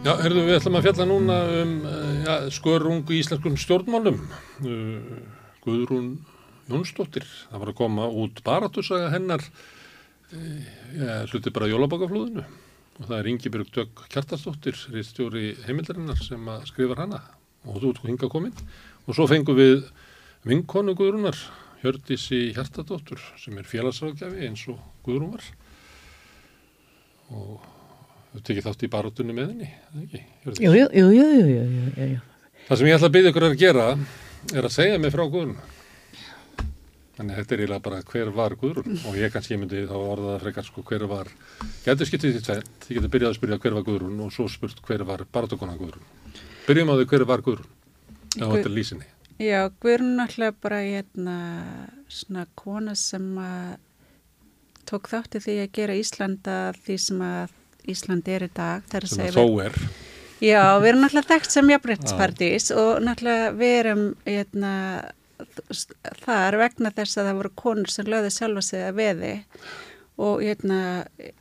Speaker 1: Já, herðu, við ætlum að fjalla núna um eh, ja, skörungu í íslenskum stjórnmálum. Uh, Guðrún Jónsdóttir, það var að koma út baratursaga hennar, uh, ja, hluti bara jólabakaflúðinu og það er Ingebjörg Dögg Kjartastóttir, reistjóri heimildarinnar sem skrifar hana og þú ert hinga komin. Og svo fengum við vinkonu Guðrúnar, Hjördísi Hjartadóttur sem er félagsrákjafi eins og Guðrún var og Þú tekið þátt í baróttunni með henni, eða ekki?
Speaker 9: Jú, jú, jú, jú, jú, jú.
Speaker 1: Það sem ég ætla að byggja ykkur að gera er að segja mig frá Guðrún. Þannig að þetta er eiginlega bara hver var Guðrún og ég kannski myndi þá orða það frekar sko hver var, getur skiptið því tveit, þið getur byrjað að spyrja hver var Guðrún og svo spurt hver var baróttukona Guðrún. Byrjum á því hver var Guðrún á Guð... þetta lýsinni.
Speaker 9: Já, Guðrún alltaf bara hérna svona kona sem að tók þátti því að gera Íslanda því sem að Íslandi er í dag.
Speaker 1: Sem það þó er.
Speaker 9: Já, við erum náttúrulega þekkt sem jafnbryttspartís og náttúrulega við erum eitna, hérna, þar vegna þess að það voru konur sem löði sjálfa sig að veði og eitna,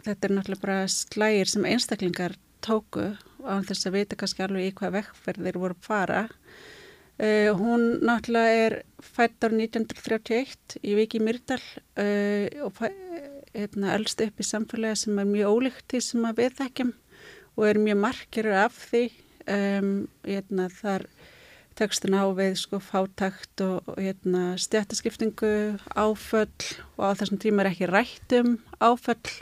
Speaker 9: þetta er náttúrulega bara slægir sem einstaklingar tóku á þess að vita kannski alveg í hvað vekkferðir voru fara. Uh, hún náttúrulega er fætt ár 1931 í Viki Myrdal uh, og hérna, elst upp í samfélagi sem er mjög ólíkt því sem við þekkjum og er mjög margir af því um, hérna, þar tekstun á við sko fátakt og, og hérna, stjættaskiptingu, áföll og á þessum tíma er ekki rætt um áföll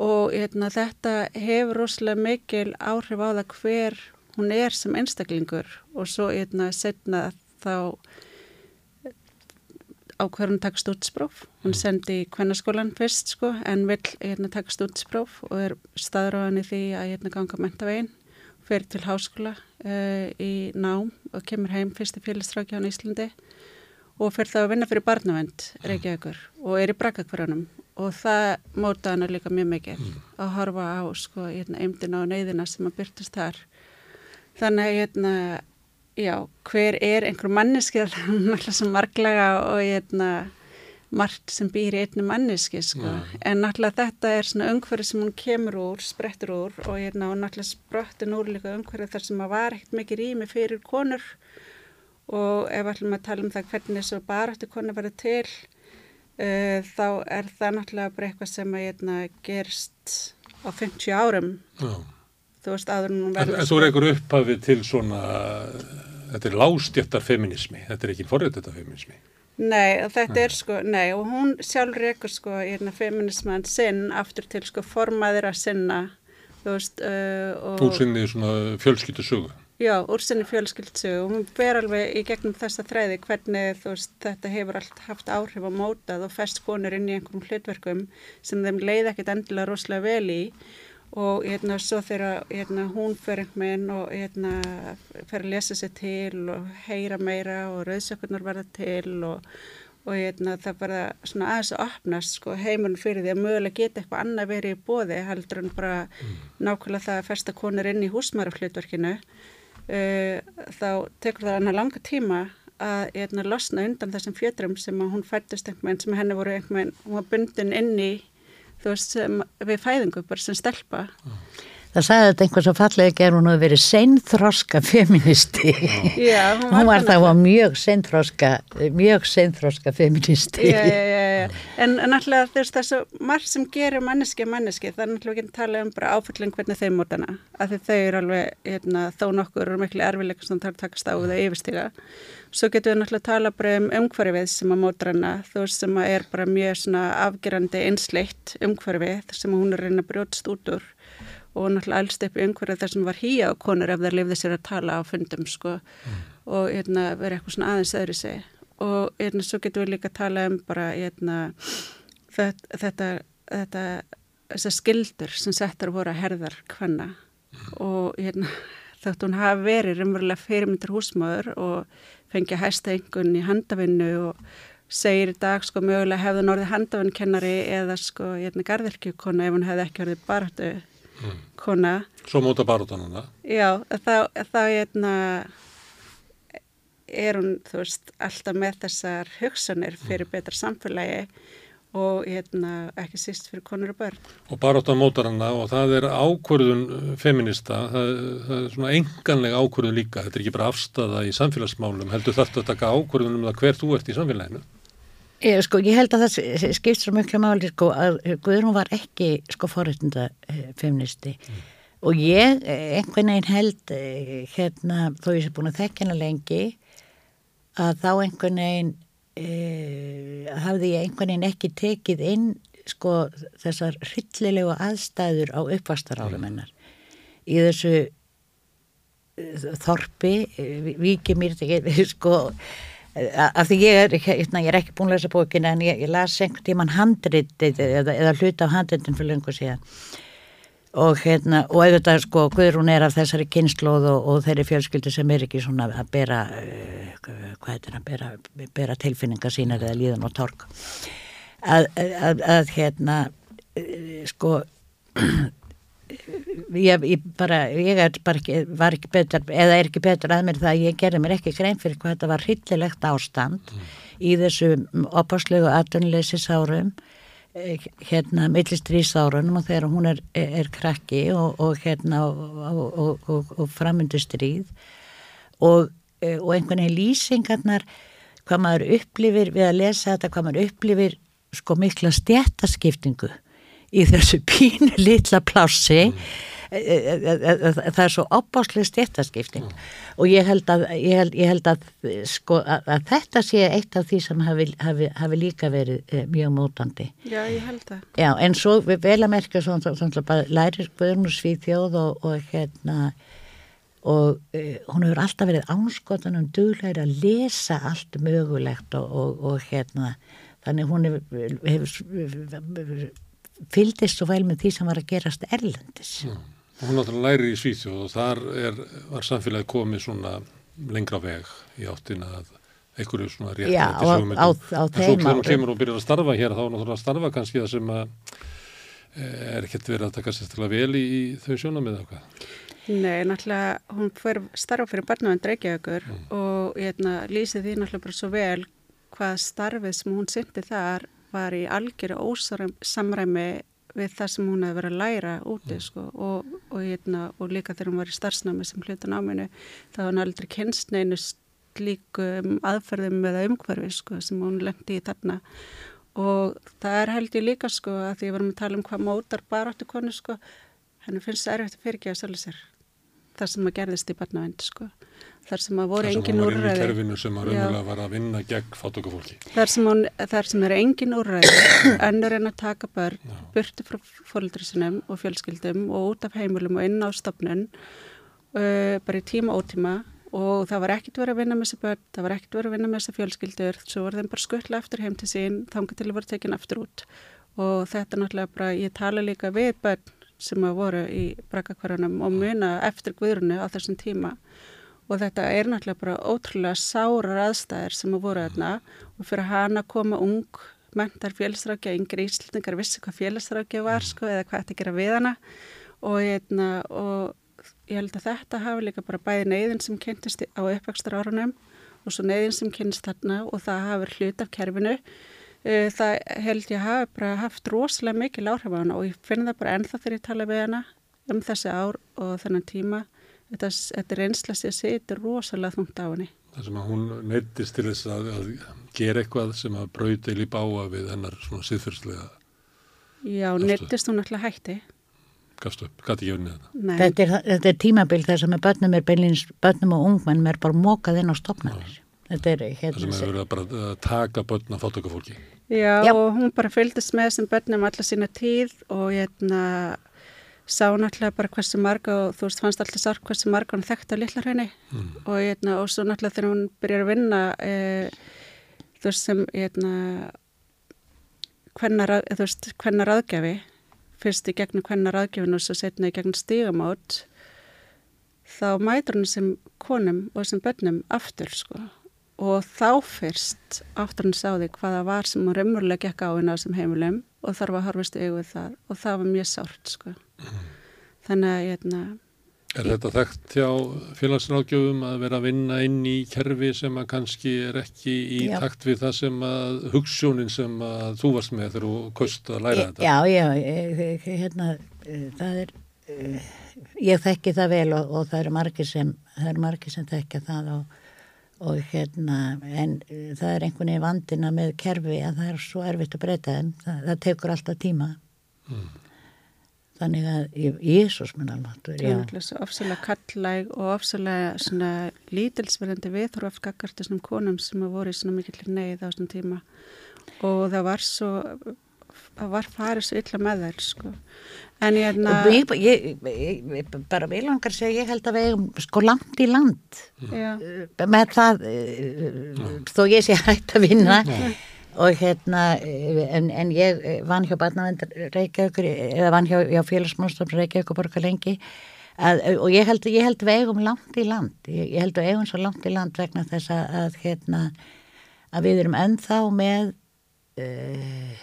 Speaker 9: og hérna, þetta hefur rosalega mikil áhrif á það hver hún er sem einstaklingur og svo hérna, setna þá á hverjum takst útspróf. Hún mm. sendi kvennarskólan fyrst sko en vil hérna, takst útspróf og er staðráðan í því að hérna, ganga mentavegin, fer til háskóla uh, í nám og kemur heim fyrst í félagsstrákjánu í Íslandi og fyrir þá að vinna fyrir barnavend Reykjavíkur og er í brakkakvarðanum og það móta hana líka mjög mikið mm. að horfa á sko, hérna, eimdina og neyðina sem að byrtast þar þannig að hérna, já, hver er einhver manneski náttúrulega sem marglega og hérna, margt sem býr í einni manneski sko. en náttúrulega þetta er svona umhverfi sem hún kemur úr, sprettur úr og, hérna, og náttúrulega sprottin úr líka umhverfi þar sem að var ekkert mikið rými fyrir konur og ef ætlum að tala um það hvernig þessu baráttu konu verið til uh, þá er það náttúrulega bara eitthvað sem að hérna, gerst á 50 árum Já. Þú veist áður
Speaker 1: en þú einhver upphafið til svona þetta er lástjöftar feminismi þetta er ekki forrætteta feminismi
Speaker 9: Nei, þetta er sko, nei, og hún sjálf reykur sko í hérna feminisman sinn aftur til sko formaðir að sinna, þú veist, uh,
Speaker 1: og... Þú sinni svona fjölskyttu sögu.
Speaker 9: Já, úr sinni fjölskyldsu og hún ber alveg í gegnum þessa þræði hvernig veist, þetta hefur allt haft áhrif á mótað og fest konur inn í einhverjum hlutverkum sem þeim leið ekkit endilega rosalega vel í. og hérna svo þegar hérna, hún einhvern veginn og hérna fer að lesa sér til og heyra meira og rauðsökunar verða til og, og hérna það bara svona aðeins að opnast sko heimunum fyrir því að mögulega geta eitthvað annað verið í bóði heldur en bara mm. nákvæmlega það að festa konur inn í húsmæra Uh, þá tekur það hana langa tíma að að losna undan þessum fjötrum sem hún fættist einhvern veginn sem henni voru einhvern veginn, hún var bundin inn í þú veist, sem, við fæðingu bara sem stelpa
Speaker 10: uh. Það sagði þetta einhvers að fallega ger hún að verið seinþroska feministi.
Speaker 9: Já, hún
Speaker 10: var, hún var það var mjög seinþroska, mjög seinþroska feministi.
Speaker 9: Já, já, já, já. En, náttúrulega veist þessu marg sem gerir manneski manneski, það er náttúrulega ekki að tala um bara áfylling hvernig þeim mótana. Af því þau eru alveg, hérna, þó nokkur og miklu erfilegur sem það takast á að yfirstiga. Svo getur við náttúrulega tala bara um umhverfið sem að mótrana, þú veist sem að er bara mjög svona afgerandi einsleitt umhverfið sem hún er reyna brjótst út úr og náttúrulega allst upp í einhverja þar sem var hýja á konur ef þær lifði sér að tala á fundum sko mm. og hérna verið eitthvað svona aðeins öðru seg og hérna svo getur við líka að tala um bara hérna þetta, þetta, þetta þessar skildur sem settar voru að herðar hvanna mm. og hérna þátt hún hafi verið raunverulega fyrirmyndir húsmaður og fengið hæsta einhvern í handavinnu og segir í dag sko mögulega hefði hún orðið handavinnkennari eða sko hérna garðirkjúkona ef hún hefði ekki orðið barhættu mm. kona.
Speaker 1: Svo móta barótanuna.
Speaker 9: Já, þá, þá eitna, er hún, þú veist, alltaf með þessar hugsanir fyrir mm. betra samfélagi og hérna, ekki síst fyrir konur og börn.
Speaker 1: Og barótan mótar hana og það er ákvörðun feminista, það, það er svona enganlega ákvörðun líka, þetta er ekki bara afstafa í samfélagsmálum, heldur þetta að taka ákvörðun um það hver þú ert í samfélaginu?
Speaker 10: Ég, sko, ég held að það skipt svo mjög máli sko, að Guðrún var ekki sko, forrættinda eh, feministi mm. og ég eh, einhvern veginn held eh, hérna, þó ég sé búin að þekkja hana lengi að þá einhvern veginn eh, hafði ég einhvern veginn ekki tekið inn sko, þessar hryllilegu aðstæður á uppvastarárum mm. hennar í þessu þorpi vikið mér sko af því ég er, hérna, ég er ekki búin að lesa bókina en ég, ég las einhvern tíman handritið eða, eða hluta á handritin fyrir lengur síðan og hérna og auðvitað sko Guðrún er af þessari kynnslóð og, og þeirri fjölskyldu sem er ekki svona að bera uh, hvað heitir að bera, bera tilfinningar sínar eða líðan og tork að, að, að hérna uh, sko ég, ég bara, ég er bara ekki, var ekki betur, eða er ekki betur að mér það að ég gerði mér ekki grein fyrir hvað þetta var hryllilegt ástand mm. í þessu opáslegu aðdunleysisárum eh, hérna millistrýsárunum og þegar hún er, er krakki og, og hérna og, og, og framöndu stríð og einhvern veginn lýsingarnar hvað maður upplifir við að lesa þetta, hvað maður upplifir sko mikla stjættaskiptingu í þessu pínu litla plássi mm. E, e, e, það er svo opbáslega stjættaskipting mm. og ég held að, ég held, ég held að, sko, að, að þetta sé eitt af því sem hafi, hafi, hafi líka verið mjög mótandi.
Speaker 9: Já, ég held að.
Speaker 10: Já, en svo vel að merkja svona, svona bara lærir Guðrún og Svíþjóð og, og hérna og uh, hún hefur alltaf verið ánskotan um duglegur að lesa allt mögulegt og, og, og hérna þannig hún hefur, hefur fyldist svo vel með því sem var að gerast erlendis. Mm.
Speaker 1: Hún náttúrulega læri í Svíþjóð og þar er, var samfélagi komið svona lengra veg í áttina að, einhverju svona rétt Já, á,
Speaker 10: á, á þeim
Speaker 1: árum. En svo hvernig kemur og byrjar að starfa hér, þá er náttúrulega að starfa kannski það sem að eh, er ekkert verið að taka sérstaklega vel í, í þau sjónamið eða hvað?
Speaker 9: Nei, náttúrulega, hún starfa fyrir barnavend Reykjavíkur mm. og ég hérna, lýsi því náttúrulega bara svo vel hvað starfið sem hún syndi þar var í algjöru ósamræmi við það sem hún hefði verið að læra úti mm. sko, og, og, hérna, og líka þegar hún var í starfsnámi sem hlutan áminu þá var hann aldrei kynstneinu líkum aðferðum eða umhverfi sko, sem hún lendi í þarna. Og það er held ég líka sko að því að við varum að tala um hvað mótar baráttu konu sko. Henni finnst það erfitt að fyrirgeða sjálf sér það sem að gerðist í barnavend sko. Þar sem að voru engin úrræði
Speaker 1: þar sem að var inn í kerfinu sem að raunverulega var að vinna gegn fátökufólki
Speaker 9: þar sem, hún, þar sem er engin úrræði önnur en að taka börn Já. burti frá fólkdri sinum og fjölskyldum og út af heimilum og inn á stopnun uh, bara í tíma ótíma. Og það var ekkert verið að vinna með þessi börn það var ekkert verið að vinna með þessi fjölskyldur. Svo var þeim bara skuttla eftir heim til sín þángu til að vera tekin aftur út. Og þetta náttúrulega bara, ég tala líka við börn sem að voru í brakakvarunum og muna eftir guðrunu á þessum tíma. Og þetta er náttúrulega bara ótrúlega sárar aðstæðir sem að voru þarna. Og fyrir hana koma ung mentar félagsrákja, yngri íslendingar vissi hvað félagsrákja var sko eða hvað þetta gera við hana. Og, eitna, og ég held að þetta hafi líka bara bæði neyðin sem kynntist á uppvægstar árunum og svo neyðin sem kynntist þarna og það hafi hlut af kerfinu það held ég hafi bara haft rosalega mikil áhrif á hana og ég finn það bara ennþá þegar ég tala við hana um þessi ár og þennan tíma þetta, þetta er einslega sér er rosalega þungt á henni.
Speaker 1: Það sem að hún neytist til þess að, að gera eitthvað sem að brauti lípa áa við hennar svona siðfyrslega.
Speaker 9: Já, neytist hún alltaf hætti.
Speaker 1: Gafst upp, gæti ekki unnið
Speaker 10: þetta. Þetta er, þetta er tímabild þar sem að börnum er beinleins, börnum og ungmenn er bara mókað inn á stopnarnir. Þetta er hérna.
Speaker 1: Það sem hefur verið að bara að taka börn að fátöka fólki.
Speaker 9: Já, Já, og hún bara fylgist með þessum börnum alla sína tíð og hérna sá náttúrulega bara hversu marga og þú veist fannst alltaf sark hversu marga hann þekkt á litlar henni mm. og, eitna, og svo náttúrulega þegar hún byrjar að vinna e, þú veist sem hvernar aðgjafi fyrst í gegnum hvernar aðgjafinu og svo setna í gegnum stígamót þá mætur hann sem konum og sem bönnum aftur sko og þá fyrst aftur hann sáði hvaða var sem hún remurlega gekk á henni á þessum heimilum og þarf að horfast auðvið það og það var mjög sárt sko þannig að ég
Speaker 1: hérna Er þetta þekkt hjá félagsrákjöfum að vera að vinna inn í kerfi sem að kannski er ekki í já. takt við það sem að hugssjónin sem að þú varst með þegar þú kost að læra þetta?
Speaker 10: Já, já, hérna, það er, ég þekki það vel og, og það eru margir sem, það eru margir sem þekka það og, og hérna, en það er einhvern veginn vandina með kerfi að það er svo erfitt að breyta þeim, það, það tekur alltaf tíma. Mm. Þannig að Jésús mun alveg
Speaker 9: það er alltaf svo ofsalega kallæg og ofsalega svona lítilsverðandi viðhorf skakart þessum konum sem að voru í svona mikill neyð á þessum tíma. Og það var svo var farið svo illa með þær sko. en ég er
Speaker 10: ég, bara vil langar segja ég held að við erum sko langt í land. Já. með það þó ég sé hægt að vinna. Og hérna en, en ég vann hjá barnavendar Reykjavíkur eða vann hjá, hjá félagsmálstofn Reykjavíkur borga lengi. Að, og ég held, ég held við eigum langt í land. Ég, ég held við eigum svo langt í land vegna þess að, að hérna að við erum ennþá með uh,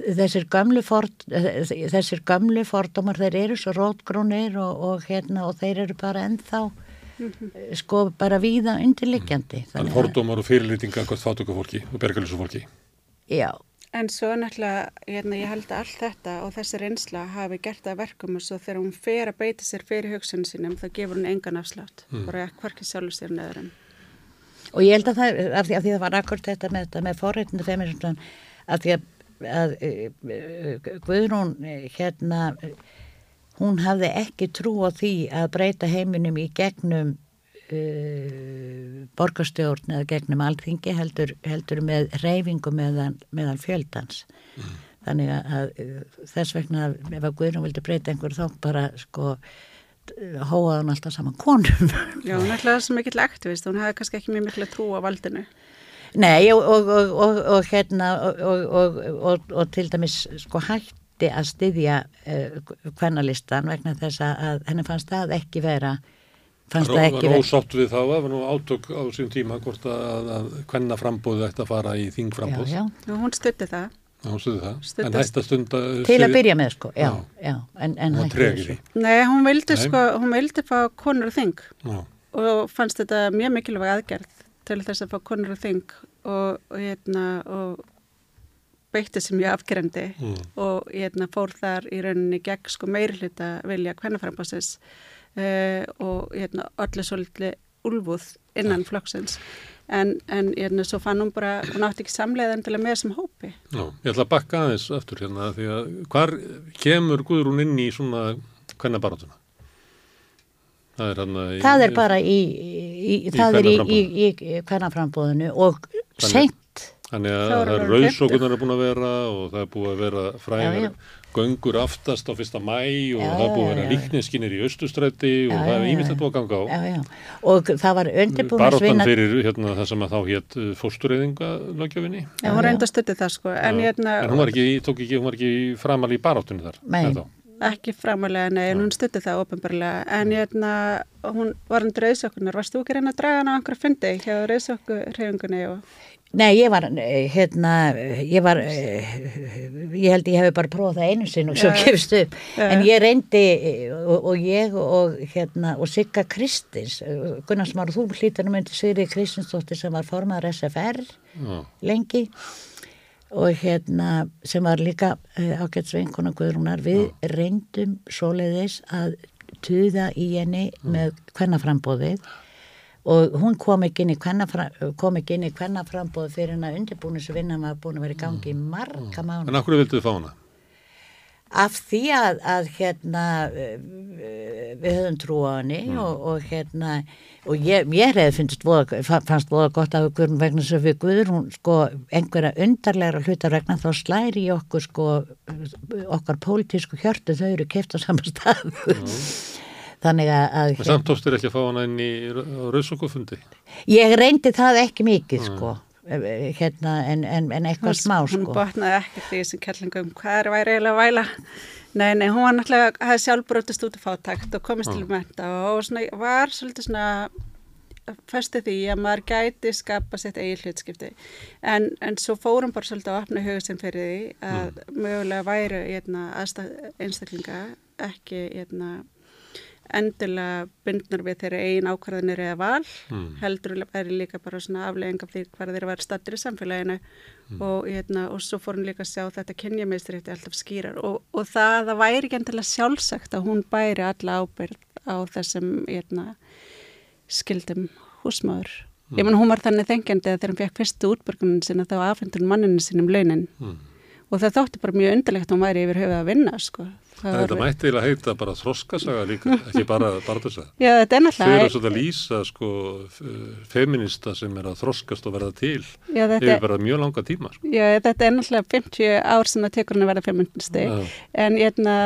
Speaker 10: þessir gamlu ford, þessir gamlu fordómar þeir eru svo rótgrónir og, og hérna og þeir eru bara ennþá -hmm. sko bara víða undirliggjandi.
Speaker 1: Þannig fordómar og fyrirlýtinga hvort þáttökufólki og bergalísufólki.
Speaker 10: Já.
Speaker 9: En svo náttúrulega, hérna, ég held að allt þetta og þessi reynsla hafi gert það verkum og svo þegar hún fer að beita sér fyrir hugsunum sínum þá gefur hún engan afslátt, mm. bara hverkið sjálfur sér neðurum.
Speaker 10: Og ég held að það, af því, af því það var akkur þetta með, með forreitinu feminism, af því að, að, að Guðrún hérna hún hafði ekki trú á því að breyta heiminum í gegnum uh, borgarstjórn eða gegnum alþingi heldur, heldur með reyfingu meðan, meðan fjöldans. Mm. þannig að þess vegna ef að Guðrún vildi breyta einhver þá bara sko hóaði hann alltaf saman konum.
Speaker 9: Já, hún ætlaði það sem ekki aktivist hún hefði kannski ekki mjög miklu trú á valdinu
Speaker 10: Nei og, og, og, og hérna og til dæmis sko hætti að styðja uh, kvennalistan vegna þess að henni fannst það ekki vera fannst það ekki
Speaker 1: verið. Það var ósátt við þá, það var nú átök á sín tíma hvort að, að hvenna frambóðu ætti að fara í þingframbóð.
Speaker 9: Já, já. Hún stutti það.
Speaker 1: Já, hún stutti það. Stuttast. En hætti að stunda...
Speaker 10: Til að byrja með, sko, já, já. já. En, en
Speaker 1: hætti því.
Speaker 9: Nei, hún vildi, Nei. sko, hún vildi fá konur þing já. og fannst þetta mjög mikilvæg aðgerð til þess að fá konur og þing og, og, hérna, og beitti sem ég afgerandi mm. og hérna, fór þar í rauninni gegn sko meirhluta vilja hvernaframbásins uh, eh, og hérna, allir svolítið úlfúð innan flokksins en, en hérna, svo fann hún bara, hún átti ekki samleið endilega með þessum hópi.
Speaker 1: Já, ég ætla að bakka aðeins eftir hérna því að hvar kemur Guðrún inn í svona hvernabaratuna?
Speaker 10: Það er, í, það er bara í, í, í það er í hvernaframbóðinu og seint
Speaker 1: Þannig að það er rauðsókunar er búin að vera og það er búin að vera fræðar göngur aftast á fyrsta mæ og já, það er búin að vera líkninskinir í austustræti og það er ímyndilegt búin að ganga á.
Speaker 10: Já, já. Og það var undirbúin
Speaker 1: að svinna... Baróttan fyrir hérna, það sem að þá hétt uh, fórstureyðingalögjöfinni.
Speaker 9: Já, hún reynda stötti það sko. En,
Speaker 1: hérna... en hún var ekki, tók ekki, hún var ekki framal í baróttunni þar.
Speaker 9: Nei, ekki framalega, nei, en hún stötti það ofinbarlega. En hérna, hún var undir rauðsókunar. Varst þú ekki reyna að draga hana á einhverja fundi hjá rauðsókureyðingunni og...
Speaker 10: Nei, ég var, hérna, ég var, ég held ég hefði bara prófað það einu sinn og svo kefst upp, ja. en ég reyndi og, og ég og hérna, og Sigga Kristins, Gunnarsmáru, þú hlítar um undir Sigri Kristinsdóttir sem var formadur SFR ja. lengi og hérna, sem var líka uh, ágætt sveinkona Guðrúnar, við ja. reyndum svoleiðis að tuða í henni með hvernaframbóðið og hún kom ekki inn í hvernaframbóð fyrir henn að undirbúinisvinna maður búin að vera í gangi í marga mánu.
Speaker 1: En akkur vildu þið fá hana?
Speaker 10: Af því að, að hérna við höfum trú á henni mm. og, og hérna og ég, ég finnst voða, fannst voða gott af okkur vegna sem við guður hún sko einhverja undarlegra hlutar vegna þá slæri í okkur sko okkar pólitísku hjörtu þau eru keft á saman stað mm. Þannig að... að
Speaker 1: hérna, Samt tóstur ekki að fá hana inn í rauðsókufundi?
Speaker 10: Ég reyndi það ekki mikið, sko. Eh, eh, hérna, en, en, en eitthvað smá, sko.
Speaker 9: Hún botnaði ekkert í þessum kellingum hvað er væri eiginlega að væla. Nei, nei, hún var náttúrulega, hafði sjálf brotist út af fátakt og komist til menta og svona, var svolítið svona festið því að maður gæti skapa sitt eigi hlutskipti en, en svo fórum bara svolítið að opna hugusinn fyrir því að mm. mögulega væri hérna, einstaklinga ekki hérna, endilega bundnar við þeirra eigin ákvarðanir eða val mm. heldur er líka bara svona aflegging af því hvað þeirra var stattur í samfélaginu mm. og, hérna, og svo fór hún líka að sjá þetta kynjameistrætti alltaf skýrar og, og það, það væri ekki endilega sjálfsagt að hún bæri alla ábyrð á þessum hérna, skildum húsmaður. Mm. Ég menn hún var þannig þengjandi að þegar hún fekk fyrstu útbörgunum sinna þá aðfendur manninu sinum launin hmm. og það þótti bara mjög undarlegt að hún væri yfir höfuð að vinna sko
Speaker 1: Það þetta mætti eiginlega heita bara þroskasaga líka, ekki bara barðursaga.
Speaker 9: Já, þetta er náttúrulega...
Speaker 1: Þau eru svona að lýsa sko feminista sem er að þroskast og verða til Já, þetta... yfir bara mjög langa tíma. Sko.
Speaker 9: Já, þetta er náttúrulega 50 ár sem það tekur hann að verða feministi, en eitna,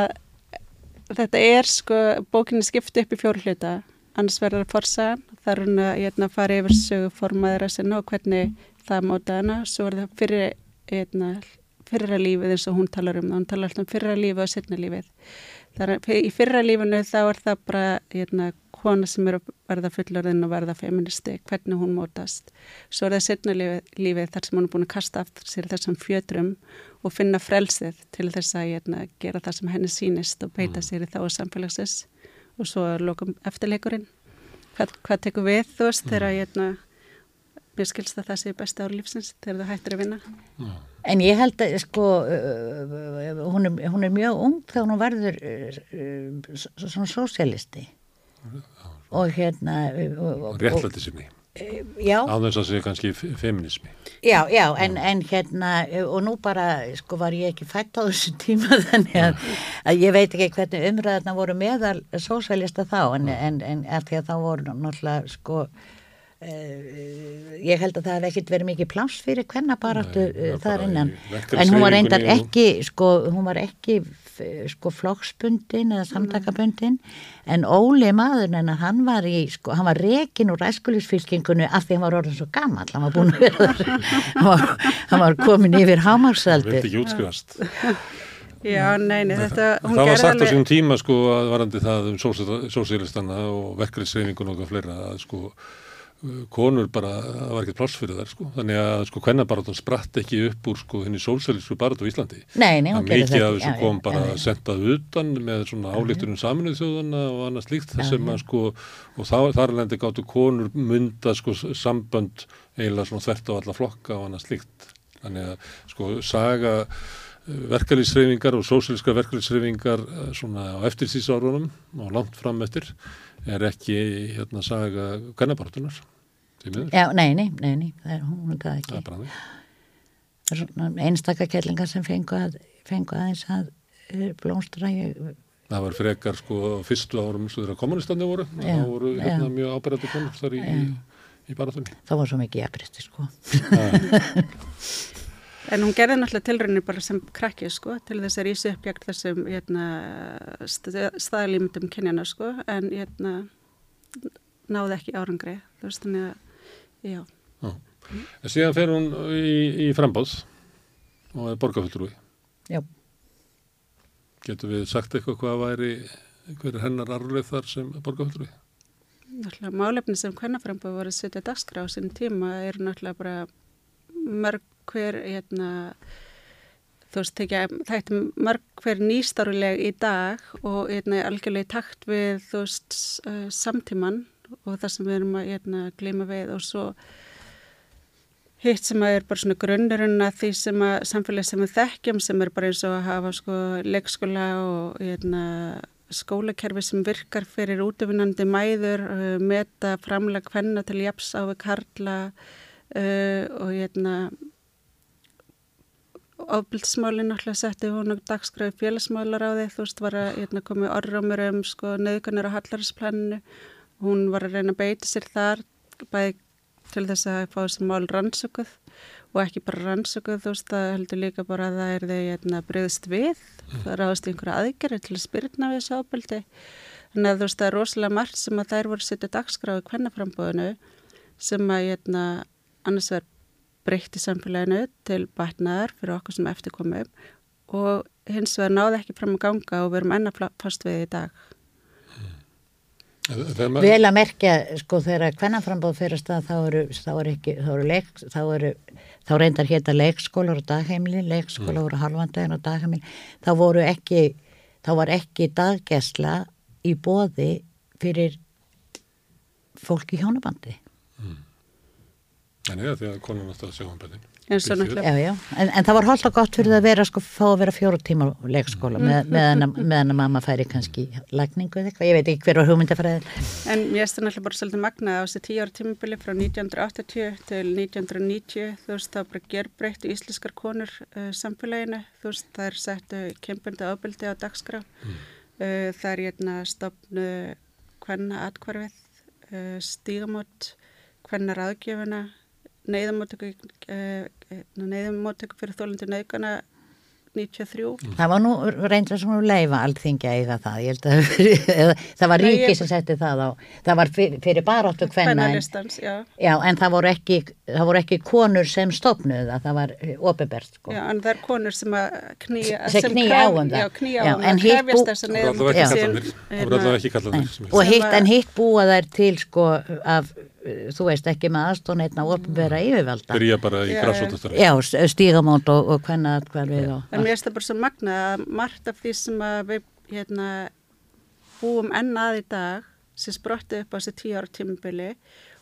Speaker 9: þetta er sko, bókinni skipt upp í fjórhluta, annars verður það forsaðan, þar hann að fara yfir söguformaður að sinna og hvernig það móta hana, svo er það fyrir eitna, fyrra lífið eins og hún talar um það, hún talar alltaf um fyrra lífið og setna lífið. Er, í fyrra lífinu þá er það bara hérna, kona sem er að verða fullorðin og verða feministi, hvernig hún mótast. Svo er það setna lífið, lífið þar sem hún er búin að kasta aftur sér þessum fjötrum og finna frelsið til þess að hérna, gera það sem henni sínist og beita mm. sér í þá samfélagsins og svo lokum eftirleikurinn. Hvað, hvað tekur við þú veist mm. þegar hérna, mér skilst að það sé besta ár lífsins þegar þú hættir að vinna?
Speaker 10: Já. En ég held að sko hún er, hún er mjög ung þegar hún verður svona sósialisti og hérna
Speaker 1: Réttlætti sinni á þess að segja kannski feminismi
Speaker 10: Já, já, en, en hérna og nú bara, sko var ég ekki fætt á þessu tíma þannig að, að ég veit ekki hvernig umræðarna voru meðal sósialista þá en, en, en því að þá voru náttúrulega sko Uh, ég held að það hef ekkert verið mikið pláss fyrir kvennabaráttu uh, þar innan. En hún var reyndar ekki sko, hún var ekki sko flokksbundin eða samtakabundin. En Óli maður en hann var í sko, hann var rekin úr æskulisfylkingunni af því hann var orðin svo gammal hann var búin að vera hann var, komin yfir hámarsaldi
Speaker 1: hann vildi ekki útskrifast.
Speaker 9: Já, neini, þetta,
Speaker 1: hún gerði alveg... Það var sagt á sín tíma sko að varandi það um sósílistana og verkefriðsreifingun og fleira að sko konur bara, það var ekkert pláss fyrir þær sko, þannig að sko hvennabarátan spratt ekki upp úr sko henni sólsælísku barat á Íslandi.
Speaker 10: Nei, nei,
Speaker 1: hún gerði þetta. Mikið af þessu kom bara ja, sendað utan með svona álíkturinn saminuð þjóðana og annað slíkt þessum að sko, og þá, þar lendi gáttu konur mynda sko sambönd eiginlega svona þvert á alla flokka og annað slíkt. Þannig að sko saga eh, verkalýsreifingar og sósælíska verkalýsreifingar eh, svona á eftirsýsárunum og langt fram eftir er ekki hérna saga kannabartunar
Speaker 10: Já, nei, nei, nei, nei það er hún það ekki. það er svona einstakakkellingar sem fengu, að, fengu aðeins að eh, blómstra.
Speaker 1: Það var frekar sko fyrstu árum svo þeirra kommunistandi voru. Já, það voru hérna, mjög áberðandi konur þar í, í, í baratunni
Speaker 10: Það var svo mikið jafnristi sko
Speaker 9: En hún gerði náttúrulega tilröðinu bara sem krakki sko, til þess að rýsa upp gegn þessum hérna, staðlýmyndum kynjana sko, en hérna, náði ekki árangri. Þú veist þannig að, já. já.
Speaker 1: En síðan fer hún í, í frambáðs og er borgarfulltrúi.
Speaker 10: Já.
Speaker 1: Getur við sagt eitthvað hvað væri, hver er hennar arfleith þar sem borgarfulltrúi?
Speaker 9: Náttúrulega málefni sem hvernaframbáð voru að setja dagskrá á sín tíma er náttúrulega bara mörg hver hérna, þú veist, það er mörg hver nýstaruleg í dag og hérna, algjörlega í takt við þú veist, uh, samtíman og það sem við erum að hérna, glima við og svo hitt sem að er bara svona grunnurinn að því sem að samfélagi sem við þekkjum sem er bara eins og að hafa sko leikskóla og hérna skólakerfi sem virkar fyrir útöfinandi mæður, uh, meta framlega hvenna til jafs á við karla uh, og hérna ofbildsmálinn alltaf setti hún og dagskröði félagsmálar á því þú veist var að hérna, komið orðrömmur um sko nöðgunar á hallarsplaninu hún var að reyna að beita sér þar bæði til þess að fá þessi mál rannsökuð og ekki bara rannsökuð þú veist það heldur líka bara að það er því hérna, breyðst við mm. það ráðast í einhverja aðgerri til að spyrna við þessu ábyldi þannig að þú veist það er rosalega margt sem að þær voru að setja dagskröði hvernaframbóðinu sem að hérna, annars verður breytt í samfélaginu til batnaðar fyrir okkur sem eftirkomum og hins vegar náði ekki fram að ganga og við erum enna fast við í dag.
Speaker 10: Mm. Vel að merkja, sko, þegar hvernanframbóð fyrir stað þá eru, þá eru ekki, þá eru leik, þá eru, þá reyndar hétta leikskólar og dagheimli, leikskólar mm. voru halvandagin og dagheimli, þá voru ekki, þá var ekki daggesla í bóði fyrir fólk í hjónabandi. Mm.
Speaker 1: Þannig að því að konun átti að sjá um
Speaker 10: já, en, en það var hálfa gott fyrir það að vera sko, fá að vera fjóru tíma leikskóla mm. með, meðan að mamma færi kannski lagningu eða eitthvað, ég veit ekki hver var hugmyndafræðil.
Speaker 9: En ég erst náttúrulega bara svolítið magnað á þessi tíu ára tímabili frá 1980 til 1990, þú veist, það bara gerbreyttu ísliskar konur uh, samfélaginu, þú veist, það er settu kempundi ábyldi á dagskrá, mm. uh, það er hérna stopnu hvenna atkvarfið, uh, stígamót, hvenna ráðgjöfuna, neyðamóttöku uh, neyðamóttöku fyrir þólandur neyðgana 93.
Speaker 10: Það var nú reynda sem leifa allþingja í það það, ég held að það var ríki sem setti það á, það var fyrir, fyrir baróttu hvenna en,
Speaker 9: já.
Speaker 10: já, en það voru, ekki, það voru ekki konur sem stopnuð það, það var opibert
Speaker 9: sko. Já, en það er konur sem að knýja
Speaker 10: sem knýja á um það.
Speaker 9: Já, knýja á um það, þess að
Speaker 1: neyðum. Það voru allavega ekki kallanir.
Speaker 10: Og hitt, en hitt búa þær til sko af þú veist ekki með aðstón einna ofnbæra yfirvalda.
Speaker 1: Byrja bara í græsóttastöru
Speaker 10: já, stígamónt og, og hvenna og,
Speaker 9: en mér finnst það bara svo magna að margt af því sem við hérna, búum ennað í dag sem sprotti upp á þessi tíu ára tímubili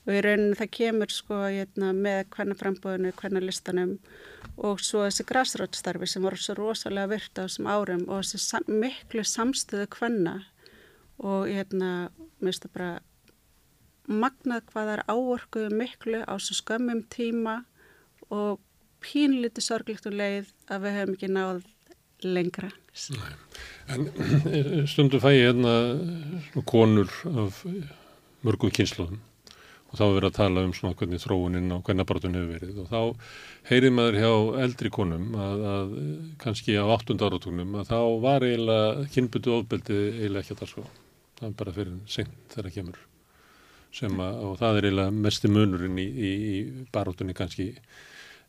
Speaker 9: og í rauninu það kemur sko hérna, með hvenna frambúðinu, hvenna listanum og svo þessi græsróttstarfi sem voru svo rosalega virt á þessum árum og þessi sam miklu samstöðu hvenna og hérna, mér finnst það bara magnað hvað er áorkuðu miklu á svo skömmum tíma og pínliti sorglíkt og leið að við hefum ekki náð lengra. Nei.
Speaker 1: En stundu fæ ég hérna konur af mörgum kynsluðum og þá er verið að tala um svona hvernig þróuninn og hvernig aðbartun hefur verið og þá heyrir maður hjá eldri konum að, að kannski á 8. áratunum að þá var eiginlega kynbyttu ofbeldi eiginlega ekki að það sko. Það er bara fyrir senkt þegar það kemur að, og það er eiginlega mesti munurinn í, í, í baróttunni kannski.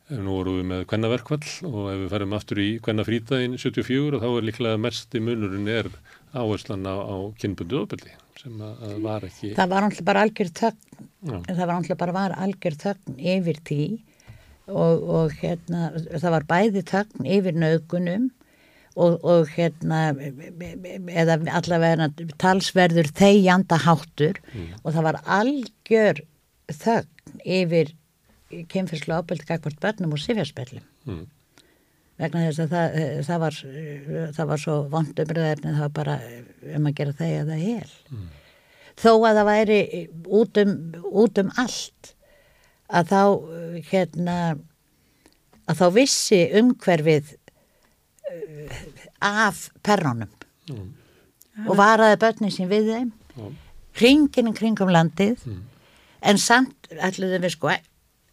Speaker 1: Nú vorum við með kvennaverkvall og ef við ferum aftur í kvennafrítaginn 74 þá er líklega mest munurinn er áherslan á, á kynbundu ofbeldi sem að var ekki
Speaker 10: Það var alltaf bara algjör þögn. Það var alltaf bara var algjör þögn yfir tí og, og hérna það var bæði þögn yfir nögunum og, og hérna eða allavega talsverður þegjanda háttur mm. og það var algjör þögn yfir kemfyrslu ábeldi kakvart börnum og sifjarspellum mm. vegna þess að það, það, var, það var svo vondumröðarni það var bara um að gera það eða hel mm. þó að það væri út um, út um allt að þá hérna að þá vissi umhverfið af perrónum mm. og varaði börnin sín við þeim mm. hringin kringum landið mm. en samt ætluðum við sko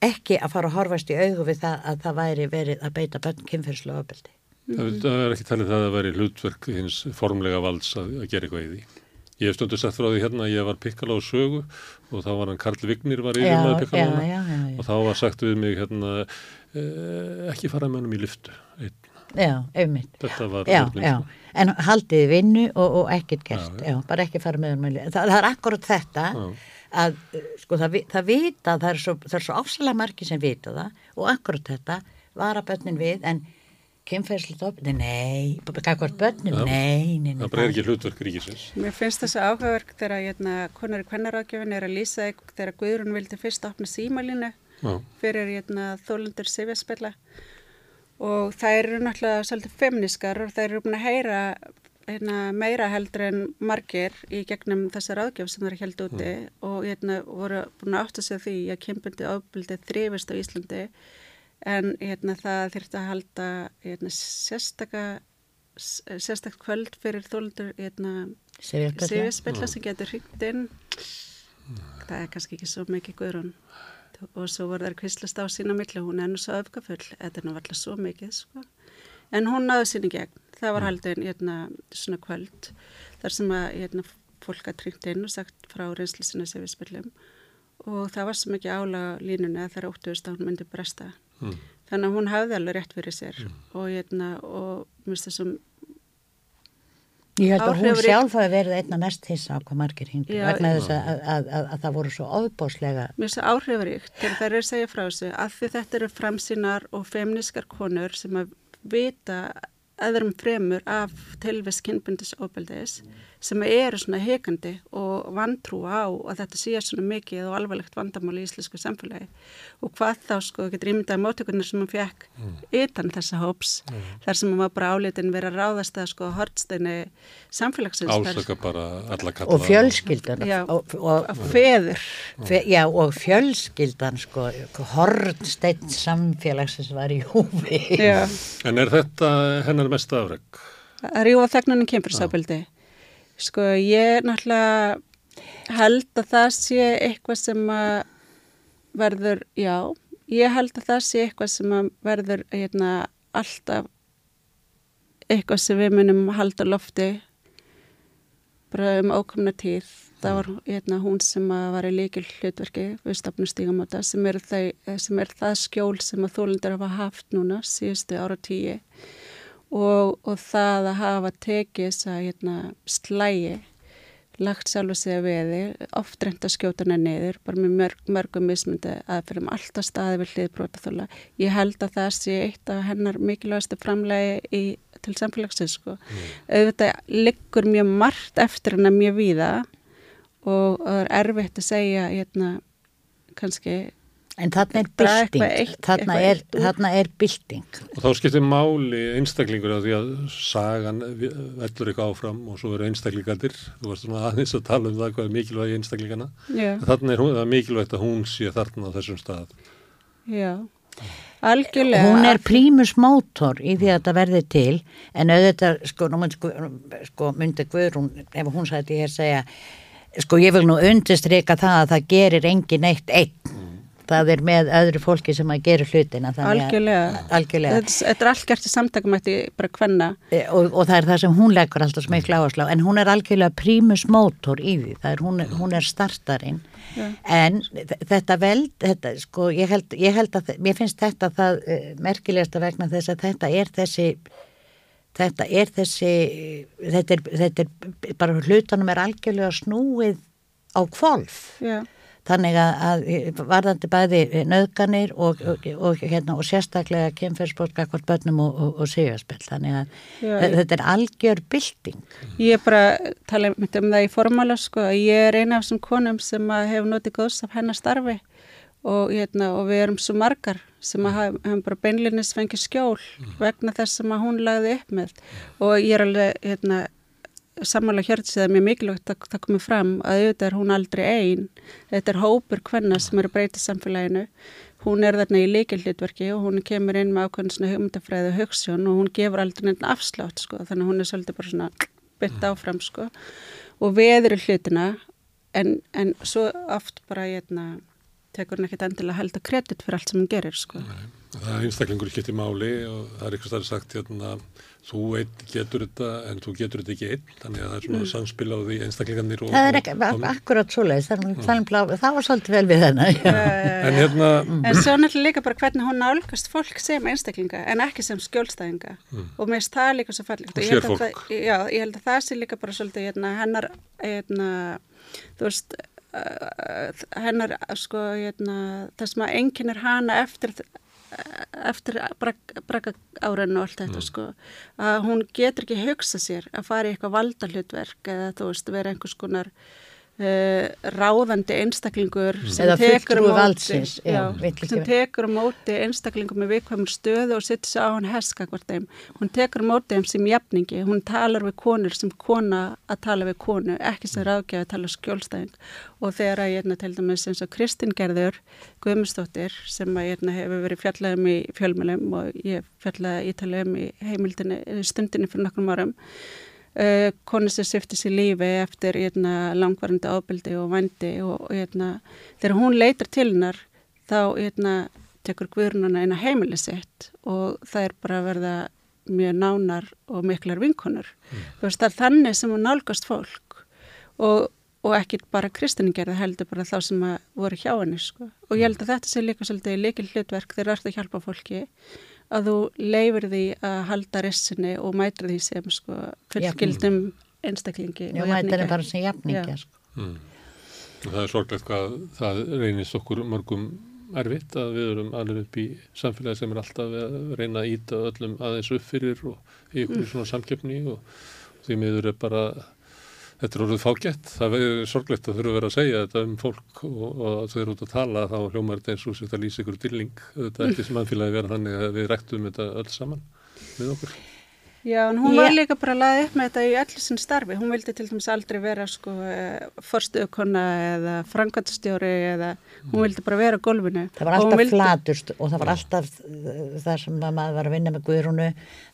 Speaker 10: ekki að fara að horfast í augu við það að það væri verið að beita börn kynferðslu ofbeldi.
Speaker 1: Það er ekki talið það að veri hlutverk hins formlega valds að, að gera eitthvað í því. Ég hef stundu sagt frá því hérna að ég var pikkala á sögu og þá var hann Karl Vignir var yfir maður pikkala og þá var sagt við mig hérna eh, ekki fara með hann í lyftu. Einn.
Speaker 10: Já, einmitt.
Speaker 1: Þetta var
Speaker 10: já, já. En haldið vinnu og, og ekkert gert. Já, bara ekki fara með lyftu. Það, það er akkurat þetta að sko það, það vita, það er svo, svo ásalega margi sem vita það og akkurat þetta var að börnin við en kynferðslut ofni, nei, kakvart börnum, ja, nei, nei, nei.
Speaker 1: Það bara er ekki hlutverk ríkisins.
Speaker 9: Mér finnst þessu áhugaverk þegar hérna, konar í kvennarákjöfin er að lýsa þegar Guðrún vildi fyrst opna símalínu ja. fyrir hérna, þólundur sifjaspilla og það eru náttúrulega svolítið femniskar og það eru búin að heyra hérna, meira heldur en margir í gegnum þessar ágjöf sem það er held úti. Ja. og hérna, voru búin að átta sig því að kynbundi ábyldi þrifist á Íslandi. En hérna, það þurfti að halda hérna, sérstaka sérstak kvöld fyrir þólundur hérna, sefjarspilla sem getur hrygt inn. Það er kannski ekki svo mikið guðrún og svo voru þær kvistlast á sína millu hún er nú svo öfgafull, þetta er nú alltaf svo mikið sko. en hún náðu síni gegn það var haldin hérna, svona kvöld þar sem að hérna, fólk að hrygt inn og sagt frá reynslisina sefjarspillum og það var svo mikið ála línuna að það er óttuðust að hún myndi bresta mm. þannig að hún hafði alveg rétt fyrir sér mm. og hérna, og mér finnst þessum
Speaker 10: Ég held að hún sjálf hafi verið einna mest hissa á hvað margir hingur vegna þess að, að, að, að það voru svo ofbóslega
Speaker 9: Mér finnst það áhrifaríkt þegar það er að segja frá þessu að því þetta eru framsýnar og femniskar konur sem að vita öðrum fremur af tilvist kynbundis óbeldis sem eru svona hekandi og vantrúa á að þetta sé svona mikið og alvarlegt vandamál í íslensku samfélagi. Og hvað þá sko getur ímyndaði mótökunar sem hann fekk mm. utan þessa hóps mm. þar sem hann var bara álitin verið að ráðast að sko hortsteini samfélagsins
Speaker 1: Ásaka bara alla kalla
Speaker 10: og fjölskyldan.
Speaker 9: Já, og, og, og feður.
Speaker 10: Fe, já og fjölskyldan sko hortstein samfélagsins var í húfi.
Speaker 1: En er þetta hennar mest afreg?
Speaker 9: Að rjúa þegnunum kemfyrirsábildi Sko ég náttúrulega held að það sé eitthvað sem að verður, já, ég held að það sé eitthvað sem að verður hérna, alltaf eitthvað sem við munum halda lofti bara um ákomna tíð. Það var hérna, hún sem var í líkil hlutverki við stafnum stígamóta sem sem er það skjól sem að þólendur hafa haft núna síðustu ára tíu og, og það að hafa tekið þess að hérna, slægi lagt sjálf að segja veði oft reynd að skjóta hana niður bara með mörg, mörgum mismundi aðferðum alltaf staði við hlið brotaþóla ég held að það sé eitt af hennar mikilvægastu framlegi í, til samfélagsins sko. mm. auðvitað liggur mjög margt eftir hennar mjög víða og það er erfitt að segja hérna kannski
Speaker 10: En þarna er bylting, þarna er, þarna er bylting.
Speaker 1: Og þá skiptir máli einstaklingur að því að sagan vellur eitthvað áfram og svo eru einstaklingandir, þú varst svona aðeins að tala um það hvað er mikilvægi einstaklingana, þarna er hún, það er mikilvægt að hún sé þarna á þessum stað.
Speaker 9: Já, algjörlega.
Speaker 10: Hún er prímusmótor í því að þetta verði til, en auðvitað, sko, nú myndi sko, myndi Guðrún, ef hún sæti hér segja, sko ég vil nú undistrika það að það gerir engin eitt einn það er með öðru fólki sem að gera hlutina
Speaker 9: algjörlega,
Speaker 10: algjörlega.
Speaker 9: Þetta, þetta er allt gert í samtakum bara hvenna
Speaker 10: e, og, og það er það sem hún leggur alltaf smikla áherslu en hún er algjörlega prímus mótor í því. Er, hún, hún er startarinn. Ja. en þetta veld þetta, sko, ég, held, ég held að mér finnst þetta það uh, merkilegast að vegna þess að þetta er þessi þetta er þessi þetta er, þetta er bara hlutanum er algjörlega snúið á kvolf
Speaker 9: já
Speaker 10: Þannig að varðandi bæði nöðganir og, og, og, hérna, og sérstaklega kemferðsbólka hvort börnum og sigjarspill. Þannig að Já, þetta er algjör bylting.
Speaker 9: Ég er bara tala um það í formála sko. Ég er eina af þessum konum sem hefur notið góðs af hennar starfi hérna, og við erum svo margar sem hefum bara beinlinnis fengið skjól vegna þess sem hún lagði upp með og ég er alveg hérna sammála hjörðs eða mjög mikilvægt að það komi fram að auðvitað er hún aldrei einn þetta er hópur hvenna sem eru breytið samfélaginu. Hún er þarna í leikildlítverki og hún kemur inn með ákveðin hugmyndafræði og hugssjón og hún gefur aldrei nefn afslátt sko, þannig að hún er svolítið bara svona bytt mm. áfram sko. Og veður hlutina en, en svo oft bara ég hérna, tekur hún ekkert endilega held að kredit fyrir allt sem hún gerir sko.
Speaker 1: Nei, Það er einstaklingur ekki til máli og það er eitthvað sagt hérna þú einn getur þetta en þú getur þetta ekki einn. Þannig að það er svona mm. samspil á því einstaklingarnir
Speaker 10: Það er ekki, og, akkurat svo leiðis það var svolítið vel við hennar
Speaker 1: en, hérna,
Speaker 9: en svo náttúrulega líka bara hvernig hún nálgast fólk sem einstaklinga en ekki sem skjólstæðinga. Mm. og mér finnst það líka svo fallið
Speaker 1: og sér fólk
Speaker 9: það, já, ég held að það sé líka bara svolítið hérna, hennar hérna, þú veist uh, hennar sko hérna, það sem að enginn er hana eftir eftir brakka áraðinu og allt þetta mm. sko að hún getur ekki hugsa sér að fara í eitthvað valdarhlutverk eða þú veist vera einhvers konar Uh, ráðandi einstaklingur
Speaker 10: mm. sem tekur, móti, valdsins,
Speaker 9: já, já, sem tekur móti einstaklingur með vikvæmur stöðu og sittur sér á hann heska hvort þeim. Hún tekur móti þeim sem jafningi. Hún talar við konur sem kona að tala við konu, ekki sem ráðgjafi að tala skjólstæðing. Og þegar að ég til dæmis eins og Kristinn Gerður Guðmustóttir sem að ég hefur verið fjallaðum í fjölmjölum og ég fjallaði ítalum í heimildinni stundinni fyrir nokkrum árum uh, konu sem sifti sér lífi eftir eitna, langvarandi ábyldi og vændi og eitna, þegar hún leitar til hennar þá eitna, tekur Guðrununa eina heimili sitt og það er bara að verða mjög nánar og miklar vinkonur. Mm. Veist, það er þannig sem hún nálgast fólk og, og ekki bara kristiningerði heldur bara þá sem voru hjá henni. Sko. Og ég held að þetta sé líka svolítið líkil hlutverk þegar það ert að hjálpa fólki að þú leifir því að halda ressinni og mætra því sem sko fullgildum einstaklingi
Speaker 10: Já, mætra því bara sem jafningi sko. mm.
Speaker 1: Það er sorglegt hvað það reynist okkur mörgum erfitt að við erum alveg upp í samfélagi sem er alltaf að reyna að íta öllum aðeins upp fyrir og í ykkur mm. svona samkjöfni og því miður er bara þetta er orðið fágett, það er sorglegt að þurfa að vera að segja þetta um fólk og, og þau eru út að tala þá hljómar þetta eins og þetta lýsi ykkur dilling, þetta er ekki sem aðfélagi vera þannig að við rektum þetta öll saman með okkur.
Speaker 9: Já, en hún var líka bara að laða upp með þetta í allir sinn starfi, hún vildi til dæmis aldrei vera sko eh, forstuðkonna eða frankvæmstjóri eða hún vildi bara vera á golfinu.
Speaker 10: Það var alltaf vildi... flaturst og það var alltaf það sem maður var að vinna með guðrunu,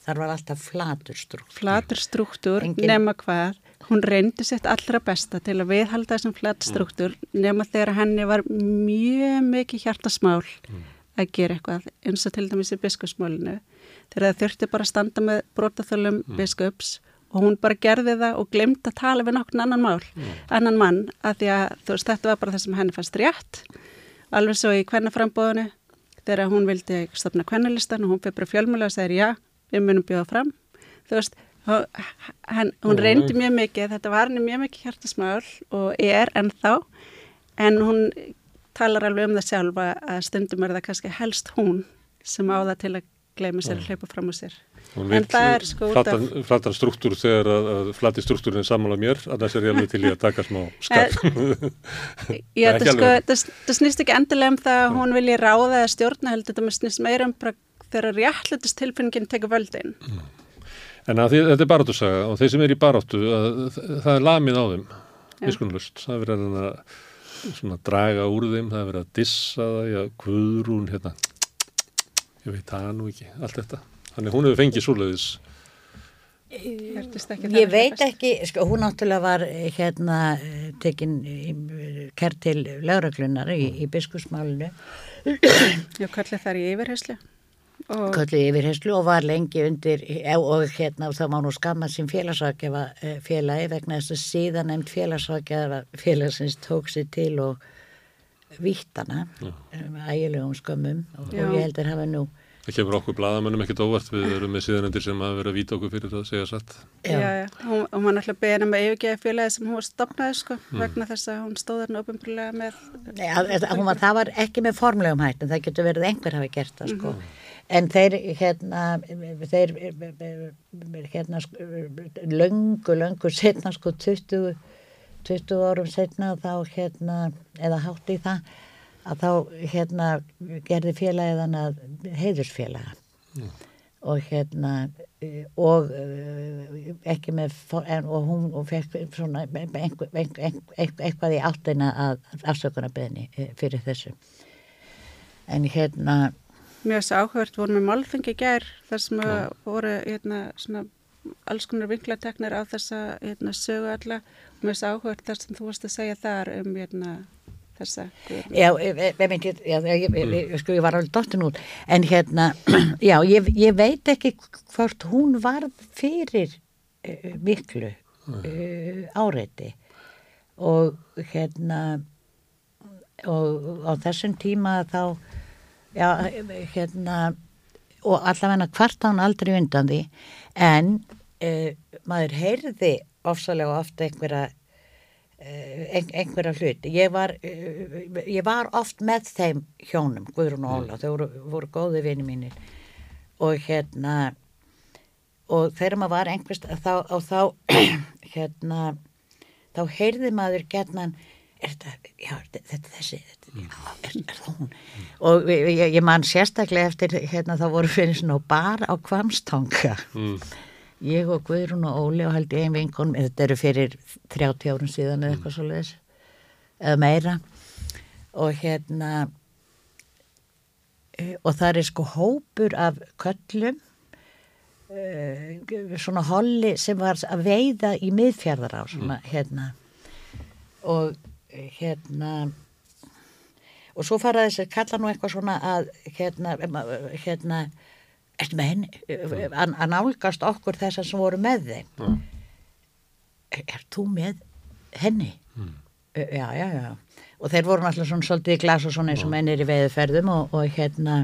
Speaker 10: það var alltaf flaturstruktúr.
Speaker 9: Flaturstruktúr, Engin... nema hvað hún reyndi sitt allra besta til að viðhalda þessum flattstruktúr mm. nema þegar henni var mjög mikið hjartasmál mm. að gera eitthvað eins og til dæmis í biskupsmálinu þegar það þurfti bara að standa með brotaþölum mm. biskups og hún bara gerði það og glemdi að tala við nokkur annan mál, mm. annan mann að því að þú veist þetta var bara það sem henni fannst rétt alveg svo í kvennaframbóðinu þegar hún vildi stopna kvennilistan og hún fyrir fjölmjöla og segir já, við munum bjóða fram þú veist, Hann, hún reyndi mjög mikið, þetta var henni mjög mikið hjartasmál og er ennþá en hún talar alveg um það sjálfa að stundum er það kannski helst hún sem á það til að gleyma sér að hleypa fram á sér.
Speaker 1: Hún en það er sko út af... Flattan struktúr þegar að, að flati struktúrin samála mér, annars er ég alveg til í að taka smá skap.
Speaker 9: Já, það, sko, það, það snýst ekki endilega um það að hún vilji ráða eða stjórna heldur, þetta snýst meira um þegar réttletist tilfinningin tekur völdin. Mm.
Speaker 1: En að því, þetta er baráttusaga og þeir sem er í baráttu, það er lamið á þeim, viskunlust. Það er verið að draga úr þeim, það er verið að dissa það, já, kvöðrún, hérna, ég veit það nú ekki, allt þetta. Þannig hún hefur fengið svoleiðis
Speaker 10: Ég veit ekki, sko, hún náttúrulega var hérna tekinn kert til lauraglunar í, í biskusmálinu.
Speaker 9: Já, kallið þar í yfirherslu.
Speaker 10: Og... Kallið yfirherslu og var lengi undir og hérna það má nú skamma sem félagsvækjafa eh, félagi vegna þess að síðan nefnd félagsvækjafa félagsins tók sér til og vittana með ægilegum skömmum og, og ég held að hafa nú
Speaker 1: Það kemur okkur bladamönnum ekkert óvart, við erum með síðanendir sem hafa verið að víta okkur fyrir það að segja satt.
Speaker 9: Já, já, já. Hún, hún var náttúrulega beina með yfirgeði félagi sem hún var stopnaði sko, mm. vegna þess að hún stóð þarna ofinbrulega með...
Speaker 10: Nei, var, það var ekki með formlegum hætt, en það getur verið einhver hafi gert það sko. Mm -hmm. En þeir, hérna, þeir, hérna, löngu, löngu setna sko, 20, 20 árum setna þá, hérna, eða hátt í það, að þá hérna gerði félagið hann að heiðursfélaga mm. og hérna og eh, ekki með og hún og fekk svona einhver, einhver, eitthvað í áttina að afsökunarbeðni eh, fyrir þessu en hérna
Speaker 9: Mjög þess áhört voru með málfengi ger þar sem ja. voru hérna svona alls konar vinklateknir á þessa hérna sögu alla mjög þess áhört þar sem þú varst að segja þar um hérna þessa
Speaker 10: Já, ég myndi, já, ég, ég, sko ég var alveg dottin út, en hérna já, ég, ég veit ekki hvort hún var fyrir uh, miklu uh, áreiti og hérna og á þessum tíma þá já, hérna og allavega hvart án aldrei undan því. En uh, maður heyrði ofsalega ofta einhverja Eh, einhverja hluti. Ég var, eh, ég var oft með þeim hjónum, Guðrún og Óla mm. þau voru, voru góði vini mínir. Og hérna og þegar maður var einhverst þá, og þá hérna þá heyrði maður gerðnan er þetta, já, þetta þessi þetta, já, er, er það hún? Og ég, ég man sérstaklega eftir hérna þá voru fyrir svona bara á kvamstanga mm ég og Guðrún og Óli og held ég einn vinkon þetta eru fyrir 30 árun síðan eða eitthvað svolítið eða meira og hérna og það er sko hópur af köllum e, svona holli sem var að veiða í miðfjörðar á svona mm. hérna og hérna og svo fara þess að kalla nú eitthvað svona að hérna hérna ertu með henni? Að, að nálgast okkur þessar sem voru með þeim? Mm. er, er þú með henni? Mm. já, já, já. Og þeir voru náttúrulega svona svolítið í glas og svona eins og mennir í veiðferðum og, og hérna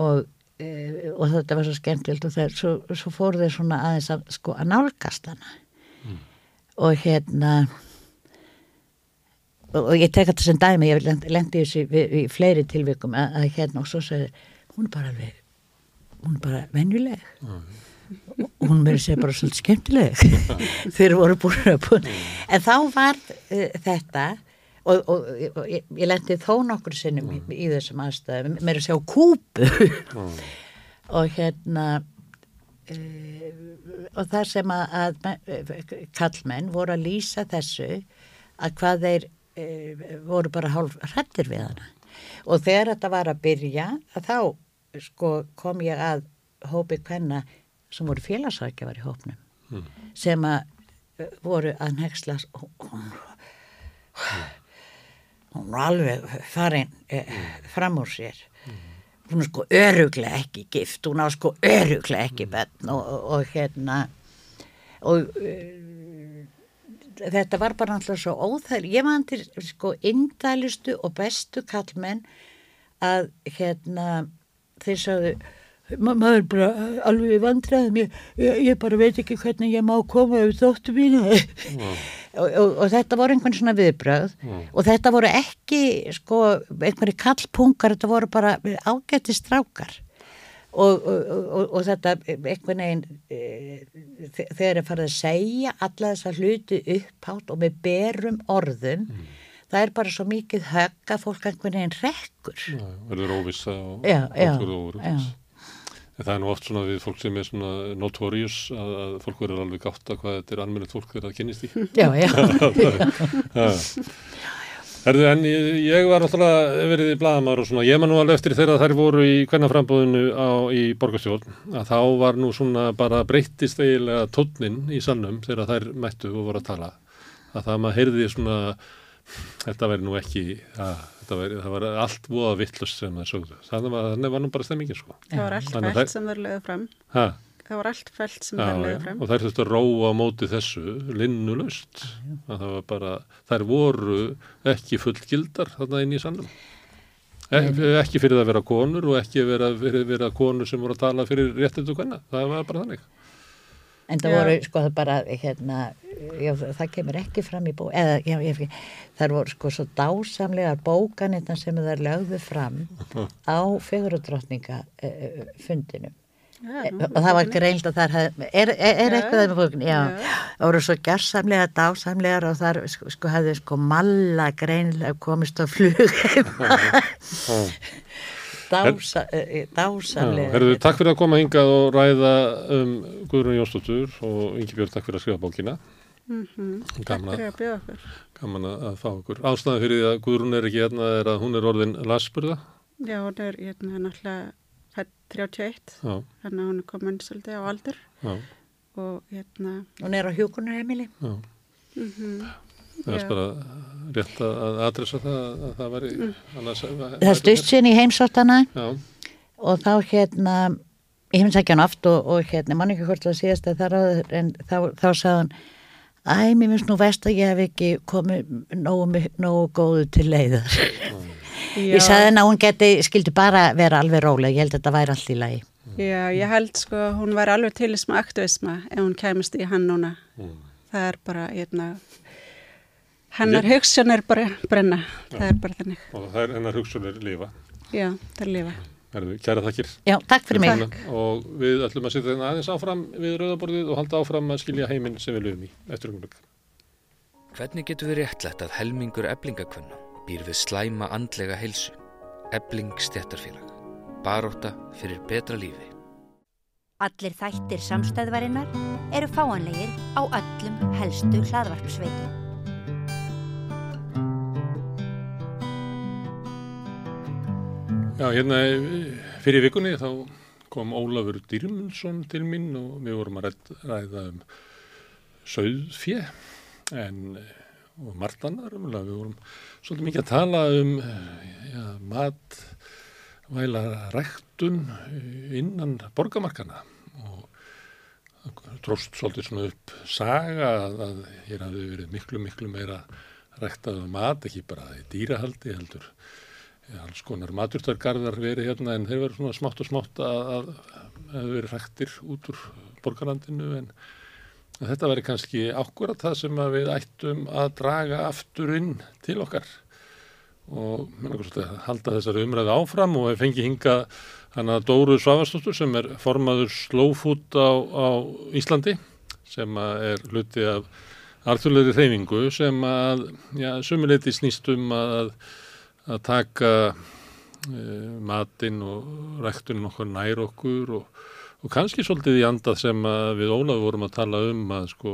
Speaker 10: og, e, og þetta var svo skemmtilt og þeir, svo, svo fóru þeir svona aðeins að, sko, að nálgast hana. Mm. og hérna og, og ég tek þetta sem dæmi, ég lendi í, í fleiri tilvikum að, að hérna og svo segir hún er bara alveg hún er bara venjuleg. Og hún verður sér bara svolítið skemmtileg. Þeir voru búin að búin en þá var uh, þetta og, og, og ég, ég lendi þó nokkur sinnum í, í þessum aðstæðum mér að sjá kúpu mm. og hérna uh, og það sem að, að kallmenn voru að lýsa þessu að hvað þeir uh, voru bara hálf hrættir við hana. Og þegar þetta var að byrja að þá sko kom ég að hópi hvenna sem voru félagsvækjafar í hópnum mm. sem að uh, voru að nexla hún, hún var alveg farin eh, fram úr sér. Mm. hún er sko öruglega ekki gift hún á sko öruglega ekki benn og, og, og hérna og uh, þetta var bara alltaf svo óþægli ég man til sko indælustu og bestu kallmenn að hérna þeir sagðu Ma maður bara alveg vandraðum ég, ég, ég bara veit ekki hvernig ég má koma yfir þóttu mínu mm. og, og, og þetta voru einhvern svona viðbröð mm. og þetta voru ekki sko einhverju kallpungar þetta voru bara ágætti strákar og, og þetta einhvern veginn e, þegar það farið að segja alla þessa hluti upphátt og með berum orðum mm það er bara svo mikið högg að fólk einhvern veginn rekkur.
Speaker 1: Já, verður óvisa og ákvörðu óvisa. Það er nú oft svona við fólk sem er svona notorious að, að fólk verður alveg gátt að hvað þetta er almennilegt fólk þegar það kynist í.
Speaker 10: Já, já.
Speaker 1: Herðu, en ég, ég var alltaf verið í bladamár og svona, ég man nú alveg eftir þegar þær voru í hvernaframbúðinu í borgarstjórn, að þá var nú svona bara breyttist eiginlega tónnin í sannum þegar þær mættu og voru að tala. Að það maður heyrði svona, þetta væri nú ekki, að, væri, það var allt búið vittlust sem það sögðu. Þannig var, var nú bara stemmingin sko.
Speaker 9: Það var allt fælt sem verður lögðu fram.
Speaker 1: Hæ?
Speaker 9: það var allt fælt sem það lögði fram
Speaker 1: og þær þurftu að róa á móti þessu linnulöst þær voru ekki fullgildar þarna inn í sannum Ek, ekki fyrir að vera konur og ekki fyrir að vera konur sem voru að tala fyrir réttindu hvenna, það var bara þannig
Speaker 10: En það voru sko það bara hérna, já, það kemur ekki fram í bó eða já, ég, það voru sko svo dásamlegar bókanirna sem það lögðu fram á fegurudrottninga uh, fundinum. Já, og það var greild og þar hef, er, er, er eitthvað það með fólkun já, það voru svo gerðsamlega dásamlegar og þar sko, sko hefði sko malla greinlega komist á flug Dása, eh, dásamlega.
Speaker 1: Herðu, takk fyrir að koma hingað og ræða um Guðrún Jónsdóttur og Ingi Björn, takk fyrir að skrifa bókina.
Speaker 9: Mm -hmm. gaman, að,
Speaker 1: gaman að fá okkur. Ástæðan fyrir því að Guðrún er ekki hérna er að hún er orðin lasburða.
Speaker 9: Já, hún er hérna náttúrulega 31 þannig að hún er komin svolítið á aldur.
Speaker 1: Já.
Speaker 9: og hérna
Speaker 10: hún er á hjókunarheimili
Speaker 9: mm -hmm.
Speaker 1: það er bara rétt að adressa það að það væri mm. annars,
Speaker 10: það styrst sín í heimsóttana og þá hérna ég hef sækja hann oft og, og hérna mann ekki hvort það síðast að það ráður en þá, þá sagði hann æ, mér finnst nú vest að ég hef ekki komið nógu, nógu góðu til leiðar Já. Ég sagði henn að hún geti, skildi bara vera alveg róleg, ég held að þetta væri allt í lagi.
Speaker 9: Já, ég held sko, hún væri alveg til þessum aktivisma ef hún kemist í hann núna. Mm. Það er bara, hérna, hennar hugsun er bara brenna, Já. það er bara þennig.
Speaker 1: Og það er hennar hugsun er lifa.
Speaker 9: Já, það er lifa.
Speaker 1: Herðu, kæra takkir.
Speaker 10: Já, takk fyrir mig.
Speaker 1: Takk. Og við ætlum að sitja þennan aðeins áfram við rauðaborðið og halda áfram að skilja heiminn sem við lögum í eftir umlöku.
Speaker 7: Hvernig getur við réttlegt að helmingur eblingakvönna býr við slæma andlega heilsu, ebling stjættarfélag, baróta fyrir betra lífi.
Speaker 3: Allir þættir samstæðvarinnar eru fáanlegir á öllum helstu hlaðvarpsveitum.
Speaker 1: Já, hérna fyrir vikunni þá kom Ólafur Dýrmundsson til minn og við vorum að ræða um söðfjö en og margt annar við vorum svolítið mikið að tala um ja, mat væla ræktun innan borgamarkana og dróst svolítið svona upp saga að, hér hafði verið miklu miklu meira ræktaðu mat, ekki bara í dýrahaldi heldur alls konar maturtargarðar verið hérna en þeir verið svona smátt og smátt að, að, að verið ræktir út úr borgarlandinu en Þetta veri kannski ákvörðat það sem við ættum að draga aftur inn til okkar. Og halda þessari umræði áfram og fengi hinga hana Dóru Svavastóttur sem er formaður slófút á, á Íslandi sem er hluti af alþjóðleiri þeyfingu sem að ja, sumuleiti snýstum að, að taka e, matinn og ræktunum okkur nær okkur og og kannski svolítið í andað sem við Ólaf vorum að tala um að sko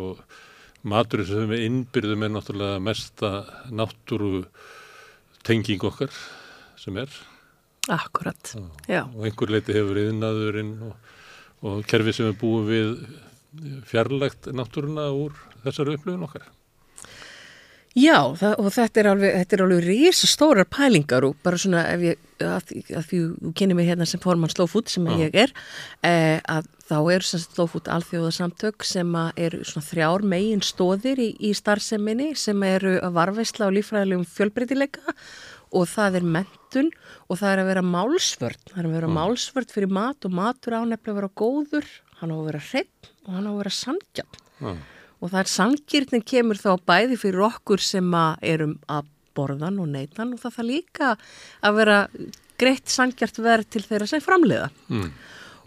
Speaker 1: maturinn sem við innbyrðum er náttúrulega mesta náttúru tenging okkar sem er.
Speaker 11: Akkurat, já.
Speaker 1: og einhver leiti hefur yðnaðurinn og, og kerfi sem er búið við fjarlægt náttúruna úr þessari upplifun okkar
Speaker 11: Já, það, og þetta er alveg, þetta er alveg risastórar pælingar og bara svona ef ég, að, að því þú kynni mig hérna sem formann Slowfood sem ég er, eh, að þá eru sem Slowfood alþjóðasamtök sem eru svona þrjár megin stóðir í, í starfseminni sem eru að varveisla á lífræðilegum fjölbreytileika og það er mentun og það er að vera málsvörd, það er að vera málsvörd fyrir mat og matur ánefnilega að vera góður, hann á að vera hrepp og hann á að vera sandjarn og það er sangirnin kemur þá bæði fyrir okkur sem að erum að borðan og neitan og það þarf líka að vera greitt sangjart verð til þeirra sem framleiða.
Speaker 1: Mm.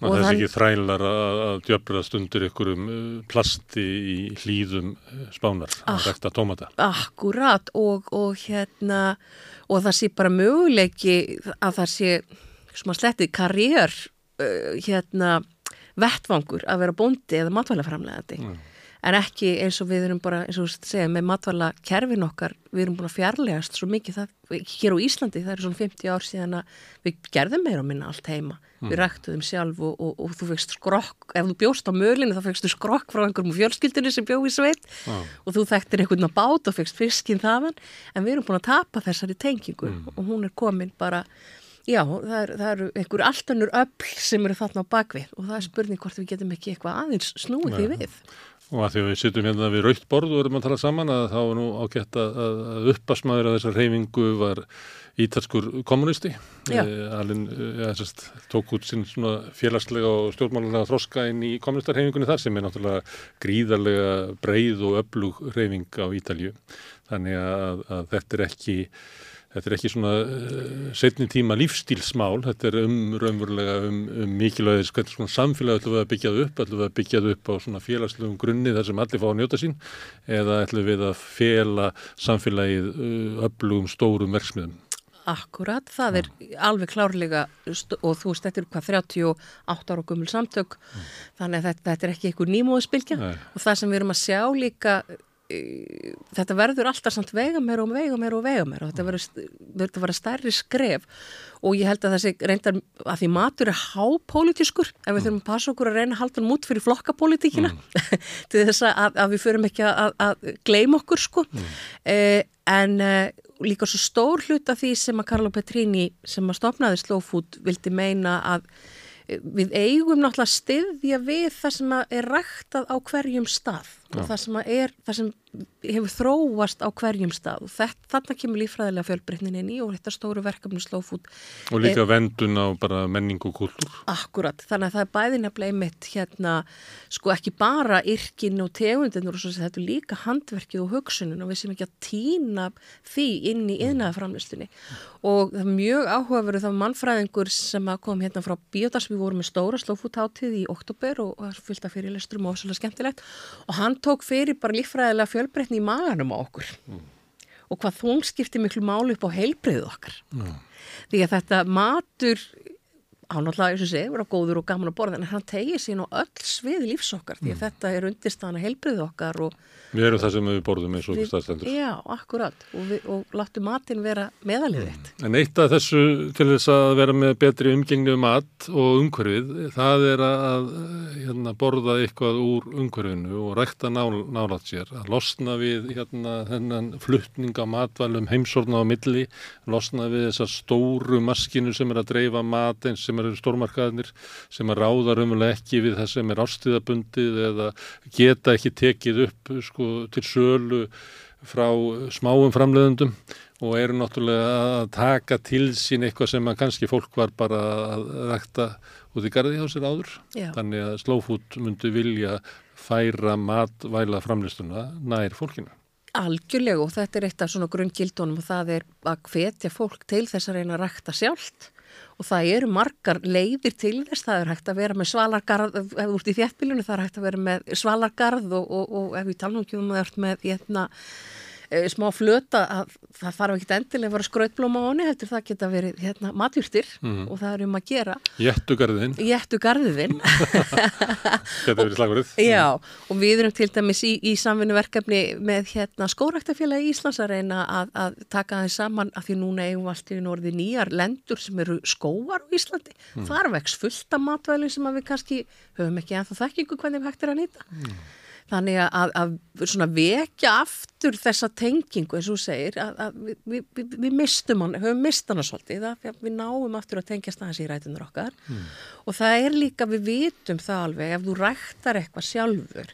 Speaker 1: Og það er ekki þrælar að djöfrast undir ykkurum uh, plasti í hlýðum uh, spánar að ah, rekta tómata.
Speaker 11: Akkurat og, og hérna og það sé bara möguleiki að það sé svona slettið karriér uh, hérna vettvangur að vera bóndi eða matvælaframlegandi. Mm en ekki eins og við erum bara, eins og þú segja, með matvala kerfin okkar, við erum búin að fjarlægast svo mikið það, hér á Íslandi það er svona 50 ár síðan að við gerðum meira á minna allt heima, mm. við ræktuðum sjálf og, og, og þú fegst skrokk ef þú bjóst á mölinu þá fegstu skrokk frá einhverjum fjölskyldinu sem bjóð í sveit ah. og þú þekktir einhvern að bát og fegst fiskinn þaðan, en við erum búin að tapa þessari tengingu mm. og hún er komin bara Já, það, er, eru einhver alltannur öll sem eru þarna á bakvið og það er spurning hvort við getum ekki eitthvað aðeins snúið því við.
Speaker 1: Og að því að við sittum hérna við raukt borð og erum að tala saman að þá er nú ágætt að, að uppasmaður að þessar reyfingu var ítalskur kommunisti. E, Alin ja, sest, tók út sín félagslega og stjórnmálulega þroska inn í kommunistarreyfingunni þar sem er náttúrulega gríðarlega breið og öflug reyfing á Ítalju. Þannig að, að þetta er ekki Þetta er ekki svona uh, setni tíma lífstílsmál, þetta er um raunverulega um, um mikilvægis hvernig svona samfélag ætlum við að byggjað upp, ætlum við að byggjað upp á svona félagslegum grunni þar sem allir fá að njóta sín eða ætlum við að fela samfélagið uh, öflugum stórum verksmiðum.
Speaker 11: Akkurat, það er ja. alveg klárlega og þú veist, þetta er hvað 38 ára gummul samtök, mm. þannig að þetta, þetta er ekki einhver nýmóðspilkja og það sem við erum að sjá líka þetta verður alltaf samt vega mér og vega mér og vega mér og þetta verður, að vera stærri skref og ég held að þessi reyndar að því matur er hápolítiskur ef við mm. þurfum að passa okkur að reyna að halda hann út fyrir flokkapolítíkina mm. til þess að, að við förum ekki að, að gleima okkur sko mm. eh, en eh, líka svo stór hlut af því sem að Karlo Petrini sem að stopnaði Slow Food vildi meina að eh, við eigum náttúrulega stiðja við það sem er ræktað á hverjum stað og það sem, er, það sem hefur þróast á hverjum stað. Og þarna kemur lífræðilega fjölbreytnin inn í og þetta stóru verkefni slófút
Speaker 1: og líka er, vendun á bara menning og kultúr.
Speaker 11: Akkurat, þannig að það er bæði nefnilega einmitt hérna, sko ekki bara yrkin og tegundin og þetta er líka handverkið og hugsunin og við sem ekki að týna því inn í yðnaðaframlistunni og það er mjög áhugaveru það mannfræðingur sem kom hérna frá Bíotars, við vorum með stóra slófúttáttið í oktober og það er fyllt af fyrirlestrum og svolítið skemmtilegt. Og hann tók fyrir bara lífræðilega fjölbreytni í maganum á okkur mm. og hvað þóng skipti miklu máli upp á heilbreyðu okkar mm. því að þetta matur ánáttúrulega, eins og sé, vera góður og gaman að borða en hann tegir sín á öll svið lífsokkar því að mm. þetta er undirstana heilbreyðu okkar og
Speaker 1: Við erum það sem við borðum eins og staðstendur.
Speaker 11: Já, akkurat og, við, og láttu matin vera meðalið
Speaker 1: þitt. Mm. En eitt af þessu til þess að vera með betri umgengni um mat og umhverfið, það er að hérna, borða eitthvað úr umhverfinu og rækta nál, nálat sér, að losna við hérna, þennan fluttning á matvælum heimsorna á milli, losna við þessar stóru maskinu sem er að dreifa mat eins sem eru stórmarkaðinir, sem að ráða umlega ekki við það sem er ástíðabundið eða geta ekki tekið upp sko til sölu frá smáum framleiðendum og eru náttúrulega að taka til sín eitthvað sem kannski fólk var bara að rækta út í gardi á sér áður. Já. Þannig að slófút myndi vilja færa matvæla framleystuna nær fólkina.
Speaker 11: Algjörlega og þetta er eitt af svona grunngildunum og það er að hvetja fólk til þess að reyna að rækta sjálft og það eru margar leiðir til þess, það er hægt að vera með svalargarð, ef þú ert í þjættbílunum það er hægt að vera með svalargarð og, og, og ef við talum ekki um að það ert með hérna smá flöta að það þarf ekki endilega að vera skrautblóma á honni, heldur það geta verið hérna, matjúrtir mm. og það er um að gera.
Speaker 1: Jettugarðin
Speaker 11: Jettugarðin
Speaker 1: Þetta verið slagurðið
Speaker 11: Já, og við erum til dæmis í, í samfunnuverkefni með hérna, skóræktafélagi í Íslands að reyna að, að taka það saman af því núna eigum við allt í norði nýjar lendur sem eru skóar á Íslandi. Mm. þar vex fullt af matvæli sem við kannski höfum ekki ennþá þekkingu hvernig við hægt er að nýta. Mm þannig að, að, vekja aftur þessa tengingu eins og segir að, að við, við, við mistum hann, höfum mistan hann svolítið við náum aftur að tengja staðins í rætunur okkar mm. og það er líka við vitum það alveg ef þú rættar eitthvað sjálfur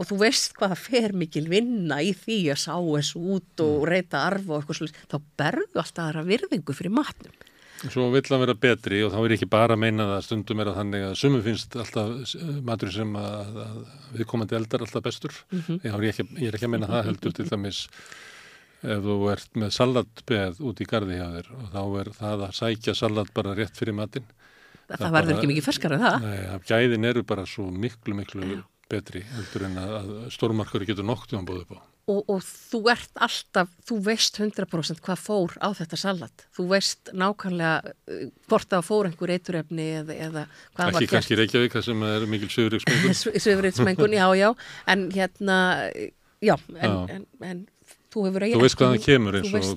Speaker 11: og þú veist hvað það fer mikil vinna í því að sá þessu út og mm. reyta arfa og eitthvað svolítið, þá berðu alltaf aðra virðingu fyrir matnum
Speaker 1: Svo vill að vera betri og þá er ekki bara að meina það stundum er að þannig að sumum finnst alltaf matur sem að, að við komandi eldar alltaf bestur. Mm -hmm. ég, er ekki, ég er ekki að meina það heldur til dæmis ef þú ert með salatbeð út í gardi hjá þér og þá er það að sækja salat bara rétt fyrir matin.
Speaker 11: Það, það verður ekki mikið ferskar en það.
Speaker 1: Nei, gæðin eru bara svo miklu, miklu betri heldur en að stórmarkari getur noktið án bóðu upp á.
Speaker 11: Og, og þú ert alltaf, þú veist 100% hvað fór á þetta salat. Þú veist nákvæmlega uh, hvort það fór einhver eiturefni eða, eða
Speaker 1: hvað var gert. Ekki kannski Reykjavík, það sem er mikil sögurriksmengun.
Speaker 11: sögurriksmengun, já, já, en hérna, já, en, en, en þú hefur
Speaker 1: Þú veist hvað það kemur eins og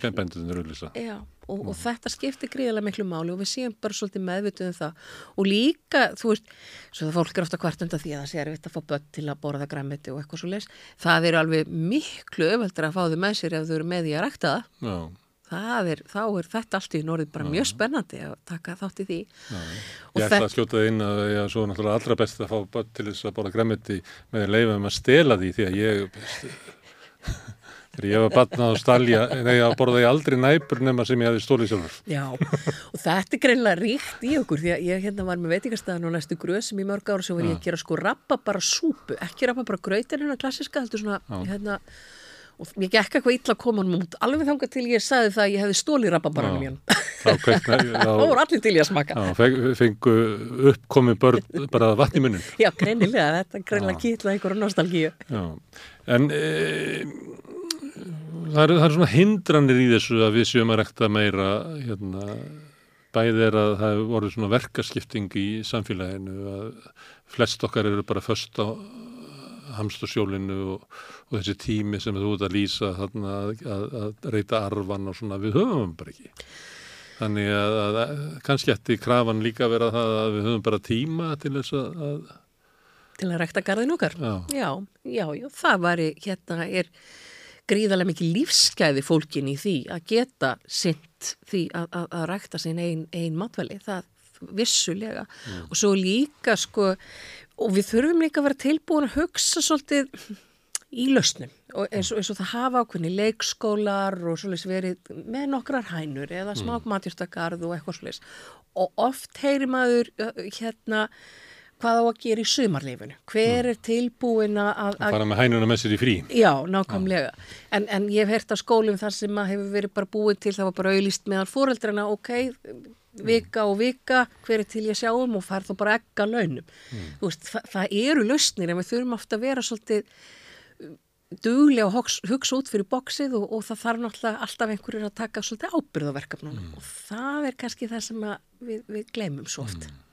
Speaker 1: grænbændunir auðvisa.
Speaker 11: Já, og, og þetta skiptir gríðilega miklu máli og við séum bara svolítið meðvituð um það og líka, þú veist, svo það fólk er ofta hvart undan því að það sé að fá börn til að borða græmiti og eitthvað svo leys, það er alveg miklu öfaldur að fá þau með sér ef þau eru með í að rækta það. Já. Það er, þá er þetta allt í norðið bara Já. mjög spennandi að taka þátt í því.
Speaker 1: Já. Ég ætla að skjóta inn að ég er svo náttúrulega allra best að fá til þess að borða græmiti með að leifa um að stela því því að ég Þegar ég var batnað á stalja, þegar ég borðaði aldrei næpur nema sem ég hefði stólið sjálfur.
Speaker 11: Já, og þetta er greinlega ríkt í okkur því að ég hérna var með veitingastæðan og næstu gröðsum í mörg ára sem var ég að gera sko rappa bara súpu, ekki rappa bara gröytir hérna klassiska, heldur svona, Já. hérna, og ég gekk eitthvað illa að koma hann út, alveg þángar til ég sagði það að ég hefði stólið rappa bara hann mjön. Þá voru allir til ég að smaka.
Speaker 1: Já, fengu uppkomi börn bara vatn í munin.
Speaker 11: Já, greinilega, þetta greinlega kýtla einhverju nostalgíu. Já,
Speaker 1: en... E það eru er svona hindranir í þessu að við séum að rekta meira hérna, bæðið er að það hefur voruð svona verkaskipting í samfélaginu að flest okkar eru bara först á hamstursjólinu og, og þessi tími sem þú ert að lýsa þarna, að, að, að reyta arfan og svona við höfum bara ekki. Þannig að, að kannski eftir krafan líka vera það að við höfum bara tíma til þess að
Speaker 11: til að rekta garðin okkar. Já, já, já, já það var hérna er gríðarlega mikið lífsgæði fólkin í því að geta synt því að, að, að rækta sín einn ein matvæli, það vissulega mm. og svo líka sko og við þurfum líka að vera tilbúin að hugsa svolítið í lausnum og eins og, eins og það hafa ákveðni leikskólar og svolítið verið með nokkrar hænur eða mm. matjúrstakarð og eitthvað svolítið og oft heyri maður hérna hvað á að gera í sumarleifinu hver mm. er tilbúin að
Speaker 1: að fara með hænuna með sér í frí
Speaker 11: já, nákvæmlega en, en ég hef hert að skólum þar sem að hefur verið bara búið til það var bara auðlist meðan fóreldrana ok, vika og vika hver er til ég sjáum og fær þá bara ekka launum mm. veist, það, það eru lausnir en við þurfum ofta að vera svolítið uh, duglega og hugsa, út fyrir bóksið og, og það þarf náttúrulega alltaf einhverjur að taka svolítið ábyrðaverkefnum mm. og það er kannski það sem við, við glemum svo oft mm.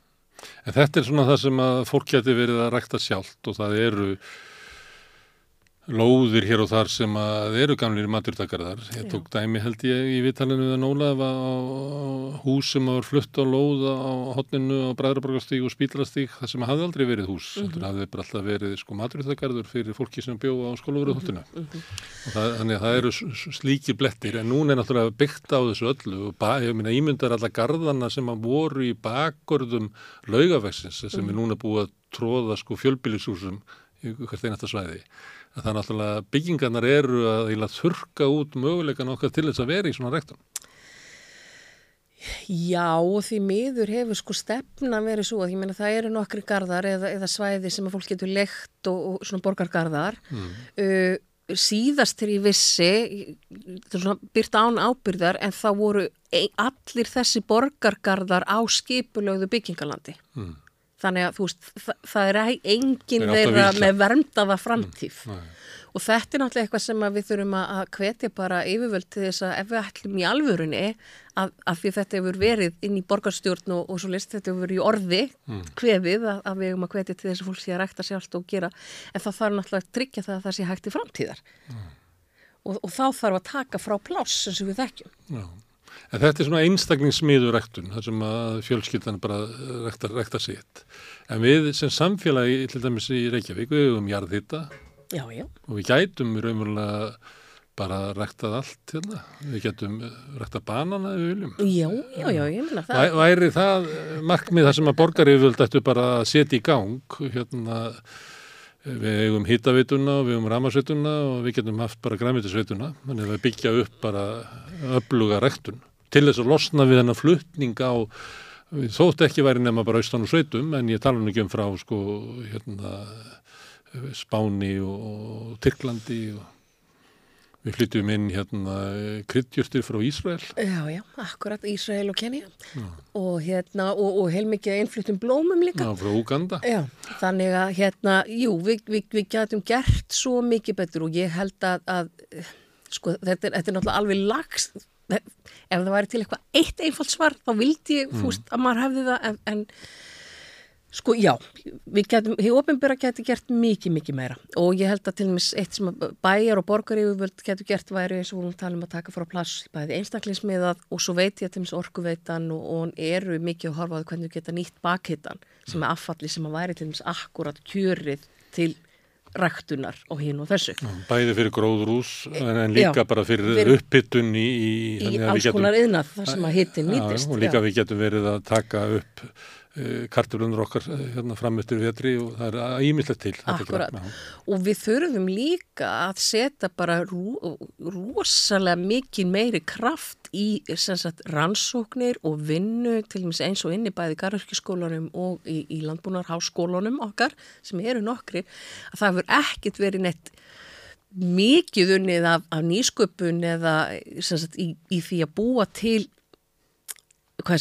Speaker 1: En þetta er svona það sem að fólk geti verið að rækta sjálft og það eru lóðir hér og þar sem að eru gamlir maturdakarðar. Ég tók dæmi held ég í vitalinu við Nólaðið á, á hús sem var flutt á lóð á hotninu á Bræðraborgastík og Spílarastík það sem hafði aldrei verið hús. Mm -hmm. Það hafði bara alltaf verið sko maturdakarður fyrir fólki sem bjóða á skólaverðuhottinu. Mm -hmm. Þannig að það eru slíkir blettir en núna er náttúrulega byggt á þessu öllu og ég minna ímyndar alla gardana sem að voru í bakgörðum laugavexins sem mm -hmm. er núna búið að tróða sko fjölbílisúsum hvert einasta svæði að það náttúrulega byggingarnar eru að þurka út möguleikan okkar til þess að vera í svona rektum.
Speaker 11: Já, því miður hefur sko stefna verið svo að ég meina það eru nokkri gardar eða, eða svæði sem að fólk getur lekt og, og svona borgargardar mm. uh, síðast til ég vissi svona byrta án ábyrðar en það voru ein, allir þessi borgargardar á skipulögðu byggingalandi mm þannig að þú veist, það, það er engin þeirra með vermdaða framtíf mm, og þetta er náttúrulega eitthvað sem við þurfum að hvetja bara yfirvöld til þess að ef við ætlum í alvörunni að, að því þetta hefur verið inn í borgarstjórn og, og svo list þetta hefur verið í orði mm. hvefið að, að við hefum að hvetja til þess að fólk sé að rækta sjálft og gera en það þarf náttúrulega að tryggja það að það sé hægt í framtíðar mm. og, og þá þarf að taka frá pláss eins og við þekkjum Já.
Speaker 1: En þetta er svona einstaklingsmiður rektun, þar sem að fjölskyldan bara rektar, rektar sitt. En við sem samfélagi, til dæmis í Reykjavík, við hefum jarðhitta og við gætum raunverulega bara rektað allt hérna. Við getum rektað banana ef við viljum.
Speaker 11: Já, já, já, ég meina það.
Speaker 1: Væ, væri það markmið þar sem að borgarífjöld ættu bara að setja í gang hérna Við hefum hittaveituna og við hefum ramarsveituna og við getum haft bara græmitisveituna, þannig að við byggja upp bara öfluga rektun til þess að losna við hennar fluttning á, þótt ekki væri nema bara austan og sveitum, en ég tala ekki um frá sko, hérna, Spáni og Tyrklandi og við flytjum inn hérna kryddjúrstir frá Ísrael.
Speaker 11: Já, já, akkurat Ísrael og Kenya já. og hérna og, og heilmikið einfluttum blómum líka.
Speaker 1: Já, frá Uganda.
Speaker 11: Já, þannig að hérna, jú, við, við, við getum gert svo mikið betur og ég held að, að sko, þetta er, þetta er náttúrulega alveg lagst ef það væri til eitthvað eitt einfalt svar þá vildi ég, mm. fúst, að maður hefði það en, en Sko já, við getum, hér ofinbæra getur gert mikið, mikið meira og ég held að til dæmis eitt sem bæjar og borgar yfirvöld getur gert væri eins og við talum að taka frá plass bæði einstaklingsmiðað og svo veit ég að til dæmis orkuveitan og, og eru mikið að horfa á hvernig við geta nýtt bakhittan sem er affalli sem að væri til dæmis akkurat kjörið til ræktunar og hinn og þessu.
Speaker 1: Bæði fyrir gróðrús en, en líka já, bara fyrir, fyrir upphittun í...
Speaker 11: Í, í alls konar yðnað þar sem að hittin nýtist.
Speaker 1: Og líka já. við getum verið að taka upp Eh, karturlunur okkar eh, hérna framöttur vetri og það er ímyndilegt til.
Speaker 11: Akkurat og við þurfum líka að setja bara ro rosalega mikið meiri kraft í sagt, rannsóknir og vinnu til dæmis eins og inn í bæði garðurkiskólanum og í, í landbúnarháskólanum okkar sem eru nokkri að það verður ekkit verið neitt mikið unnið af, af nýsköpun eða sagt, í, í því að búa til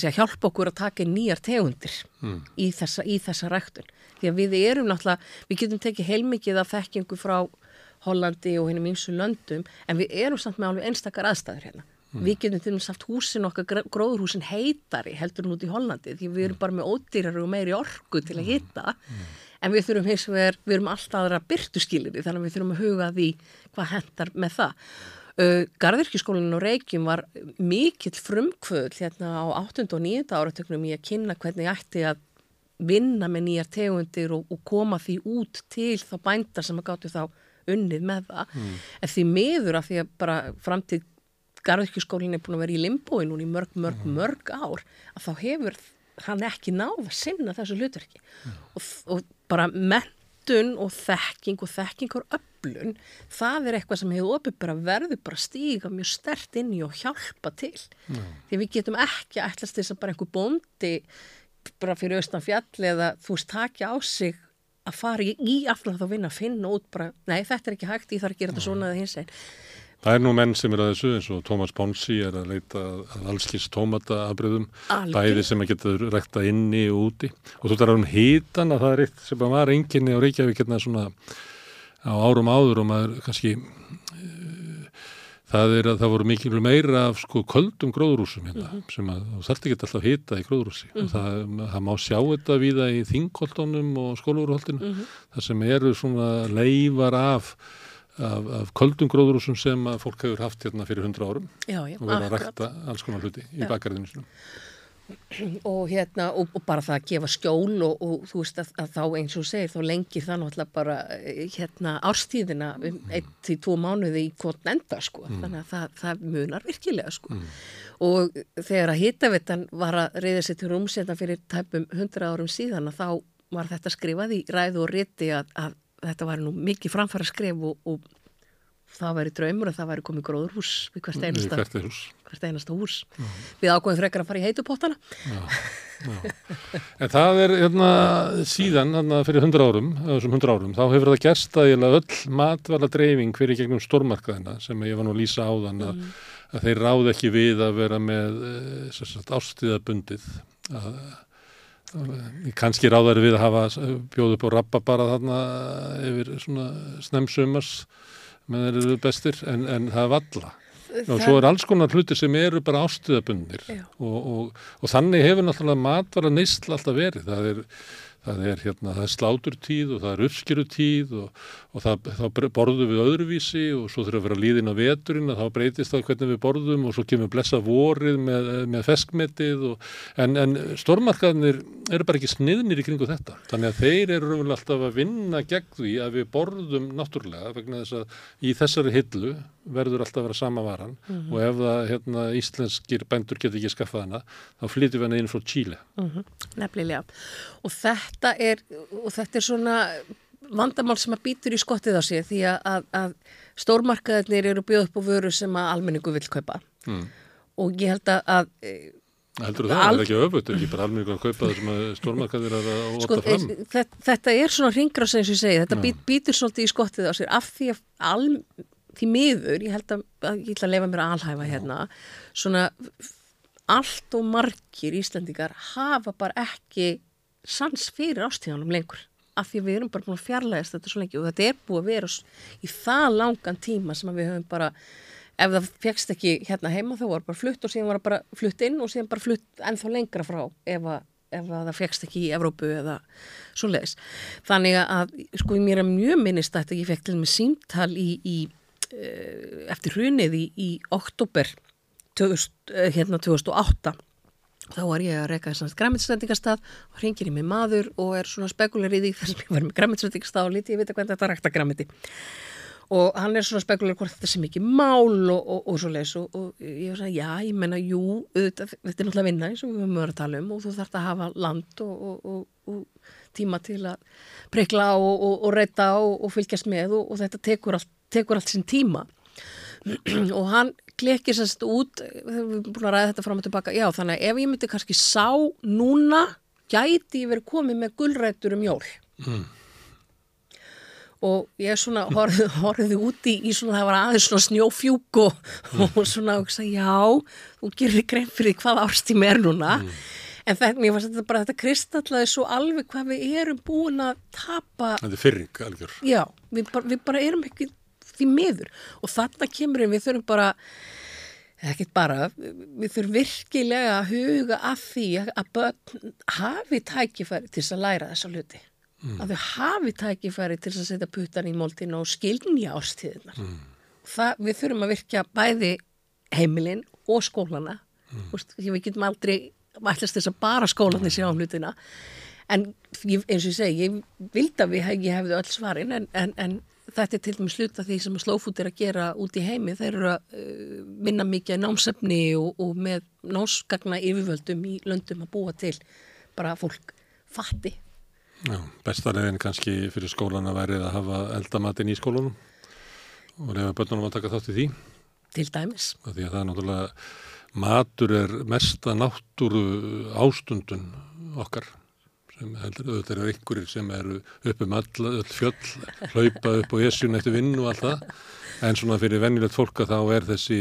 Speaker 11: sé hjálpa okkur að taka nýjar tegundir mm. í, þessa, í þessa ræktun. Því að við erum náttúrulega, við getum tekið heilmikið af þekkingu frá Hollandi og hennum ymsu löndum en við erum samt með alveg einstakar aðstæður hérna. Mm. Við getum til dæmis haft húsin okkar, gróðurhúsin heitari heldur nút í Hollandi því við erum bara með ódýrar og meiri orgu til að hitta mm. en við þurfum hins vegar, við erum alltaf aðra byrtuskilir þannig að við þurfum að huga því hvað hendar með það. Uh, Garðirkjuskólinu og Reykjum var mikill frumkvöld hérna á 8. og 9. áratöknum í að kynna hvernig ætti að vinna með nýjar tegundir og, og koma því út til þá bændar sem að gáttu þá unnið með það. Mm. En því miður að því að bara framtíð Garðirkjuskólinu er búin að vera í limbói núni mörg, mörg, mm. mörg ár að þá hefur hann ekki náða að sinna þessu hlutverki mm. og, og bara mentun og þekking og þekkingur upp öflun, það er eitthvað sem hefur opið bara verður bara stíga mjög stert inn í og hjálpa til. Mm. því við getum ekki ætlast þess að bara einhver bondi bara fyrir austan fjall eða þú veist takja á sig að fara í, í aflan þá vinna að finna út bara, nei þetta er ekki hægt, ég þarf að gera þetta svona eða hins einn
Speaker 1: Það er nú menn sem er að þessu eins og Tómas Ponsi er að leita að allskils tómataafbröðum, bæði sem að geta rekta inni og úti. Og þú þarf um hítan að það er eitt sem var enginni á Reykjavík hérna svona á árum áður og maður kannski uh, það er að það voru mikil meira af sko köldum gróðrúsum hérna mm -hmm. sem að þú þarft ekki alltaf hita í gróðrúsi mm -hmm. það, það má sjá þetta viða í þingkoltónum og skólurholtinu mm -hmm. það sem eru svona leifar af Af, af köldum gróðrúsum sem að fólk hefur haft hérna fyrir hundra árum
Speaker 11: já, já,
Speaker 1: og verða að rækta alls konar hluti í bakgarðinu sinum
Speaker 11: og hérna og, og bara það að gefa skjól og, og þú veist að, að þá eins og segir þá lengir það náttúrulega bara eh, hérna árstíðina um eitt til tvo mánuði í kvotn enda sko mm. þannig að það, það munar virkilega sko mm. og þegar að hittavettan var að reyða sér til rúmsenda fyrir tæpum hundra árum síðan að þá var þetta skrifað í ræðu og riti að, að þetta var nú mikið framfæra skrif og, og það væri draumur að það væri komið gróðurhús við hvert einasta,
Speaker 1: hús.
Speaker 11: Hvert einasta hús. Við ákveðum frekar að fara í heitupottana
Speaker 1: En það er hérna, síðan hérna, fyrir hundra árum, árum þá hefur það gerst að öll matvala dreifing fyrir gegnum stormarkaðina sem ég var nú að lýsa á þann að, mm. að þeir ráð ekki við að vera með eh, ástíðabundið að kannski ráðar við að hafa bjóð upp og rappa bara þarna yfir svona snemsumars þeir eru bestir en, en það er valla og svo er alls konar hluti sem eru bara ástuðabundir og, og, og þannig hefur náttúrulega matvara neistl alltaf verið. Það er það er, hérna, það er sláturtíð og það er uppskjörutíð og, og það, þá borðum við öðruvísi og svo þurfum við að vera líðin á veturinn og þá breytist það hvernig við borðum og svo kemur blessa vorið með, með feskmetið og, en, en stormarkaðnir eru bara ekki sniðnir í kringu þetta þannig að þeir eru alltaf að vinna gegn því að við borðum náttúrulega vegna þess að í þessari hillu verður alltaf að vera sama varan mm -hmm. og ef það hérna, íslenskir bændur getur ekki skaffað hana þá flytjum við hana inn frá Chile mm -hmm.
Speaker 11: Nefnilega og þetta er og þetta er svona vandamál sem að býtur í skottið á sig því að, að, að stórmarkaðinir eru bjóð upp á vöru sem að almenningu vil kaupa. Mm. og ég held að, að
Speaker 1: Heldur það, það er ekki öfut, er ekki bara almenningu að kaupa það sem að stórmarkaðir er að óta sko, fram?
Speaker 11: Þetta, þetta er svona ringráð sem ég segi, þetta být, býtur svolítið í skottið á sig af því að almenningu því miður, ég held að, ég ætla að lefa mér að alhæfa hérna, svona allt og margir Íslandingar hafa bara ekki sans fyrir ástíðanum lengur af því við erum bara búin að fjarlægast þetta svo lengi og þetta er búið að vera í það langan tíma sem við höfum bara ef það fegst ekki hérna heima þá var bara flutt og síðan var það bara flutt inn og síðan bara flutt ennþá lengra frá ef, að, ef að það fegst ekki í Evrópu eða svo leiðis. Þannig að sko mér er mjög minnist að ég fekk til með símtal í, í eh, eftir hrunið í, í oktober 2000, eh, hérna 2008 þá var ég að reyka þess að græmitsrætingastað og ringir ég með maður og er svona spekularið í þess að ég var með græmitsrætingastað og lítið ég veit að hvernig þetta rækta græmiti og hann er svona spekular hvort þetta sé mikið mál og, og, og svo les og, og ég var að já, ég menna, jú þetta, þetta er náttúrulega vinna eins og við höfum verið að tala um og þú þarfst að hafa land og tíma til að prekla og reyta og fylgjast með og þetta tekur allt, tekur allt sinn tíma. Og hann klekir sérst út við erum búin að ræða þetta fram og tilbaka. Já, þannig að ef ég myndi kannski sá núna gæti ég verið komið með gullrættur um jól. Mm. Og ég svona horfið, horfið úti í svona það var aðeins svona snjófjúk og, mm. og svona og sagði já, þú gerir grein fyrir hvað árstími er núna. Mm. en þetta, mér fannst þetta bara þetta kristallaði svo alveg hvað við erum búin að tapa.
Speaker 1: Þetta er fyrring, algjör.
Speaker 11: Já, við bara, við bara erum ekki því miður og þarna kemur við þurfum bara ekkert bara, við þurfum virkilega að huga að því að börn hafi tækifæri til að læra þessa hluti mm. að þau hafi tækifæri til að setja puttan í móltinu og skilnja árstíðinar. Mm. Það, við þurfum að virkja bæði heimilinn og skólana. Mm. Vist, við getum aldrei ætlast þess að bara skólanir sjá um hlutina. En ég, eins og ég segi, ég vild að við hef, hefðu öll svarin en, en, en þetta er til dæmis sluta því sem slófút er að gera út í heimi. Þeir eru að uh, vinna mikið námsefni og, og með námsgagna yfirvöldum í löndum að búa til bara fólk fatti
Speaker 1: Já, bestalegin kannski fyrir skólan að verið að hafa eldamatin í skólunum og reyða börnunum að taka þátt í því.
Speaker 11: Til dæmis.
Speaker 1: Það því að það er náttúrulega, matur er mesta náttúru ástundun okkar sem heldur, auðvitað eru einhverjir sem eru upp um all, all fjöll, hlaupa upp á esjun eftir vinn og allt það, en svona fyrir vennilegt fólka þá er þessi,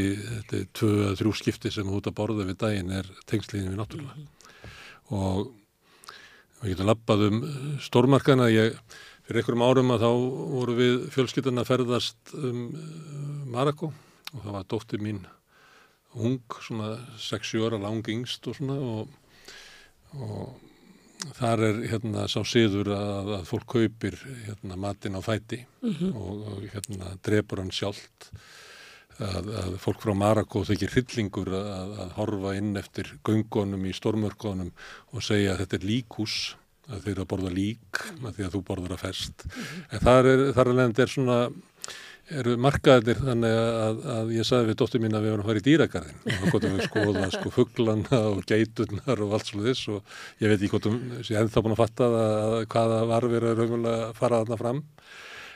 Speaker 1: tvö að þrjú skipti sem út að borða við daginn er tengsliðin við náttúrulega og við getum lappað um stórmarkana. Ég, fyrir einhverjum árum að þá voru við fjölskyttan að ferðast um Marako og það var dóttir mín ung, svona 6-7 ára lang yngst og svona og, og þar er hérna sá siður að, að fólk kaupir hérna matin á fæti mm -hmm. og, og hérna drefur hann sjálft Að, að fólk frá Marako þykir hryllingur að, að horfa inn eftir göngunum í stormörkonum og segja að þetta er líkús að þeir að borða lík að því að þú borður að fest mm -hmm. en þar er, þar er er svona eru markaðir þannig að, að ég sagði við dóttur mín að við varum að fara í dýragarðin og þá gotum við skoða sko fugglana og geiturnar og allt svona þess og ég veit ekki hvort ég hef þá búin að fatta að hvaða var verið að raunverulega fara þarna fram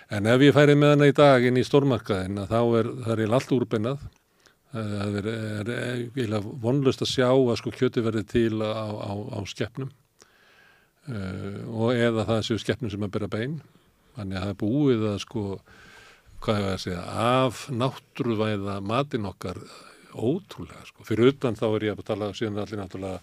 Speaker 1: En ef ég færi með hana í dag inn í stórmarkaðin þá er það er allt úrbynnað. Það er, er, er vonlust að sjá að sko kjöti verði til á, á, á skeppnum uh, og eða það séu skeppnum sem að byrja bein. Þannig að það er búið að sko, hvað hefur að segja, af náttúruvæða matin okkar ótrúlega sko. Fyrir utan þá er ég að tala síðan allir náttúrulega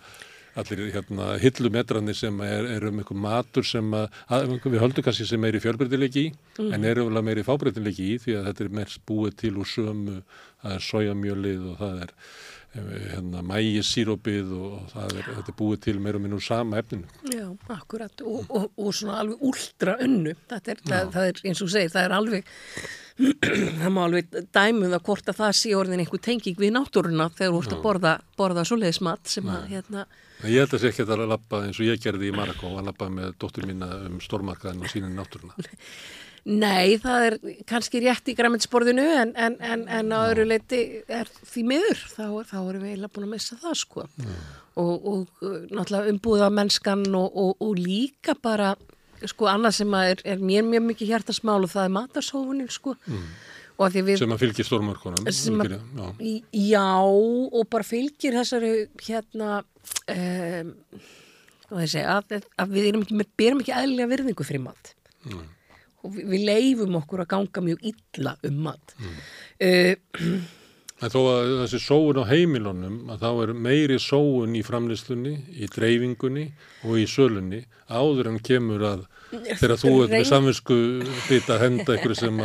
Speaker 1: allir hérna, hillumetrarnir sem er, er um einhver matur sem að, að við höldum kannski sem er í fjölbreytilegi í mm. en eru vel að meira í fábreytilegi í því að þetta er mest búið til úr sömu það er sojamjölið og það er eh, hérna, mægisírópið og það er, þetta er búið til meira og minn úr sama efninu.
Speaker 11: Já, akkurat og, og, og svona alveg úldra önnu það, það, það er eins og segir, það er alveg það má alveg dæmuð að hvort að það sé orðin einhver tenging við náttúruna þegar þú ert að borða, borða svoleiðismat sem að hérna
Speaker 1: Ég held að það sé ekki að lappa eins og ég gerði í Marako að lappa með dóttur mína um stórmarkaðin og sínin náttúruna.
Speaker 11: Nei, það er kannski rétt í græmiðsborðinu en, en, en, en á öðru leiti er því miður, þá, þá erum við eiginlega búin að missa það sko. Og, og náttúrulega umbúða mennskan og, og, og líka bara sko annað sem er, er mér mjög mikið hjartasmál og það er matarsófunin sko mm.
Speaker 1: Við, sem að fylgir stórmörkunum
Speaker 11: já. já og bara fylgir þessari hérna um, segja, að, að við erum ekki, berum ekki aðlega virðingu fyrir mat mm. og við, við leifum okkur að ganga mjög illa um mat mm. uh,
Speaker 1: En þó að þessi sóun á heimilunum að þá er meiri sóun í framlýslunni, í dreifingunni og í sölunni áður en kemur að þegar þú ert með samvinsku bit að henda ykkur sem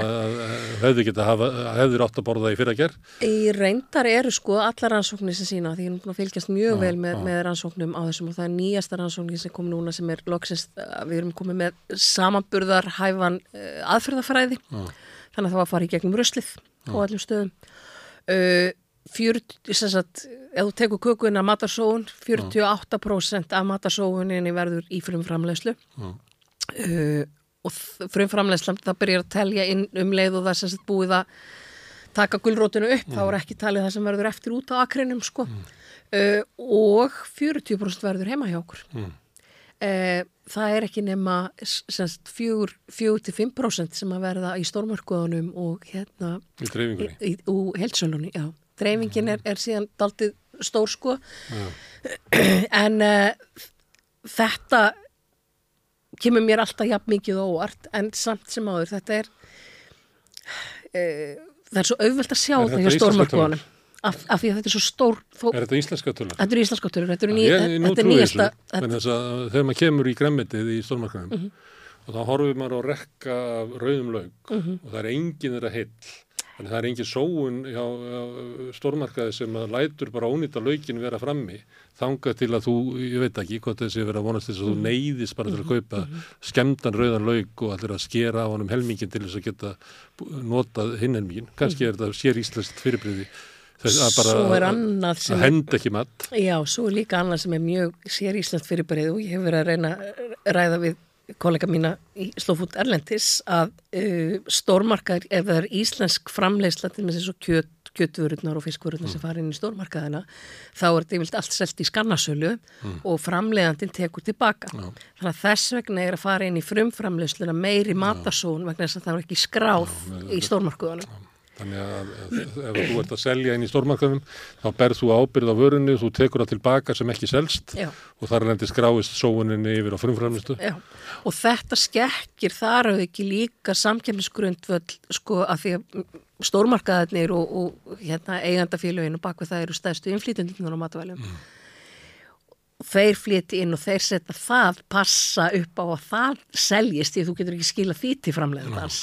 Speaker 1: hefðir átt að borða í fyrra gerð?
Speaker 11: Í reyndar eru sko allar rannsóknir sem sína því ég er búin að fylgjast mjög já, vel með, með rannsóknum á þessum og það er nýjasta rannsóknir sem kom núna sem er loksist, við erum komið með samanburðar hæfan uh, aðferðafræði þannig að það var að fara í gegnum röslið á allum stöðum uh, 40, sagt, ef þú tekur kökuna matarsóun, 48% af matarsóuninni verður í frumframlegslu uh, og frumframlegsla það byrjar að telja inn um leið og það er sagt, búið að taka gullrótinu upp, mm. þá er ekki talið það sem verður eftir út á akrinum sko. Mm. uh, og 40% verður heima hjá okkur mm. uh, það er ekki nema 4-5% sem að verða í stórmörkuðunum og hérna
Speaker 1: í dreifingunni?
Speaker 11: í, í, og helsölunni, já. Dreifingin er, er síðan daldið stór sko. En uh, þetta kemur mér alltaf jafn mikið óvart en samt sem áður þetta er uh, það er svo auðvelt að sjá það hjá stórmörkuðunum af, af því að þetta er svo stór þó,
Speaker 1: Er þetta íslenska tölur?
Speaker 11: Þetta er íslenska tölur Þetta er, ný,
Speaker 1: ég, þetta er nýjasta þetta... Þegar maður kemur í gremmetið í stórmarkanum mm -hmm. og þá horfum maður á rekka rauðum laug mm -hmm. og það er engin þeirra heill Þannig það er engin sóun hjá, hjá stórmarkaði sem að lætur bara ónýta laugin vera frammi þanga til að þú, ég veit ekki hvort þessi verið að vonast þess að þú mhm. neyðist bara til að kaupa mhm. skemdan rauðan laug og allir að skera á honum helmingin til þess að geta notað hinn helmingin. Kanski er þetta sér íslenskt fyrirbriði
Speaker 11: Svo er annað
Speaker 1: sem... Að henda ekki mat.
Speaker 11: Já, svo er líka annað sem er mjög sér íslenskt fyrirbærið og ég hef verið að reyna að ræða við kollega mína í Slófút Erlendis að uh, stórmarkaður, ef það er íslensk framleiðsla til með þessu kjöt, kjötvörurnar og fiskvörurnar mm. sem fara inn í stórmarkaðina, þá er þetta yfirlt allt selt í skannasölu mm. og framleiðandin tekur tilbaka. Já. Þannig að þess vegna er að fara inn í frumframleiðsluna meiri matarsón vegna þess að það er ekki skráð Já, í stórmarkaðunum.
Speaker 1: Þannig að ef, ef þú ert að selja inn í stórmarkaðum þá berð þú ábyrð á vörunni, þú tekur það tilbaka sem ekki selst Já. og þar lendir skráist sóuninni yfir á frumframlistu.
Speaker 11: Og þetta skekkir þar að ekki líka samkjöfnisgrundvöld sko að því að stórmarkaðarnir og, og hérna, eigandafélaginu bak við það eru stæðstu innflýtjandunum á matvælum. Mm. Þeir flyti inn og þeir setja það passa upp á að það seljist því að þú getur ekki skila því til framlegðans.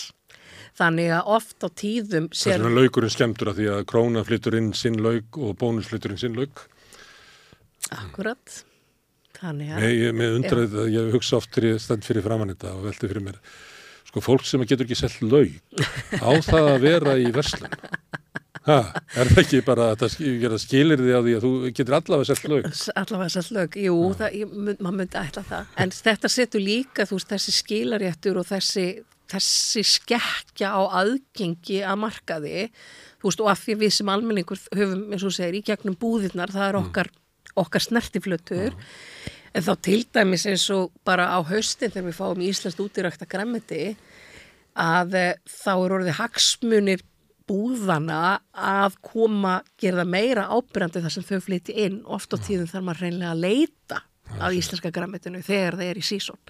Speaker 11: Þannig að oft á tíðum...
Speaker 1: Sér... Það er svona laugurinn skemmtur að því að króna flyttur inn sinn laug og bónus flyttur inn sinn laug.
Speaker 11: Akkurat. Þannig að...
Speaker 1: Nei, ég með undraðið að ég hugsa oft til ég stend fyrir framann þetta og velti fyrir mér. Sko, fólk sem getur ekki selgt laug á það að vera í verslun. Ha, er það ekki bara að það skilir því að þú getur allavega selgt laug?
Speaker 11: Allavega selgt laug, jú, það, ég, maður myndi ætla það. En þetta setur líka, þú veist, þessi skilaréttur og þessi þessi skekkja á aðgengi að markaði veist og af því við sem almenningur höfum eins og segir í gegnum búðirnar það er mm. okkar, okkar snertiflötur. Mm. en þá til dæmis eins og bara á haustin þegar við fáum íslenskt útirækta græmiti að eh, þá er orðið hagsmunir búðana að koma gerða meira ábyrjandi þar sem þau flyti inn. Oft á tíðum þarf maður reynilega að leita af íslenska græmitinu þegar það er í sísón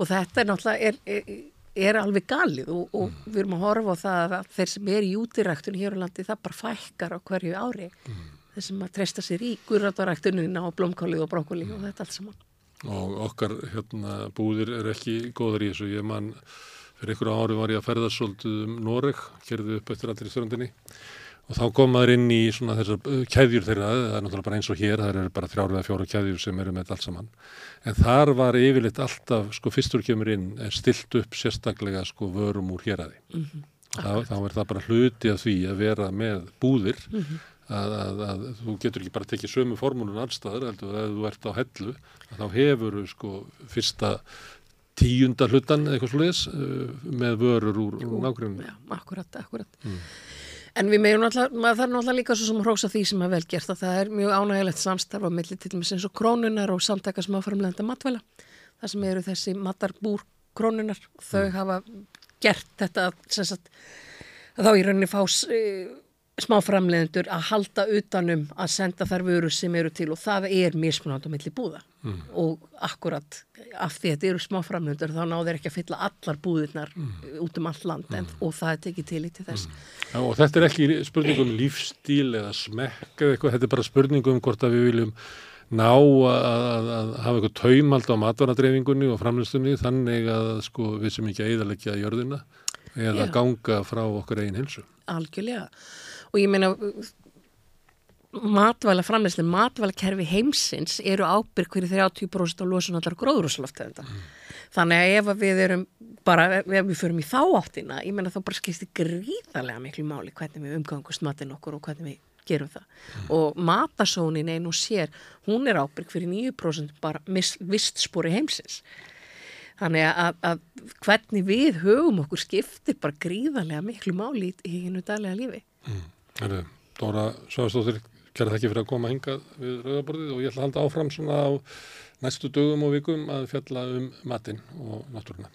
Speaker 11: og þetta er náttúrulega er, er, er alveg galið og, og mm. við erum að horfa á það að þeir sem er í útiræktun hér á landi það bara fækkar á hverju ári mm. þeir sem að treysta sér í gurrataræktunina og blómkálið og brókoli mm. og þetta allt saman.
Speaker 1: Og okkar hérna, búðir er ekki góðar í þessu. Ég man fyrir einhverju ári var ég að ferða svolítið um Noreg, kerði upp eftir í strandinni og þá komaður inn í svona þessar uh, kæðjur þeirra, það er náttúrulega bara eins og hér, það eru bara þrjáru eða fjóru kæðjur sem eru með allt saman en þar var yfirleitt alltaf, sko fyrstur kemur inn, er stilt upp sérstaklega sko vörum úr héræði mm -hmm. þá, er það bara hluti af því að vera með búðir mm -hmm. að, að, að þú getur ekki bara tekið sömu formúlun allstaður, heldur að þú ert á hellu, þá hefur sko fyrsta tíunda hlutan eitthvað sluðis uh, með vörur úr, úr nákvæmlega.
Speaker 11: Já, akkurat, akkurat. Mm. En við meðum náttúrulega, maður þarf náttúrulega líka svo sem að hrósa því sem er vel gert að það er mjög ánægilegt samstarf á milli til dæmis eins og krónunar og samtaka sem hafa framlegenda matvæla. Það sem eru þessi matarbúr krónunar þau mm. hafa gert þetta sagt, þá í rauninni fás smáframleðendur að halda utanum að senda þar vörur sem eru til og það er mismunand á milli búða mm. og akkurat af því að þetta eru smáframleðendur þá náður ekki að fylla allar búðirnar mm. út um allt land mm. og það er tekið til í til þess.
Speaker 1: Mm. Já, og þetta er ekki spurningum lífstíl eða smekk eða eitthvað, þetta er bara spurningum hvort að við viljum ná að, að, að hafa eitthvað taumald á matvarnadreyfingunni og framleystunni þannig að sko, við sem ekki eðalegja jörðina eða Já. ganga frá okkur einn hilsu.
Speaker 11: Algjörlega og ég meina matvæla framleysli, matvæla kerfi heimsins eru ábyrg hverju 30% á losun allar gróðrúsaloftegunda mm. þannig að ef við erum bara, ef við förum í þá áttina ég menna þá bara skilst þið gríðarlega miklu máli hvernig við umgangust matin okkur og hvernig við gerum það mm. og matasónin einu sér, hún er ábyrg fyrir 9% bara vistspori heimsins þannig að, að hvernig við höfum okkur skiptir bara gríðarlega miklu máli í, í hennu daglega lífi mm.
Speaker 1: Herri, Dóra Svagastóttir, kæra þekki fyrir að koma hingað við Rauðaborðið og ég ætla að halda áfram svona á næstu dögum og vikum að fjalla um matinn og náttúruna.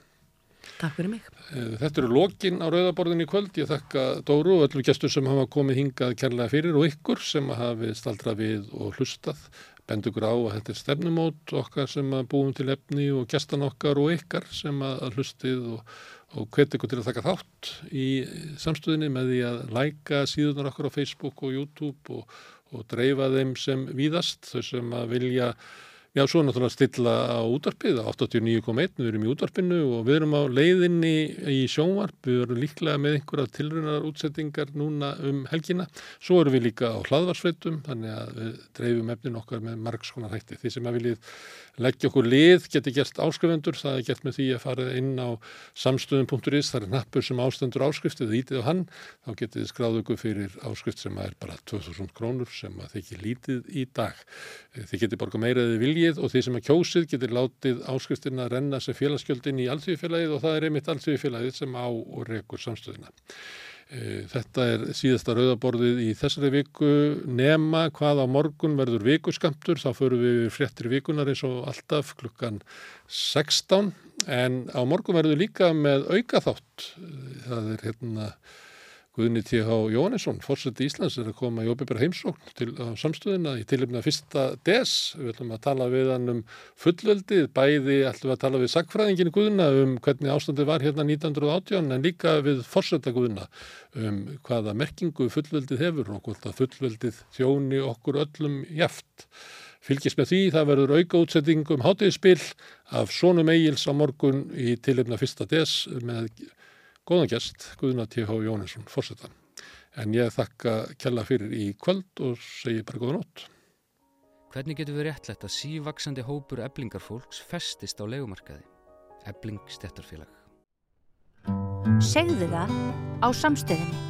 Speaker 11: Takk fyrir mig.
Speaker 1: Þetta eru lokin á Rauðaborðin í kvöld. Ég þakka Dóru og öllum gestur sem hafa komið hingað kærlega fyrir og ykkur sem hafi staldrað við og hlustað. Bend ykkur á að þetta er stefnumót okkar sem búum til efni og gestan okkar og ykkar sem að hlustið og og hvet ykkur til að taka þátt í samstöðinni með því að læka síðunar okkur á Facebook og YouTube og, og dreifa þeim sem víðast þau sem að vilja Já, svo náttúrulega stilla á útvarpið, 89.1, við erum í útvarpinu og við erum á leiðinni í sjónvarp, við erum líklega með einhverja tilrunar útsettingar núna um helgina. Svo erum við líka á hlaðvarsveitum, þannig að við dreifum efnin okkar með margskonar hætti. Því sem að viljið leggja okkur lið, geti gert áskrifendur, það er gert með því að fara inn á samstöðum.is, það er nappur sem ástendur áskriftið, þýtið á hann, þá getið þið skráðu ykkur fyrir áskrift sem er bara 2000 krónur sem að þykir lítið í dag. Þið getið borga meiraðið viljið og því sem að kjósið getur látið áskriftina að renna sem félagsgjöldin í alltíðfélagið og það er einmitt alltíðfélagið sem á og rekur samstöðina. E, þetta er síðasta rauðaborðið í þessari viku. Nema hvað á morgun verður vikuskamtur, þá förum við fréttir vikunar eins og alltaf klukkan 16 en á morgun verður líka með auka þátt, það er hérna Guðni T.H. Jónesson, fórseti Íslands, er að koma í óbyrra heimsókn til samstöðina í tilumna fyrsta des. Við ætlum að tala við hann um fullveldið, bæði ætlum að tala við sagfræðingin Guðna um hvernig ástandið var hérna 1918 en líka við fórseta Guðna um hvaða merkingu fullveldið hefur og hvort að fullveldið þjóni okkur öllum jæft. Fylgjast með því, það verður auka útsetting um hátíðspil af Sónum Egils á morgun í tilumna fyrsta des með Góðan gæst, Guðna T.H. Jónesson, fórsetan. En ég þakka kella fyrir í kvöld og segi bara góða nótt.
Speaker 7: Hvernig getur við réttlegt að sívaksandi hópur eblingarfólks festist á legumarkaði? Ebling stettarfélag.
Speaker 3: Segðu það á samstöðinni.